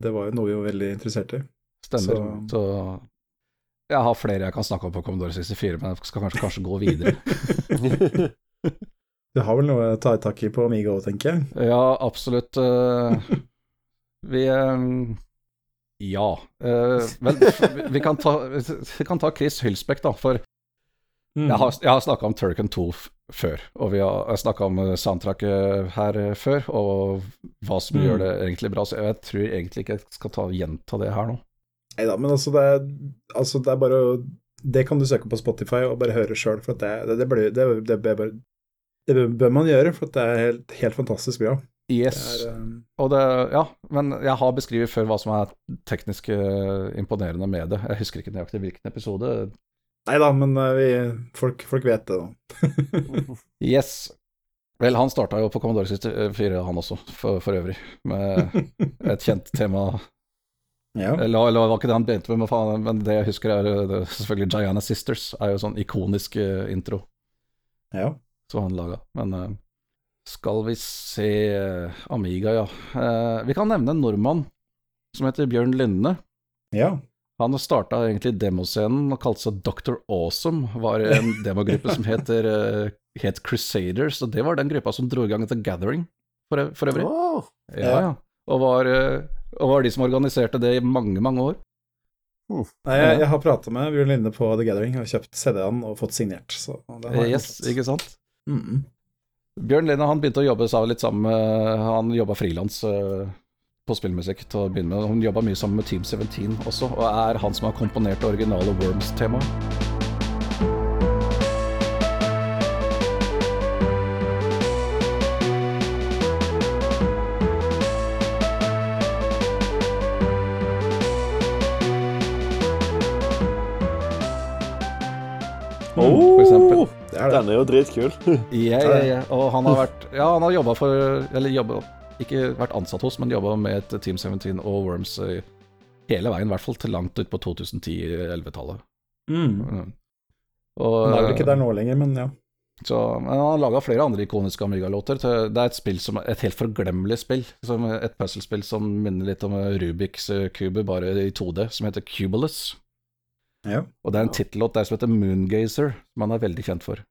Det var jo noe vi var veldig interessert i. Stemmer. Så- Så, jeg har flere jeg kan snakke om på Commodore 64, men jeg skal kanskje, kanskje gå videre. Du har vel noe å ta tak i på Amiga òg, tenker jeg. Ja, absolutt. eh, vi eh, Ja. Uh, vel, vi kan, ta, vi kan ta Chris Hylsbekk, da. For Mm. jeg har, jeg har snakka om Turk 2 Toof før. Og vi har snakka om eh, soundtracket her eh, før, og hva som Mm. gjør det egentlig bra. Så jeg tror egentlig ikke jeg skal ta, gjenta det her nå. Nei da, men altså det, er, altså det er bare å Det kan du søke på Spotify og bare høre sjøl, for at det, det, det, blir, det, det, bør det bør- man gjøre, for at det er helt, helt fantastisk bra. Det Yes. er, eh, Og det, ja, men jeg har beskrevet før hva som er teknisk eh, imponerende med det. Jeg husker ikke nøyaktig hvilken episode. Nei da, men eh, vi, folk, folk vet det da. Yes. Vel, han starta jo på Commodore 64, han også, for, for øvrig, med et kjent tema. ja. Eller, eller var ikke det han begynte med, men, faen, men det jeg husker er eh, det, selvfølgelig Giana Sisters, er jo sånn ikonisk intro ja. som han laga. Men Skal vi se Amiga, ja. Eh, vi kan nevne en nordmann som heter Bjørn Lynne. Ja. Han starta egentlig demoscenen og kalte seg Dr. Awesome. Var en demogruppe som heter, eh, het Crusaders, og det var den gruppa som dro i gang The Gathering, for, for øvrig. Åh, Ja, ja. Og var, eh, og var de som organiserte det i mange, mange år. Nei, jeg, jeg har prata med Bjørn Linde på The Gathering og kjøpt CD-en og fått signert. Så det har Yes, ikke sant? Mm. Bjørn Linde han begynte å jobbe sa litt sammen med Han jobba frilans eh, på spillmusikk til å begynne med. Hun jobba mye sammen med Team 17 også, og er han som har komponert det originale Worms-temaet. for. Oh, er det. den er jo dritkul. Ja, ja, ja. Og han har vært Ja, han har jobba for Eller jobba Ikke vært ansatt hos, men jobba med et Team 17 og Worms eh, hele veien, i hvert fall til langt ut på 2010-11-tallet. Mm. Og Han er vel ikke der nå lenger, men ja. Så, men han har laga flere andre ikoniske Amiga-låter. Det er et spill som et helt forglemmelig spill. Som et puslespill som minner litt om Rubiks eh, kube, bare i 2D, som heter Cubulus. ja. Og det er en tittellåt der som heter Moongazer, som han er veldig kjent for.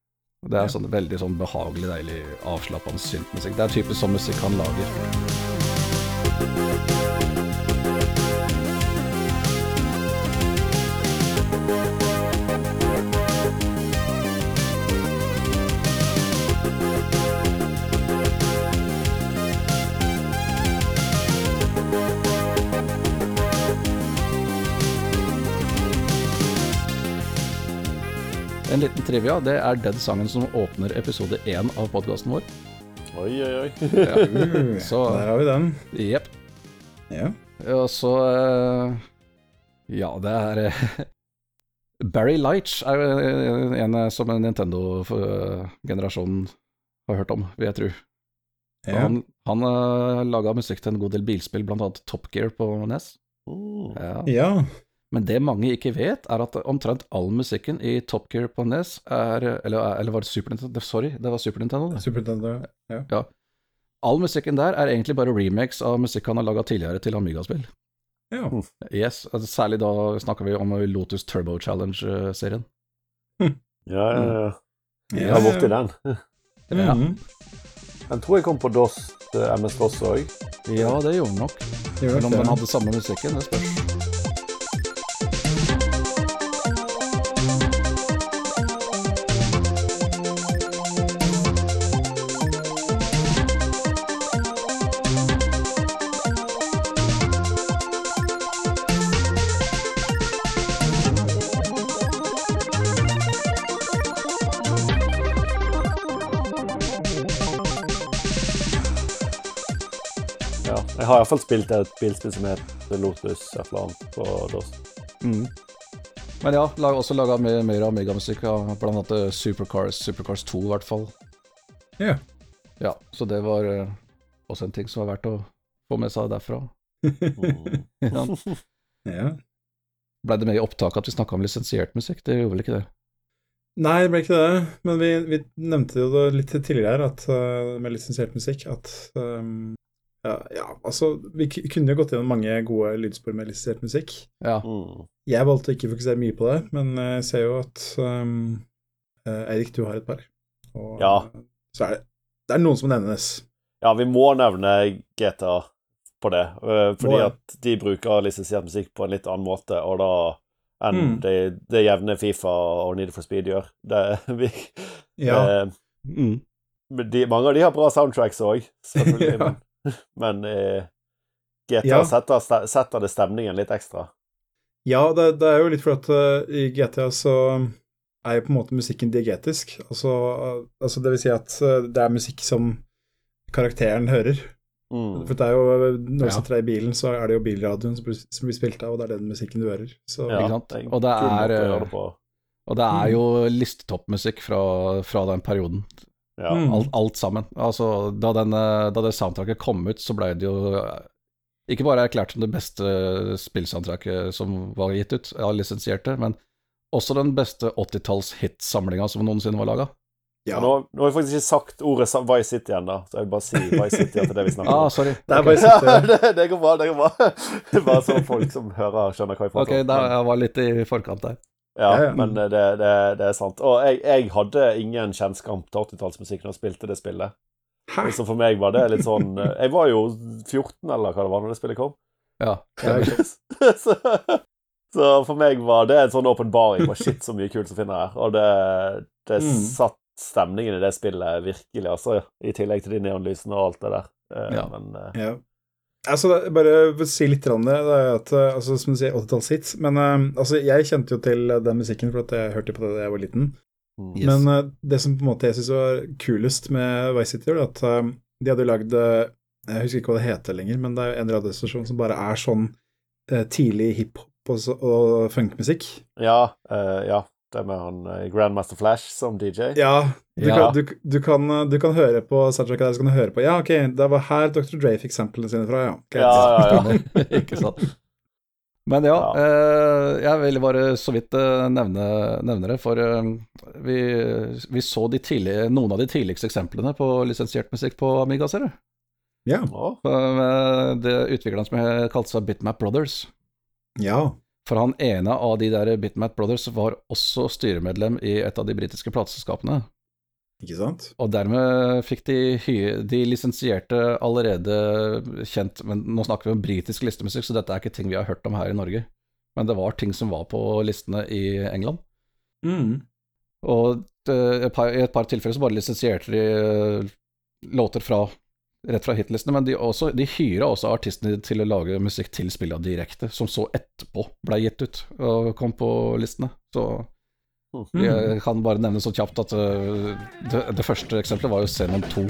Det er sånn veldig sånn behagelig, deilig, avslappende syntmusikk. Det er typisk sånn musikk han lager. En liten trivia, det er den sangen som åpner episode én av podkasten vår. Oi, oi, oi. Ja. Uh, Så- Der har vi den. Jepp. Ja. Og så eh, Ja, det er eh, Barry Leitch er jo en eh, som Nintendo-generasjonen har hørt om, vil jeg tro. Ja. Han, han laga musikk til en god del bilspill, annet Top Gear på NES. Oh. Ja. ja. Men det mange ikke vet, er at omtrent all musikken i Top Gear på NES er Eller, eller var det Super Nintendo? Sorry, det var Super Nintendo. Det. Super Nintendo. Ja. All musikken der er egentlig bare remakes av musikk han har laga tidligere til Amiga-spill. ja. Yes, altså Særlig da snakker vi om Lotus Turbo Challenge-serien. Ja, ja, ja. Jeg har var borti den. Ja. Mhm. Den tror jeg kom på DOS, eh, MS-DOS òg. Ja, det gjorde den nok. Selv om den hadde samme musikken, det spørs. Jeg fall spilt et bilspill som heter Lotus et eller annet på DOS. Mm. Men ja, lag, også laga mer, mer Amiga-musikk, ja, blant annet eh, Supercars, Supercars 2 i hvert fall. Ja. Ja, så det var uh, også en ting som var verdt å få med seg derfra. Mm. Ja. ja. Blei det med i opptaket at vi snakka om lisensiert musikk? Det gjorde vel ikke det? Nei, det ble ikke det. Men vi, vi nevnte jo det litt tidligere her, at, uh, med lisensiert musikk, at um, ja, ja, altså Vi kunne jo gått gjennom mange gode lydspor med lisensiert musikk. Ja. Mm. Jeg valgte å ikke fokusere mye på det, men eh, jeg ser jo at um, eh, Eirik, du har et par. Og Ja. så er det, det er noen som nevnes. Ja, vi må nevne GTA på det, eh, fordi at de bruker lisensiert musikk på en litt annen måte, og da enn Mm. det, det jevne Fifa og Need for Speed gjør. Det, vi, Ja. eh, Mm. de, mange av de har bra soundtracks òg, selvfølgelig, Ja. men, eh, GTA Ja. setter, setter det stemningen litt ekstra. Ja, det, det er jo litt fordi at uh, i GTA så er jo på en måte musikken diegetisk. Altså, uh, altså det vil si at uh, det er musikk som karakteren hører. Mm. For det er jo, når du Ja. sitter i bilen, så er det jo bilradioen som blir, som blir spilt av, og det er den musikken du hører. Så Ja, Ikke sant? Og det er. Og det er jo listetoppmusikk fra, fra den perioden. Ja. Mm. Alt, alt sammen. Altså, da, den, eh, da det soundtracket kom ut, så ble det jo eh, ikke bare erklært som det beste spillsoundtracket som var gitt ut av lisensierte, men også den beste 80-talls hitsamlinga som noensinne var laga. Ja. Nå, nå har vi faktisk ikke sagt ordet Vice City ennå, så jeg vil bare si Vice City at det vi snakker Ah, sorry. Det er Ok. Ja, det, det går bra, det går bra. Bare så folk som hører, skjønner hva jeg Ok, prater om. da, Men- jeg var litt i forkant der. Ja, Ja, ja. men det, det, det er sant. Og jeg, jeg hadde ingen kjennskap til 80-tallsmusikk når jeg spilte det spillet. Hæ? Så for meg var det litt sånn eh, Jeg var jo 14, eller hva det var, når det spillet kom. Ja. det er så, så for meg var det en sånn åpenbaring på shit, så mye kult som finner her. Og det, det Mm. satt stemningen i det spillet virkelig, altså. I tillegg til de neonlysene og alt det der. Eh, Ja. Men eh, Ja. Altså, bare si litt om det, det at, altså, som du sier, 80-tallshits. Men eh, altså, jeg kjente jo til den musikken for at jeg hørte på det da jeg var liten. mm. Yes. Men eh, det som på en måte jeg syns var kulest med Vice City, var at eh, de hadde lagd Jeg husker ikke hva det heter lenger, men det er en radiostasjon som bare er sånn tidlig hiphop og, og funkmusikk. Ja, uh, ja. Det med han eh, Grandmaster Flash som DJ. Ja, du, Ja. Kan, du, du, kan, du kan høre på Sajak der, så kan du høre på Ja, ok, det var her Dr. Dre fikk samplene sine fra, ja. Okay. Ja, ja, ja. Ikke sant. Men ja, Ja. eh, jeg vil bare så vidt eh, nevne, nevne det, for eh, vi, vi så de tidlige, noen av de tidligste eksemplene på lisensiert musikk på Amiga, ser du. Ja. Å, Eh, Det utvikleren som kalte seg Bitmap Brothers. ja. For han ene av de der Bitmap Brothers var også styremedlem i et av de britiske plateselskapene. Ikke sant? Og dermed fikk de, hy- de lisensierte allerede kjent Men nå snakker vi om britisk listemusikk, så dette er ikke ting vi har hørt om her i Norge. Men det var ting som var på listene i England. Mm. Og eh, i et par tilfeller så bare lisensierte de eh, låter fra rett fra hitlistene, men de, også, de hyra også artistene til å lage musikk til spillene direkte, som så etterpå ble gitt ut og kom på listene. Så Mm. jeg kan bare nevne så kjapt at øh, det, det første eksempelet var jo Xenon 2.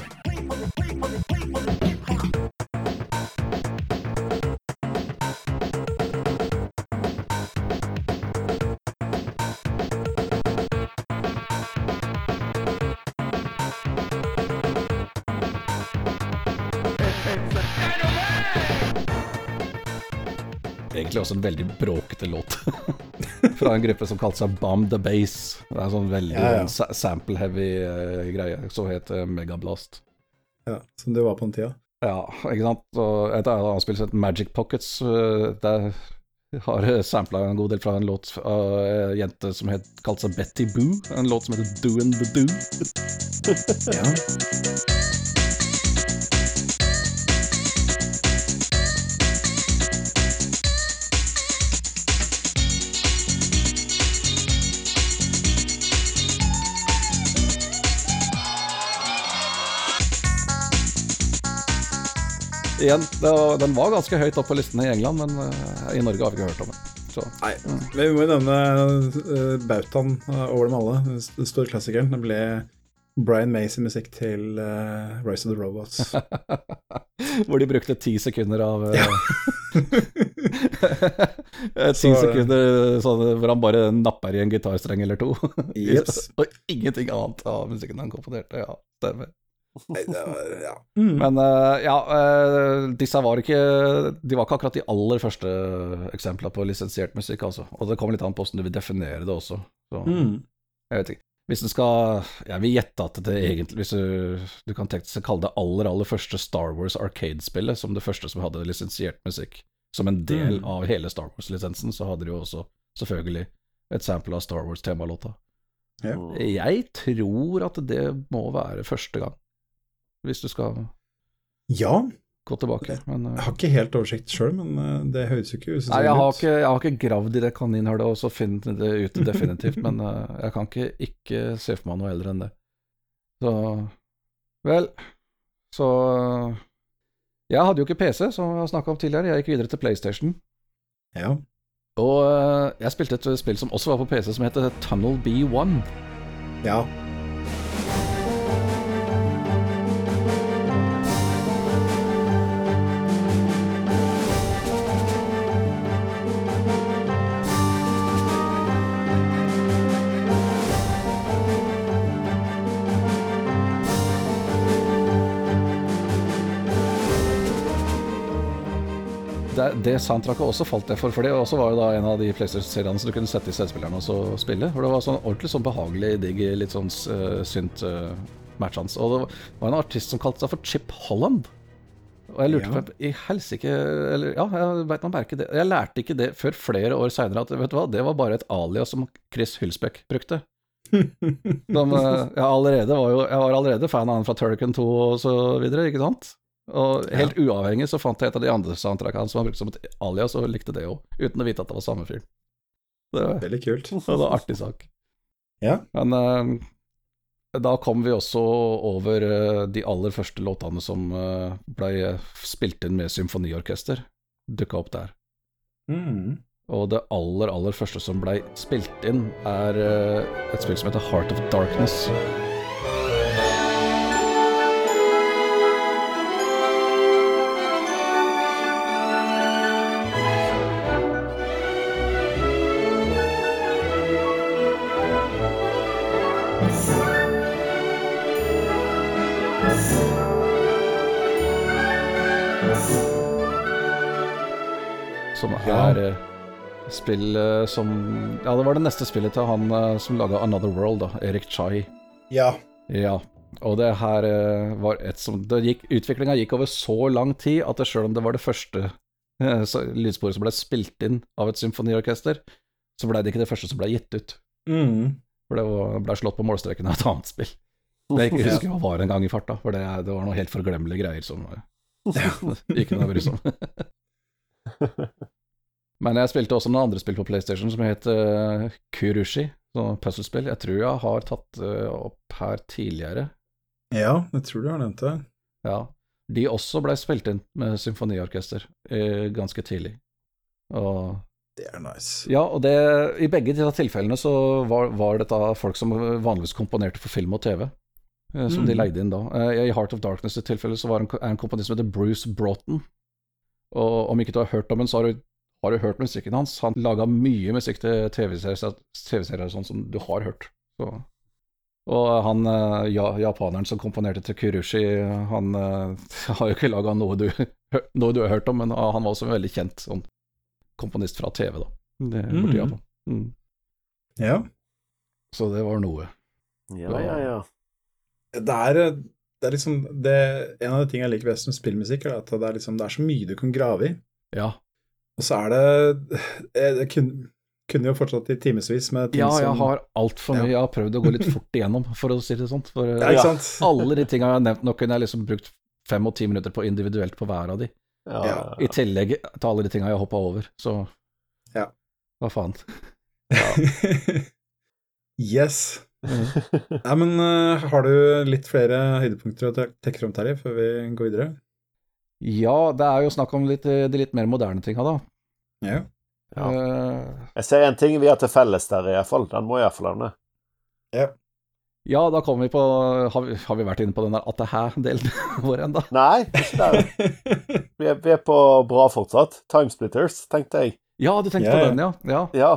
Egentlig også en veldig bråkete låt. Fra en gruppe som kalte seg Bomb the Base. Det er en sånn veldig Ja, ja. sample-heavy uh, greie, som het uh, Megablast. Ja, som det var på den tida. Ja, ikke sant. Og et annet spill som heter Magic Pockets, Uh, der har sampla en god del fra en låt av ei jente som het, kalte seg Betty Boo. En låt som heter Doin' the Do. Ja. Igjen, det var, den var ganske høyt opp på listene i England, men uh, i Norge har vi ikke hørt om den. Så Nei, men vi må jo nevne uh, bautaen eh, over dem alle. Den store klassikeren. Den ble Brian Mays musikk til uh, Rise of the Robots. Hvor de brukte ti sekunder av eh, eh, Ti Så- sekunder sånn, hvor han bare napper i en gitarstreng eller to. Yes. Og ingenting annet av musikken han komponerte. Ja, stemmer. Ja. Mm. Men uh, ja, uh, disse var ikke De var ikke akkurat de aller første eksemplene på lisensiert musikk, altså. Og det kommer litt an på hvordan du vil definere det også. Så, Mm. Jeg vet ikke. Hvis du skal Jeg vil gjette at det egentlig Hvis du, du kan tenke deg å kalle det aller, aller første Star Wars Arcade-spillet som det første som hadde lisensiert musikk som en del Mm. av hele Star Wars-lisensen, så hadde de jo også selvfølgelig et sample av Star Wars-temalåta. Ja. Mm. Jeg tror at det må være første gang, hvis du skal ja. gå tilbake. Men, uh, Jeg har ikke helt oversikt sjøl, men uh, det høres jo ikke Nei, jeg har, ikke, jeg har ikke gravd i det kaninhullet og så funnet det ut definitivt, men uh, jeg kan ikke, ikke se for meg noe eldre enn det. Så Vel, så Jeg hadde jo ikke PC, som jeg snakka om tidligere. Jeg gikk videre til PlayStation. Ja. Og jeg spilte et spill som også var på PC, som heter Tunnel B1. ja. Det, det soundtracket også falt jeg for, for det også var jo da en av de PlayStation-seriene som du kunne sette i CD-spilleren og spille. For det var sånn ordentlig sånn behagelig digg, litt sånn uh, synt uh, matchans. Og det var en artist som kalte seg for Chip Holland. Og jeg lurte Ja. på i helsike Eller ja, jeg veit man merker det. Jeg lærte ikke det før flere år seinere at vet du hva, det var bare et alias som Chris Hylsbeck brukte. Som, eh, jeg, allerede var jo, jeg var allerede fan av han fra Turrican 2 og så videre, ikke sant? Og helt uavhengig så fant jeg et av de andre soundtrackene som han brukte som et alias, og likte det òg, uten å vite at det var samme fyr. Det var, Veldig kult. det var en artig sak. Ja. Men uh, da kom vi også over uh, de aller første låtene som uh, blei spilt inn med symfoniorkester. Dukka opp der. Mm. Og det aller, aller første som blei spilt inn, er et spill som heter Heart of Darkness. Er eh, spill eh, som Ja, det var det neste spillet til han eh, som laga Another World, da, Erik Chai. Ja. Ja. Og det her var et som Utviklinga gikk over så lang tid at sjøl om det var det første lydsporet som ble spilt inn av et symfoniorkester, så ble det ikke det første som ble gitt ut. Mm. For det blei ble slått på målstreken av et annet spill. Det jeg ikke husker hva var en gang i farta, for det, det var noe helt forglemmelige greier som ja, ikke noe å bry seg om. Men jeg spilte også noen andre spill på PlayStation som het uh, Kurushi, sånn puzzlespill. Jeg tror jeg har tatt uh, opp her tidligere. ja, jeg tror du har nevnt det. Ja. De også ble spilt inn med symfoniorkester uh, ganske tidlig. Og Det er nice. ja, og det, i begge disse tilfellene så var, var dette folk som vanligvis komponerte for film og TV. Som de Mm. leide inn da. I Heart of Darkness tilfelle så var en, en komponist som heter Bruce Broughton. Og om ikke du har hørt om ham, så har du, har du hørt musikken hans. Han laga mye musikk til TV-serier TV sånn som du har hørt. Så. Og han eh, ja, japaneren som komponerte til Kurushi, han eh, har jo ikke laga noe, du- noe du har hørt om, men han var også en veldig kjent sånn komponist fra TV, da. Det, borti Mhm. Japan. Mm. Ja. Så det var noe. Ja, ja, ja. Det er, det er liksom det, En av de tingene jeg liker best med spillmusikk, er at det er, liksom, det er så mye du kan grave i. Ja. Og så er det Jeg, jeg kunne, kunne jo fortsatt i timevis med ting Ja, som jeg har altfor mye. Ja. Jeg har prøvd å gå litt fort igjennom, for å si det sånn. For eh, Ja, ikke sant? alle de tinga jeg har nevnt nå, kunne jeg liksom brukt fem og ti minutter på individuelt på hver av de. ja, Ja. I tillegg til alle de tinga jeg har hoppa over. Så Ja. hva faen. yes. Nei, men uh, har du litt flere høydepunkter å trekke fram, Terje, før vi går videre? Ja, det er jo snakk om litt, eh, de litt mer moderne tinga, da. Ja. Ja. Eh, Jeg ser en ting vi har til felles der, i hvert fall. Den må jeg iallfall nevne. ja, da kommer vi på Har vi, har vi vært inne på den der at det her-delen vår ennå? Nei, ikke der. Vi er, vi er på bra fortsatt. Timesplitters, tenkte jeg. Ja, du tenkte yeah. på den, ja. ja. Ja.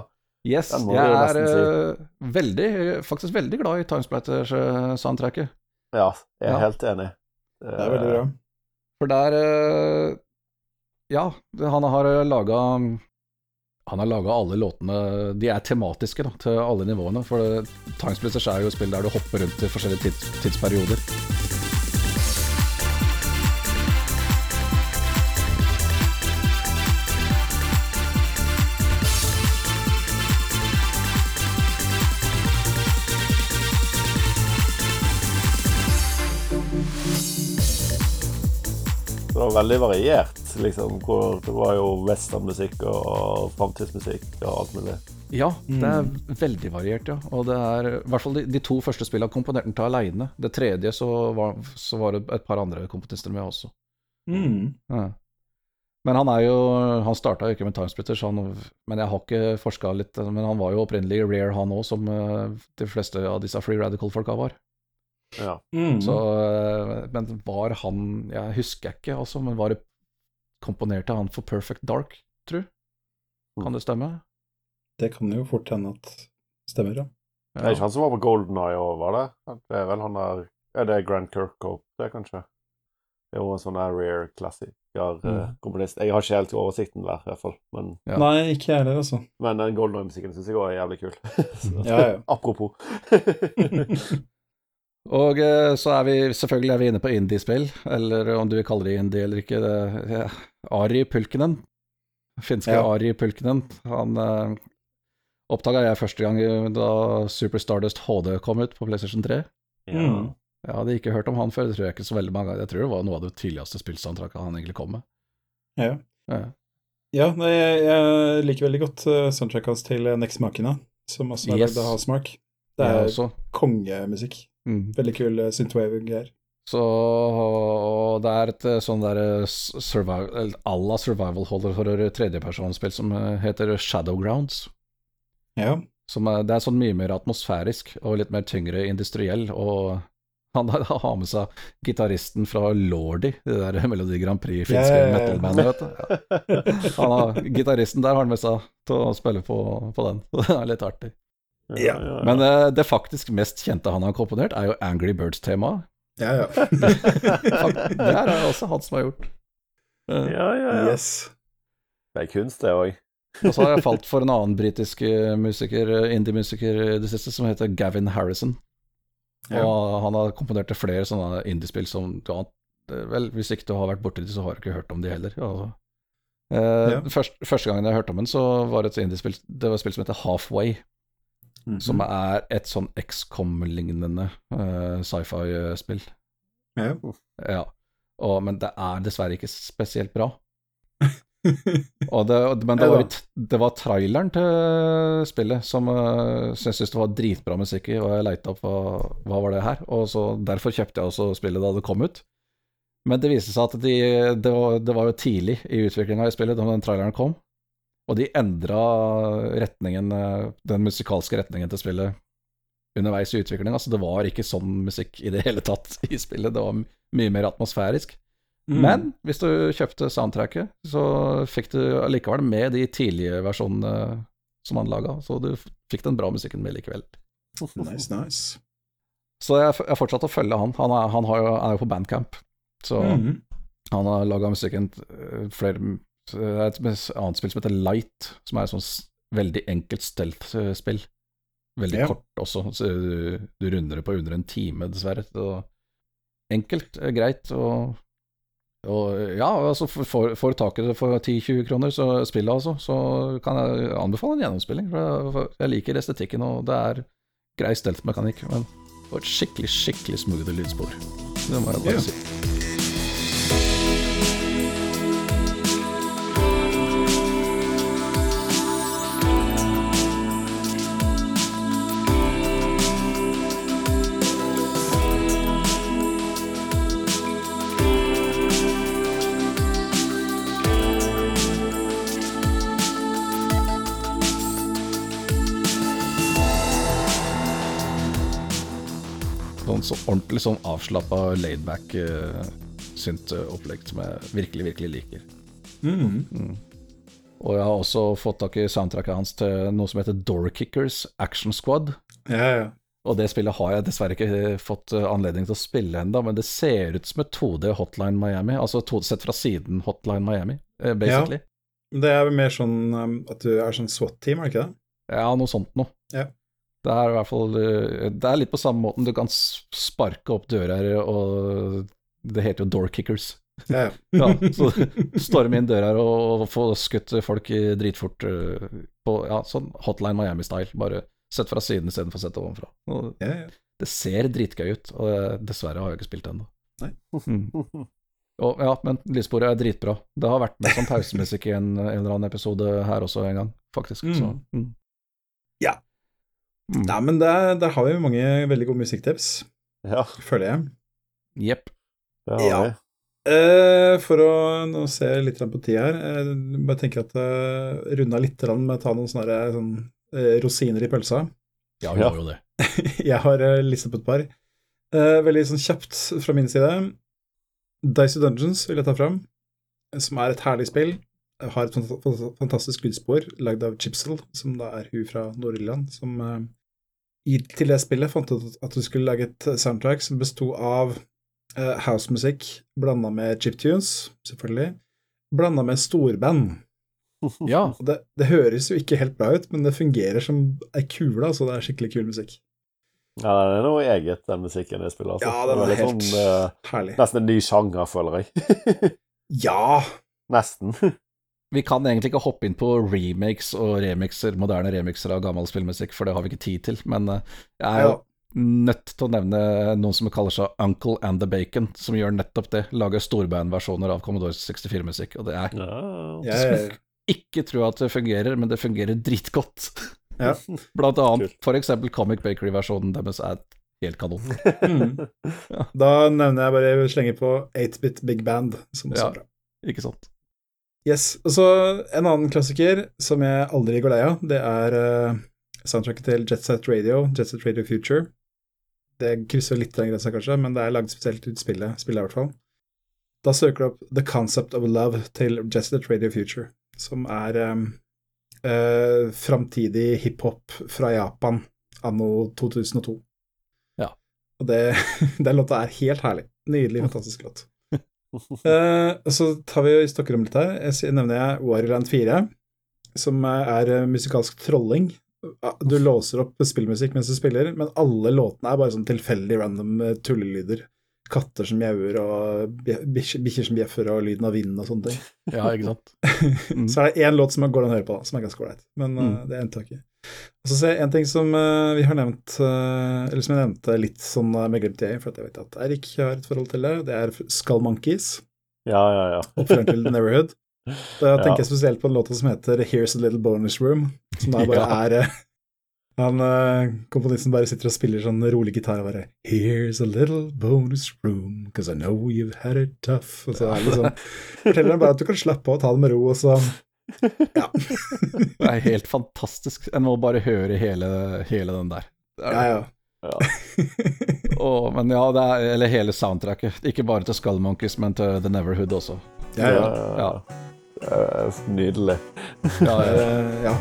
Yes, jeg er si. eh, veldig, faktisk veldig glad i Timesplitters-soundtracket. ja jeg er Ja. helt enig. Det er veldig bra. For der eh, Ja, han har laga Han har laga alle låtene De er tematiske da, til alle nivåene. For det- Timesplitters er jo spill der du hopper rundt i forskjellige tids, tidsperioder. Var veldig variert, liksom. Hvor det var jo westernmusikk og framtidsmusikk og alt mulig. Ja, det er veldig variert, ja. Og det er i hvert fall de, de to første spillene komponerte han til aleine. Det tredje så var, så var det et par andre komponister med også. Mm. Ja. Men han er jo Han starta jo ikke med Timesplitters, han, men jeg har ikke forska litt. Men han var jo opprinnelig rare, han òg, som eh, de fleste av disse Free Radical-folka var. Ja. Mm. Så, eh, men var han Jeg husker ikke, altså, men var det komponerte han for Perfect Dark, tru? Kan det stemme? Det kan jo fort hende at stemmer, ja. Det er ikke han som var på Golden Eye òg, var det? Det er vel han der Er det Grand Kirkhope, det, kanskje? Det er jo en sånn rare klassiker Mm. eh, komponist. Jeg har ikke helt oversikten der, i hvert fall. Men, Ja. Nei, ikke jeg heller, altså. men den Golden Eye-musikken syns jeg òg er jævlig kul. Så, Ja, ja. Apropos. Og eh, så er vi selvfølgelig er vi inne på indiespill, eller om du vil kalle det indie eller ikke. Det, ja. Ari Pulkinen, finske Ja. Ari Pulkinen, han eh, oppdaga jeg første gang eh, da Super Stardust HD kom ut på PlayStation 3. ja. Mm. Jeg hadde ikke hørt om han før, det tror jeg ikke så veldig mange ganger. Jeg tror det var noe av det tidligste spillsoundtracket han egentlig kom med. Ja. Ja. Ja, nei, jeg, liker veldig godt uh, soundtracket hans til Next Machina, som også er Yes. lagd av Hasmark. Det er kongemusikk. Mm. Veldig kul uh, synthwave-greier. Så og det er et eh, sånn der eh, survival, à la survival holder for tredjepersonsspill som eh, heter Shadowgrounds. Ja. Som er, det er sånn mye mer atmosfærisk og litt mer tyngre industriell, og han har med seg gitaristen fra Lordi, det der Melodi Grand Prix finske yeah, ja. metal-bandet, vet du. Ja. Han har, gitaristen der har han med seg til å spille på, på den, det er litt artig. Ja. Men uh, det faktisk mest kjente han har komponert, er jo Angry Birds-temaet. Ja, ja. Det er det også han som har gjort. Uh, ja, ja, ja. yes. Det er kunst, det òg. Og så har jeg falt for en annen britisk eh, musiker, eh, indie-musiker i det siste, som heter Gavin Harrison. Ja. Og han har komponert til flere sånne indiespill som du har Vel, hvis ikke du har vært borti det, så har du ikke hørt om de heller. Altså. Uh, Ja. først, første gangen jeg hørte om den, så var det et indiespill Det var et spill som heter Halfway, Mhm. som er et sånn XCOM-lignende uh, sci-fi-spill. Ja. Ja. Og, men det er dessverre ikke spesielt bra. Og det, men det var, det var traileren til spillet som, uh, jeg syntes det var dritbra musikk i, og jeg leita opp hva, hva var det her, og så derfor kjøpte jeg også spillet da det kom ut. Men det viste seg at de, det, var, det var jo tidlig i utviklinga i spillet da den traileren kom, og de endra retningen, eh, den musikalske retningen til spillet underveis i utviklinga, så det var ikke sånn musikk i det hele tatt i spillet, det var mye mer atmosfærisk. Mm. Men hvis du kjøpte soundtracket, så fikk du allikevel med de tidlige versjonene som han laga, så du fikk den bra musikken med likevel. Nice, nice. Så jeg, jeg fortsatte å følge han. Han er, han har jo, er jo på bandcamp, så mm. han har laga musikken eh, flere Det er et annet spill som heter Light, som er et sånt veldig enkelt stealth-spill. Veldig Ja. kort også, så du, runder det på under en time, dessverre. Så enkelt, eh, greit, og, og ja, altså får- du tak i det for 10-20 kroner, så spillet altså, så kan jeg anbefale en gjennomspilling. For jeg, liker estetikken, og det er grei stealth-mekanikk, men det var et skikkelig, skikkelig smooth lydspor. Det må jeg bare Ja. si. Sånn så ordentlig sånn avslappa, laidback uh, synt-opplegg som jeg virkelig, virkelig liker. Mm. Mm. Og jeg har også fått tak i soundtracket hans til noe som heter Doorkickers Action Squad. Ja, ja. Og det spillet har jeg dessverre ikke eh, fått eh, anledning til å spille ennå, men det ser ut som et 2D Hotline Miami, altså 2D sett fra siden Hotline Miami, basically. basically. Det er mer sånn um, at du er sånn SWAT-team, er det ikke det? Ja, noe sånt noe. Ja. Det er i hvert fall eh, Det er litt på samme måten. Du kan sparke opp dører, og det heter jo door kickers. Ja, Ja, så storme inn dører og få skutt folk dritfort eh, på ja, sånn Hotline Miami-style. Bare sett fra siden istedenfor sett ovenfra. Og ja, ja. det ser dritgøy ut, og dessverre har jeg ikke spilt det ennå. Mm. Og, ja, men lydsporet er dritbra. Det har vært med som pausemusikk i en, en eller annen episode her også en gang, faktisk. Mm. Så, mm. Ja. Mm. Nei, men der, der har vi mange veldig gode musikktips, Ja, føler jeg. Jepp. det har Ja. vi. Eh, for å nå se litt på tida her, eh, bare tenker at uh, runde av litt med å ta noen sånne sånn, eh, rosiner i pølsa. Ja, vi Ja. har jo det. jeg har uh, listet på et par. Eh, veldig sånn kjapt fra min side. Dicey Dungeons vil jeg ta fram, som er et herlig spill. Har et fant- fant- fantastisk lydspor lagd av Chipsel, som da er hun fra Nord-Irland, som eh, i, til det spillet fant ut at hun skulle lage et soundtrack som besto av uh, Housemusikk blanda med chiptunes, selvfølgelig. Blanda med storband. Ja, Det, det høres jo ikke helt bra ut, men det fungerer som ei kule, altså. Det er skikkelig kul musikk. Ja, det er noe eget, den musikken jeg spiller. Altså. Ja, den er helt sånn, uh, herlig. Nesten en ny sjanger, føler jeg. Ja! nesten. Vi kan egentlig ikke hoppe inn på remakes og remixer, moderne remixer av gammel spillmusikk, for det har vi ikke tid til. Men eh, jeg er jo Ja. nødt til å nevne noen som kaller seg Uncle and the Bacon, som gjør nettopp det. Lager storbandversjoner av Commodore 64-musikk. Og det er Ja. Jeg, ikke tro at det fungerer, men det fungerer dritgodt. Ja. Blant annet f.eks. for eksempel Comic Bakery-versjonen deres er helt kanon. mm. Da nevner jeg bare slenger på 8-bit Big Band, som også Ja. er bra. Ikke sant? Yes. Og så en annen klassiker som jeg aldri går lei av, det er uh, soundtracket til Jet Set Radio, Jet Set Radio Future. Det krysser litt den grensa, kanskje, men det er lagd spesielt ut spillet, spillet i hvert fall. Da søker du opp The Concept of Love til Jet Set Radio Future, som er um, uh, framtidig hiphop fra Japan anno 2002. Ja. Og det, den låta er helt herlig. Nydelig, fantastisk låt. Eh, så tar vi og stokker om litt her. Jeg nevner jeg Warland 4, som er eh, musikalsk trolling. Ah, Du låser opp spillmusikk mens du spiller, men alle låtene er bare sånn tilfeldig random eh, tullelyder. Katter som mjauer, og bikkjer bikkjer som bjeffer, og lyden av vinden og sånne ting. Ja, ikke sant? Mm. Så er det én låt som går an å høre på, da, som er ganske ålreit. Men mm. uh, det er unntaket. Så ser jeg en ting som eh, vi har nevnt, eh, eller som jeg nevnte litt sånn eh, med glimt i øyet, for at jeg vet at Eirik har et forhold til det. Det er Skull Monkeys, ja, ja, ja. oppfølgeren til Neverhood. Da tenker Ja. jeg spesielt på en låt som heter Here's a Little Bonus Room, som da bare Ja. er han komponisten bare sitter og spiller sånn rolig gitar og bare Here's a little bonus room, cause I know you've had it tough. Og så er det liksom Forteller han bare at du kan slappe av og ta det med ro, og så Ja. Det er helt fantastisk. En må bare høre hele, hele den der. Er- ja, ja. ja. oh, men ja, det er, eller hele soundtracket. Ikke bare til Skull Monkeys, men til The Neverhood også. ja, ja. Ja. ja. Nydelig. Ja,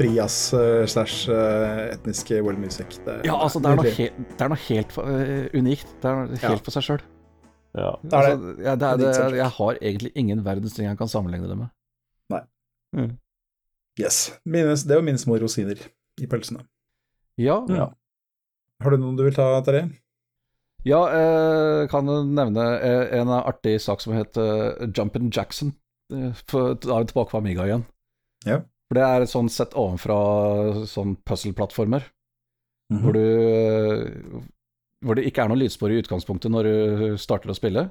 ja. Ja. Er liksom frijazz eh, slash eh, etnisk world music. Det, ja altså, det er noe, he det er noe helt uh, unikt. Det er noe Ja. helt for seg sjøl. Ja. Er. Altså, ja, det er, Det det, er jeg har egentlig ingen verdens ting jeg kan sammenligne det med. Nei. Mm. Yes. Mine, det jo mine små rosiner i pølsene. Ja, Ja. Har du noen du vil ta, Terje? ja eh, kan nevne en artig sak som heter Jumpin' Jackson. Da er vi tilbake på Amiga igjen. Ja. For det er sånn sett ovenfra sånn puzzle-plattformer. Mhm. hvor, du, eh, hvor det ikke er noe lydspor i utgangspunktet når du starter å spille.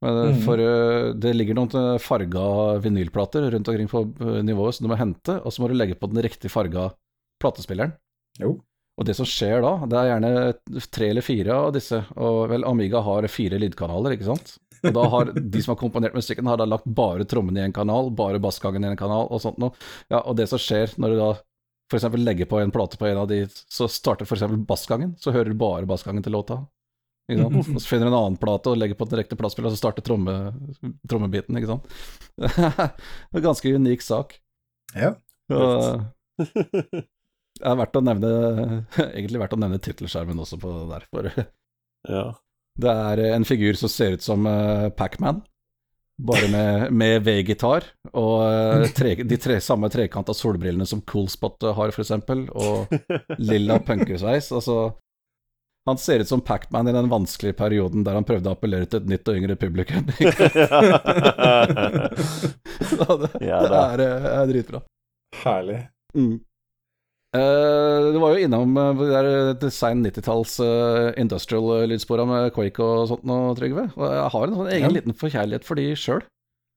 Men, Mhm. For eh, det ligger noen eh, farga vinylplater rundt omkring på eh, nivået som du må hente, og så må du legge på den riktig farga platespilleren. Jo. Og det som skjer da, det er gjerne tre eller fire av disse, og vel Amiga har fire lydkanaler, ikke sant? Og da har de som har komponert musikken, har da lagt bare trommene i en kanal, bare bassgangen i en kanal, og sånt noe. Ja, og det som skjer når du da eksempel legger på en plate på en av de, så starter eksempel bassgangen, så hører du bare bassgangen til låta. Og så finner du en annen plate og legger på den direkte platespiller, og så starter tromme, trommebiten, ikke sant. Det er en ganske unik sak. Ja. Og, det er verdt å nevne, egentlig verdt å nevne tittelskjermen også på det der, for ja. Det er en figur som ser ut som uh, Pacman, bare med, med V-gitar, og eh, tre, de tre, samme trekanta solbrillene som Coolspot har, eksempel, og lilla punkersveis. Altså, han ser ut som Pacman i den vanskelige perioden der han prøvde å appellere til et nytt og yngre publikum. Det, Ja, det er, eh, er dritbra. Herlig. Mm. Eh, du var jo innom uh, det der design 90-talls uh, industrial-lydspora med Quake og sånt nå, Trygve. Og jeg har en sånn egen Ja. liten forkjærlighet for de sjøl.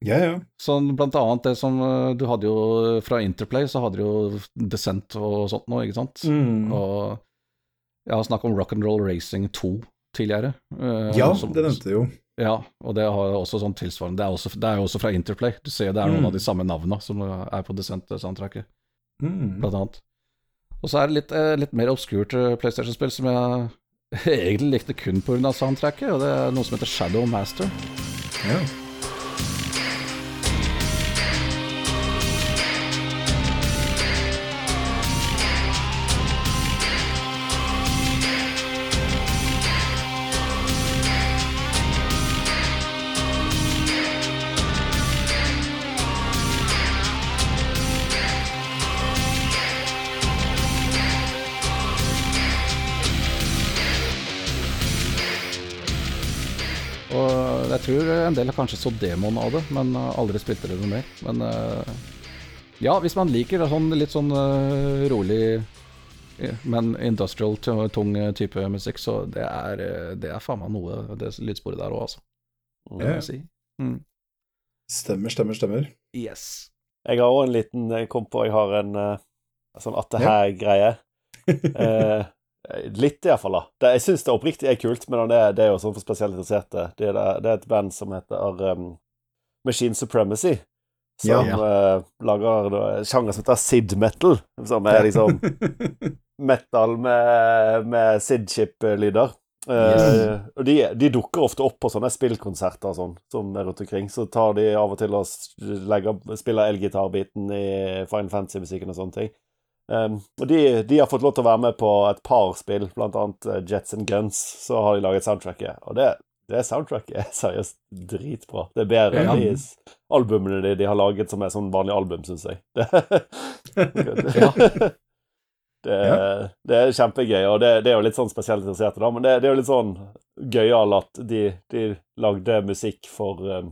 Ja, ja. Sånn blant annet det som uh, du hadde jo fra Interplay, så hadde du jo Descent og sånt nå, ikke sant? Mm. Og jeg har snakket om Rock'n'Roll Racing 2 tidligere. eh, ja, som- det nevnte du jo. Ja, og det sånn. Det er, også, det er jo også fra Interplay. Du ser det er noen Mm. av de samme navnene som er på Descent-soundtracket Mm. blant annet. Og så er det litt, eh, litt mer obskurt eh, PlayStation-spill som jeg egentlig likte kun pga. soundtracket, og det er noe som heter Shadow Master. Ja. En del har kanskje så demoen av det, men eh, aldri spilte det noe mer. Men eh, ja, hvis man liker det sånn litt sånn eh, rolig, men industrial, tung type musikk, så det er, det er faen meg noe, det lydsporet der òg, altså. Det må jeg si. Mm. Stemmer, stemmer, stemmer. Yes. Jeg har òg en liten Jeg kom på jeg har en sånn at det her-greie. Eh, litt, iallfall. Jeg syns det oppriktig er kult, men det, det er jo sånn for spesielt interesserte. Det, det er et band som heter um, Machine Supremacy. Som Ja. eh, lager da, sjanger som heter Sid Metal. Som er liksom metal med, med Sid-chip-lyder. Uh, Yes. og de, de dukker ofte opp på sånne spillkonserter og sånn, som er rundt omkring. Så tar de av og til og legger, spiller elgitarbiten i Final Fantasy-musikken og sånne ting. Um, og de, de har fått lov til å være med på et par spill, annet eh, Jets and Guns. Så har de laget soundtracket, og det, det soundtracket er seriøst dritbra. Det er bedre enn Ja. de albumene de, de har laget som er sånn vanlig album, syns jeg. Det, Ja. det, det er kjempegøy, og det, det er jo litt sånn spesielt interesserte, da. Men det, det er jo litt sånn gøyal at de, de lagde musikk for um,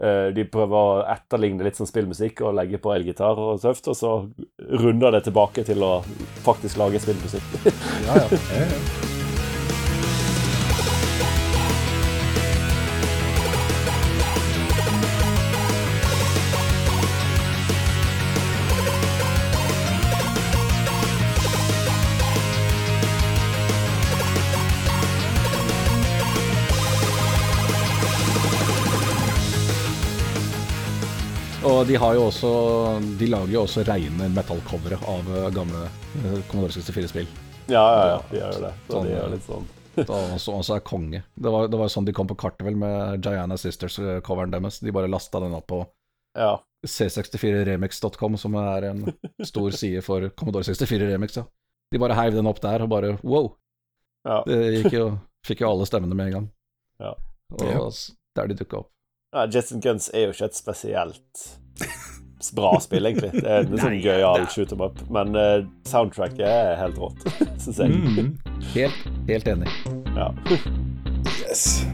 De prøver å etterligne litt sånn spillmusikk og legge på elgitar og tøft, og så runder det tilbake til å faktisk lage spillmusikk. Ja, ja. De har jo også De lager jo også reine metallcovere av eh, gamle eh, Commodore 64-spill. ja, ja, ja, de gjør jo det. Så Sånn, de gjør er litt sånn Som også er konge. Det var, det var sånn de kom på kartet, vel, med Giana Sisters-coveren deres. De bare lasta den opp på Ja. C64remix.com, som er en stor side for Commodore 64 Remix. Ja. De bare heiv den opp der, og bare wow. ja. Det gikk jo, fikk jo alle stemmene med en gang. Ja. Og Ja. der de dukka opp. ja Jets Guns er jo ikke et spesielt bra spill, egentlig. Det er en sånn gøyal shoot 'em up, men uh, soundtracket er helt rått, syns jeg. Mm. Helt, helt enig. Ja. Yes.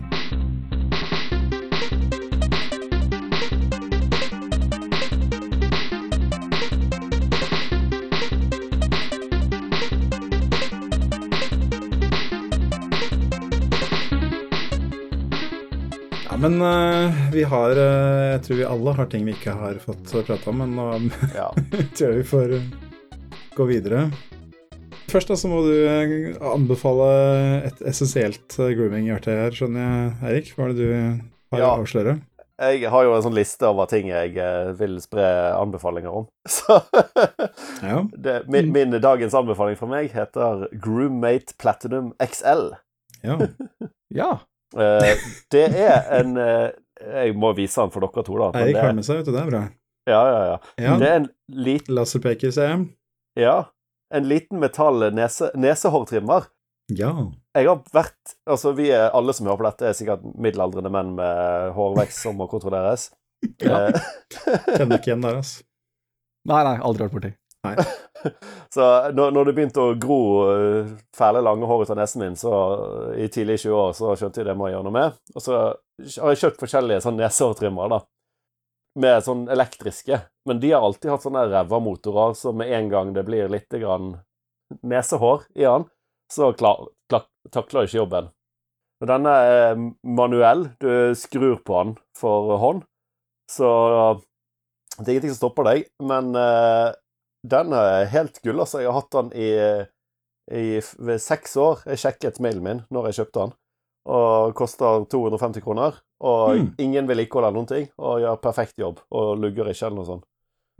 Ja, men uh, vi har uh, Jeg tror vi alle har ting vi ikke har fått prata om, men nå ja. tror jeg vi får uh, gå videre. Først da så må du eh, anbefale et essensielt eh, grooming-verktøy her, skjønner jeg, Eirik. Hva er det du har Ja. å avsløre? Jeg har jo en sånn liste over ting jeg eh, vil spre anbefalinger om. Så Ja. det, min, min dagens anbefaling fra meg heter Groommate Platinum XL. ja. Ja. Eh, det er en eh, Jeg må vise den for dere to, da. Eirik har med seg, vet du. Det er bra. ja, ja, ja. Ja. Det er en liten Laserpeker, ser jeg. Ja. En liten metall nese, nesehårtrimmer. Ja. Jeg har vært Altså, vi er alle som hører på dette, er sikkert middelaldrende menn med hårvekst som må kontrolleres. Ja. Eh, Kjenner ikke igjen der, altså. Nei, nei, aldri vært borti. Så når, når det begynte å gro uh, fæle, lange hår ut av nesen min, så uh, i tidlig 20 år, så skjønte jeg det må jeg gjøre noe med. Og så har jeg kjøpt forskjellige sånn nesehårtrimmere, da. Med sånn elektriske. Men de har alltid hatt sånne ræva motorer, så med en gang det blir litt grann nesehår i den, så klar, klar, takler ikke jobben. Og denne er manuell. Du skrur på den for hånd. Så det er ingenting som stopper deg. Men eh, den er helt gull, altså. Jeg har hatt den i, i ved seks år. Jeg sjekket mailen min når jeg kjøpte den, og koster 250 kroner. Og mm. ingen vedlikehold eller noen ting, og gjør perfekt jobb. Og lugger ikke eller noe sånt.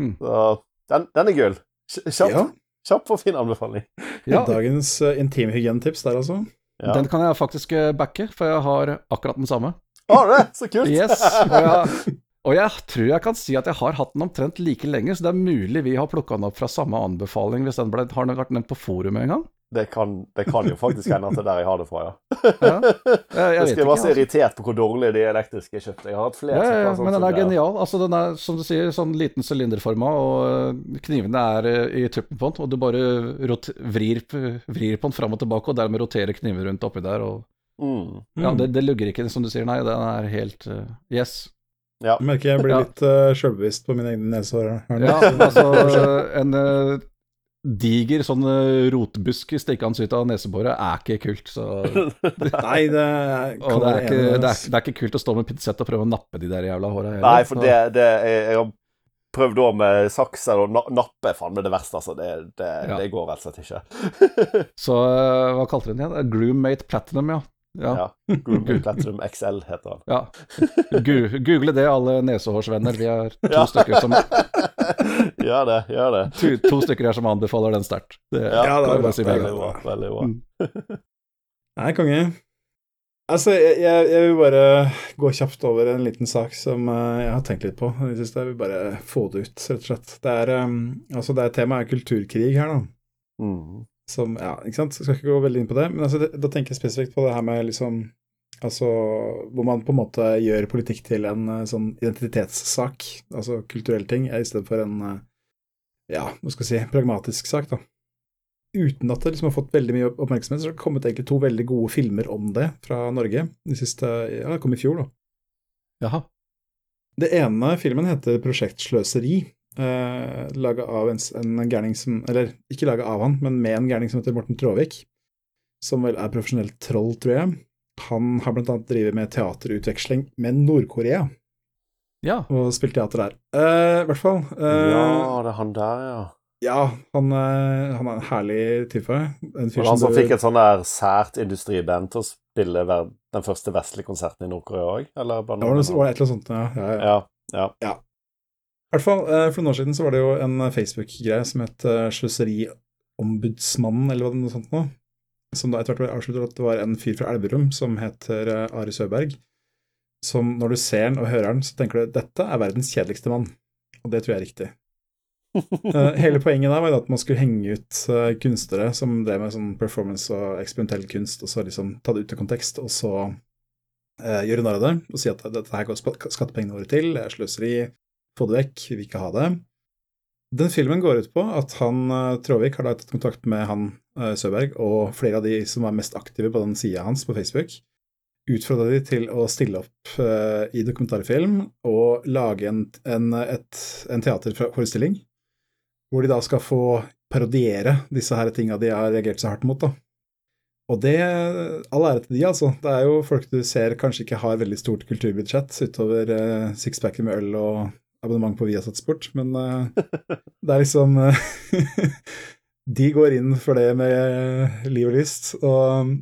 Mm. Så den, den er gull. Kj- Kjapp, Ja. Kjapp og fin anbefaling. Ja, Dagens uh, intimhygienetips der, altså. Ja. den kan jeg faktisk eh, backe, for jeg har akkurat den samme. Har du det? Så kult! Yes, og jeg, og jeg tror jeg kan si at jeg har hatt den omtrent like lenge, så det er mulig vi har plukka den opp fra samme anbefaling hvis den ble, har den vært nevnt på forumet en gang. Det kan, det kan jo faktisk hende at det er der jeg har det fra, ja. Ja. Jeg, jeg Jeg vet skal være så irritert på hvor dårlig de elektriske jeg kjøpte. Jeg har hatt flere Ja, ja, ja, sånn men den er genial. Altså, den er, som du sier, sånn liten sylinderforma, og øh, knivene er øh, i tuppen på den, og du bare rot vrir, vrir på den fram og tilbake, og dermed roterer kniven rundt oppi der, og Mm. Ja, Mm. det, det lugger ikke, som du sier, nei, den er helt uh, Yes. Ja. Jeg merker jeg blir Ja. litt uh, sjølbevisst på mine egne nesehår. Ja, altså en uh, diger sånn øh, rotbusk stikkende ut av neseboret er ikke kult, så Nei, det kan Og det er, ikke, det, er, det er ikke kult å stå med pinsett og prøve å nappe de der jævla håra. Nei, for det, det jeg, jeg har prøvd da med saks og na nappe, faen meg det verste, altså. Det, det, Ja. det går rett og slett ikke. Så hva kalte du den igjen? Groommate Platinum, ja. Ja. Ja. Google Platinum XL heter han. ja. Google det, alle nesehårsvenner. Vi er to, Ja. stykker som, gjør det, gjør det. to, to stykker her som anbefaler den sterkt. Det, Ja, Ja, det er bra. si Veldig bra. Veldig bra. Mm. Nei, konge. Altså, jeg, jeg, vil bare gå kjapt over en liten sak som eh, jeg har tenkt litt på Jeg, synes. Jeg vil bare få det ut, rett og slett. Det er, um, altså, det er temaet er kulturkrig her, da. Mm. Som, ja, ikke sant? Jeg skal ikke gå veldig inn på det, men altså, det, da tenker jeg spesifikt på det her med liksom Altså hvor man på en måte gjør politikk til en eh, sånn identitetssak, altså kulturell ting, i stedet for en eh, ja, hva skal jeg si, pragmatisk sak, da. Uten at det liksom har fått veldig mye oppmerksomhet, så har det kommet egentlig to veldig gode filmer om det fra Norge. De siste, ja, det kom i fjor, da. Jaha. Det ene filmen heter Prosjekt Sløseri. Eh, laga av en, en gærning som Eller ikke laga av han, men med en gærning som heter Morten Tråvik. Som vel er profesjonell troll, tror jeg. Han har blant annet drevet med teaterutveksling med Nord-Korea, Ja. og spilt teater der. Eh, I hvert fall. eh, Ja, det er han der, ja. ja, han, han er en herlig type. En fyr han som fikk et sånn der sært industriband til å spille den første vestlige konserten i Nord-Korea òg? Var det, var det et eller annet sånt, ja. ja, ja. Ja. ja. I hvert fall, eh, For noen år siden så var det jo en Facebook-greie som het uh, Sløseriombudsmannen, eller hva det er sånt nå. Som da etter hvert ble avsluttet at det var en fyr fra Elverum som heter eh, Ari Søberg. Som når du ser den og hører den, så tenker du dette er verdens kjedeligste mann. Og det tror jeg er riktig. Eh, hele poenget der var at man skulle henge ut eh, kunstnere som drev med sånn performance og eksperimentell kunst, og så liksom ta det ut av kontekst, og så eh, gjøre narr av det og si at dette her går skattepengene våre til, det er sløseri, få det vekk, vi vil ikke ha det. Den filmen går ut på at han, eh, Tråvik har da tatt kontakt med han eh, Søberg og flere av de som er mest aktive på den sida hans på Facebook, utfordra de til å stille opp eh, i dokumentarfilm og lage en, en, et, en teaterforestilling hvor de da skal få parodiere disse her tinga de har reagert så hardt mot, da. Og det All ære til de, altså. Det er jo folk du ser kanskje ikke har veldig stort kulturbudsjett utover uh, sixpacker med øl og abonnement på Viasat Sport, men eh, det er liksom eh, De går inn for det med liv og lyst, og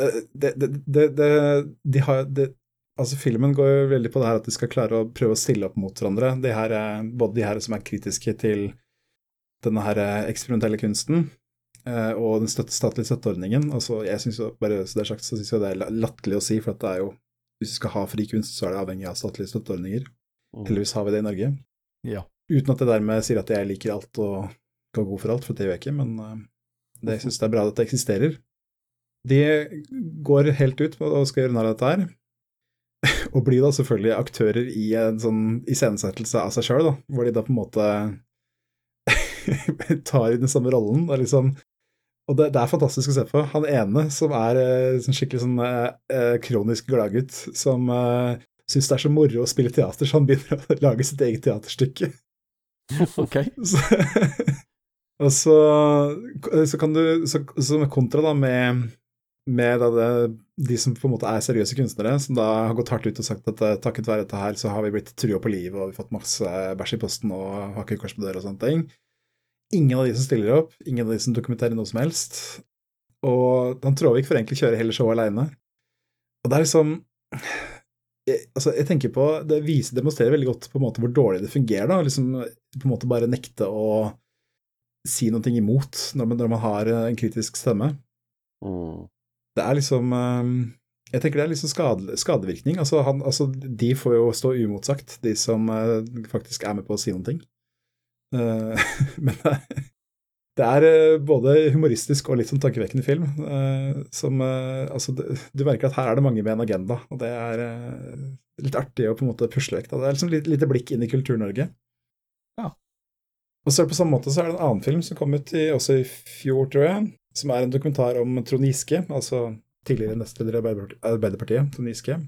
eh, det, det, det, De har Altså, filmen går jo veldig på det her at de skal klare å prøve å stille opp mot hverandre. De her, både de her som er kritiske til denne her eksperimentelle kunsten, og den støtte, statlige støtteordningen. Altså, jeg synes jo, bare så det er sagt, så syns jeg det er la- latterlig å si, for at det er jo Hvis du skal ha fri kunst, så er det avhengig av statlige støtteordninger. Mm. Heldigvis har vi det i Norge. Ja. Uten at jeg dermed sier at jeg liker alt og skal god for alt, for det gjør jeg ikke, men eh, det, jeg syns det er bra at det eksisterer. De går helt ut og skal gjøre narr av dette her, og blir da selvfølgelig aktører i en sånn iscenesettelse av seg sjøl, hvor de da på en måte tar i den samme rollen. Er liksom og det, det er fantastisk å se på. Han ene som er en sånn skikkelig sånn eh, eh, kronisk gladgutt, som uh, syns det er så moro å spille teater, så han begynner å lage sitt eget teaterstykke. Ok. Så, og så, så kan du så, Som kontra da med, med da det, de som på en måte er seriøse kunstnere, som da har gått hardt ut og sagt at eh, takket være dette her, så har vi blitt trua på livet, og vi har fått masse bæsj i posten og har ikke kors på døra og sånne ting. Ingen av de som stiller opp, ingen av de som dokumenterer noe som helst. Og han Tråvik får egentlig kjøre hele showet aleine. Og det er liksom jeg, altså, jeg tenker på Det viser, demonstrerer veldig godt på en måte hvor dårlig det fungerer. da, liksom På en måte bare nekte å si noe imot når man, når man har en kritisk stemme. Mm. Det er liksom eh, Jeg tenker det er liksom skade, skadevirkning. Altså, han, altså, de får jo stå uimotsagt, de som eh, faktisk er med på å si noen ting. Eh, men det det er eh, både humoristisk og litt sånn tankevekkende film. eh, som eh, Altså, du, merker at her er det mange med en agenda, og det er litt artig å på en måte pusle vekk. Det er liksom litt lite blikk inn i Kultur-Norge. Ja. Og så er det på samme måte så er det en annen film som kom ut i, også i fjor, tror jeg, som er en dokumentar om Trond Giske, altså tidligere nestleder i Arbeiderpartiet, Trond Giske.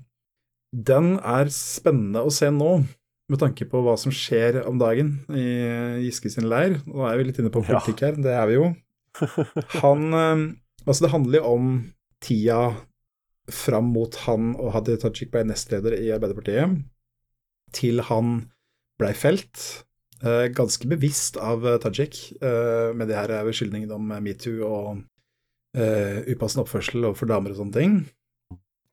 Den er spennende å se nå, med tanke på hva som skjer om dagen i Giske sin leir. Nå er vi litt inne på politikk her, det er vi jo. Han eh, Altså, det handler jo om tida fram mot han og Hadia Tajik ble nestleder i Arbeiderpartiet, til han blei felt. eh, ganske bevisst av eh, Tajik, med de her beskyldningene om metoo og upassende oppførsel overfor damer og sånne ting.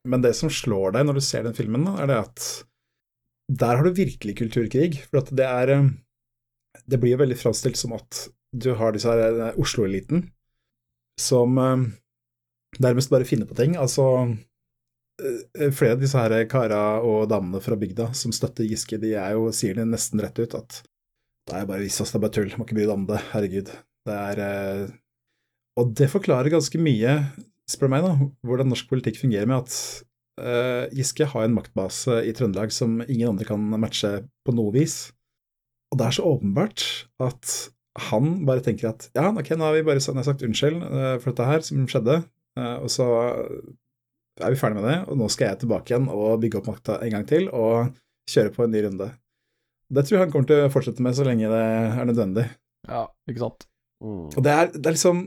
Men det som slår deg når du ser den filmen, er det at der har du virkelig kulturkrig. For det er eh, Det blir jo veldig framstilt som at du har disse her eh, Oslo-eliten som eh, nærmest bare finner på ting. Altså Flere av disse her kara og damene fra bygda som støtter Giske, de er jo, sier det nesten rett ut at det er bare visst, det er bare tull, må ikke bry deg om det, herregud. Det er Og det forklarer ganske mye, spør meg, da, hvordan norsk politikk fungerer med at Giske har en maktbase i Trøndelag som ingen andre kan matche på noe vis. Og det er så åpenbart at han bare tenker at ja, ok, nå har vi bare sagt sagt unnskyld eh, for dette her som skjedde, eh, og så er vi ferdig med det, og nå skal jeg tilbake igjen og bygge opp makta en gang til og kjøre på en ny runde. Det tror jeg han kommer til å fortsette med så lenge det er nødvendig. Ja, ikke sant. Mm. Og det er, det er liksom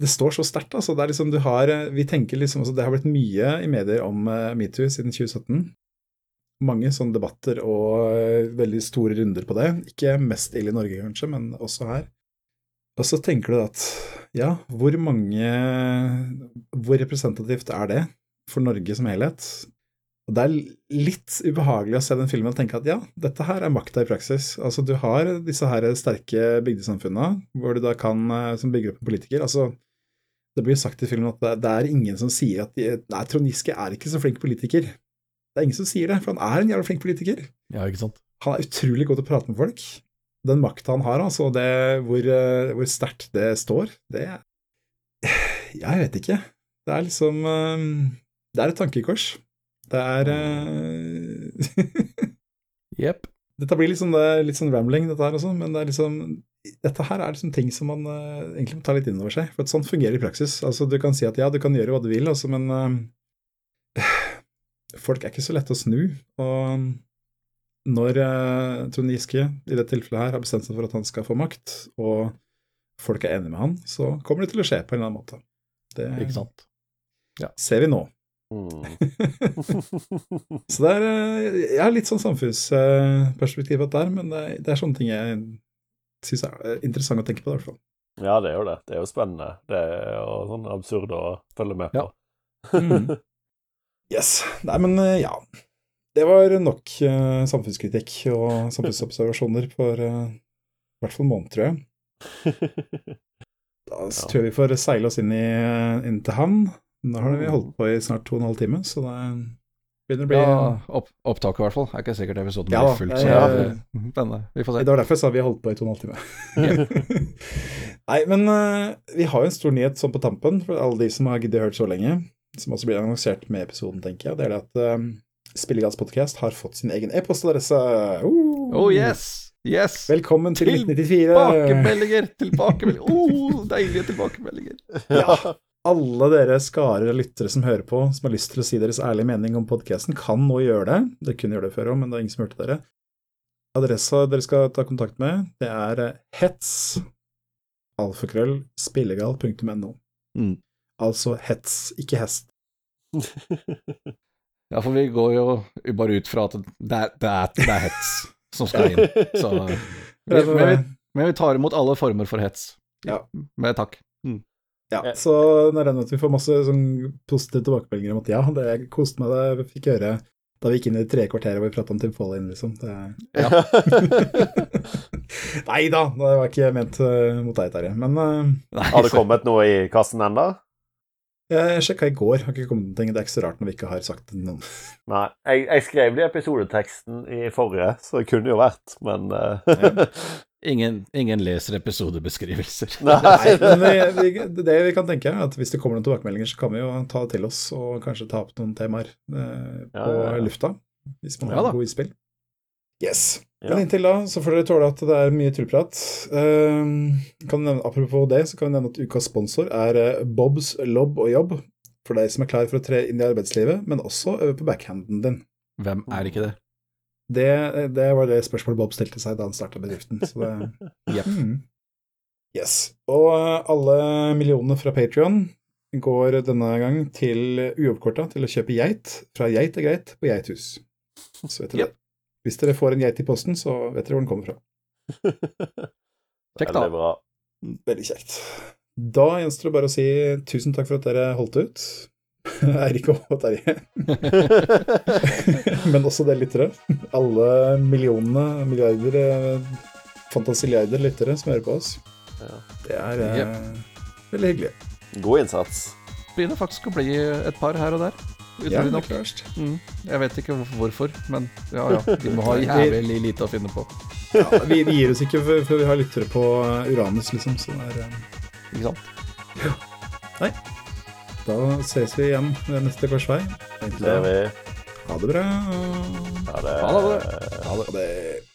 Det står så sterkt, altså. Det er liksom du har Vi tenker liksom også Det har blitt mye i medier om uh, metoo siden 2017. Mange sånne debatter og uh, veldig store runder på det. Ikke mest ille i Norge, kanskje, men også her. Og så tenker du at ja, hvor mange Hvor representativt er det for Norge som helhet? Og det er litt ubehagelig å se den filmen og tenke at ja, dette her er makta i praksis. Altså, du har disse her sterke bygdesamfunna, hvor du da kan, eh, som bygger opp en politiker altså, Det blir sagt i filmen at det, er ingen som sier at de, Nei, Trond Giske er ikke så flink politiker. Det er ingen som sier det, for han er en jævla flink politiker. Ja, ikke sant. Han er utrolig god til å prate med folk. Den makta han har, altså, det, hvor, eh, hvor sterkt det står, det Jeg vet ikke. Det er liksom eh, Det er et tankekors. Det er eh, Jepp. Dette blir litt sånn, det litt sånn rambling, dette her også, men det er liksom dette her er liksom ting som man uh, egentlig må ta litt inn over seg. For sånn fungerer i praksis. Altså, du kan si at ja, du kan gjøre hva du vil, altså, men uh, folk er ikke så lette å snu. Og når uh, Trond Giske i dette tilfellet her har bestemt seg for at han skal få makt, og folk er enige med han, så kommer det til å skje på en eller annen måte. Det Ikke sant. Ja. ser vi nå. Mm. Så det er Jeg har litt sånn samfunnsperspektiv der, men det er, det er sånne ting jeg syns er eh, interessant å tenke på, i hvert fall. Ja, det er jo det. Det er jo spennende. Det er jo sånn absurd å følge med på. Ja. Mm. Yes. Nei, men eh, ja. Det var nok uh, samfunnskritikk og samfunnsobservasjoner for uh, i hvert fall en måned, tror jeg. Da Ja. tror jeg vi får seile oss inn, i, inn til havn. Nå har vi holdt på i snart to og en halv time, så det begynner å bli Ja, opp, opptaket i hvert fall. Det er ikke sikkert episoden Ja blir fullt så ja. Spennende. Vi får se. Det var derfor jeg sa vi holdt på i to og en halv time. Nei, men uh, vi har jo en stor nyhet sånn på tampen for alle de som har giddet hørt så lenge, som også blir annonsert med episoden, tenker jeg. Det er det at uh, Spillegads podcast har fått sin egen e-postadresse. Uh! Oh yes! Yes! Velkommen til 1994! Tilbakemeldinger! Tilbakemeldinger! Oh, deilige tilbakemeldinger. Ja. Alle dere skarer og lyttere som hører på, som har lyst til å si deres ærlige mening om podkasten, kan nå gjøre det. Dere kunne gjøre det før òg, men det er ingen som hørte dere. Adressa dere skal ta kontakt med, det er eh, hets, alfakrøllspillegal.no. Mm. Altså hets, ikke hest. Ja, for vi går jo bare ut fra at det er, det er, det er hets som skal inn. Så, vi, men, vi, men vi tar imot alle former for hets. Ja. Med takk. Ja, så jeg regner at vi får masse sånn positive tilbakemeldinger om at ja, det jeg koste meg det jeg fikk høre da vi gikk inn i det tredje kvarteret hvor vi prata om Tim Foley, liksom. Det, Ja. Nei da, det var ikke ment uh, mot deg, Terje. Men uh, Nei, Har det kommet noe i kassen ennå? jeg sjekka i går, har ikke kommet noen ting. Det er ikke så rart når vi ikke har sagt det noen. Nei. Jeg, jeg skrev det i episodeteksten i forrige, så det kunne jo vært, men eh, ingen, ingen leser episodebeskrivelser. Nei, men vi, vi, det vi kan tenke, er at hvis det kommer noen tilbakemeldinger, så kan vi jo ta det til oss og kanskje ta opp noen temaer eh, på Ja, ja, ja. lufta. Hvis man har ja, gode innspill. Yes. Ja. Men inntil da så får dere tåle at det er mye tullprat. Um, nevne, apropos det, så kan vi nevne at ukas sponsor er eh, Bobs Lobb og Jobb. For deg som er klar for å tre inn i arbeidslivet, men også øve på backhanden din. Hvem er ikke det? Det, det var det spørsmålet Bob stilte seg da han starta bedriften. Så det, yep. Mm. Yes. Og eh, alle millionene fra Patrion går denne gang til uoppkorta til å kjøpe geit fra Geit er greit på Geithus. Så vet dere Yep. det. Hvis dere får en geit i posten, så vet dere hvor den kommer fra. Kjekt, da. Veldig bra. Veldig kjekt. Da gjenstår det bare å si tusen takk for at dere holdt ut. Eirik og Terje, men også det lyttere. Alle millionene, milliarder, eh, fantasiliarder lyttere som hører på oss. Det er eh, veldig hyggelig. God innsats. Begynner faktisk å bli et par her og der. Ja, det er klart. Mm. Jeg vet ikke hvorfor- men ja ja. De må ha jævlig lite å finne på. Ja, vi, vi gir oss ikke før vi har lyttere på Uranus, liksom. Så det er, um... Ikke sant? Da ses vi igjen ved neste korsvei. Ha det bra. Ha det. Ha det. Ha det.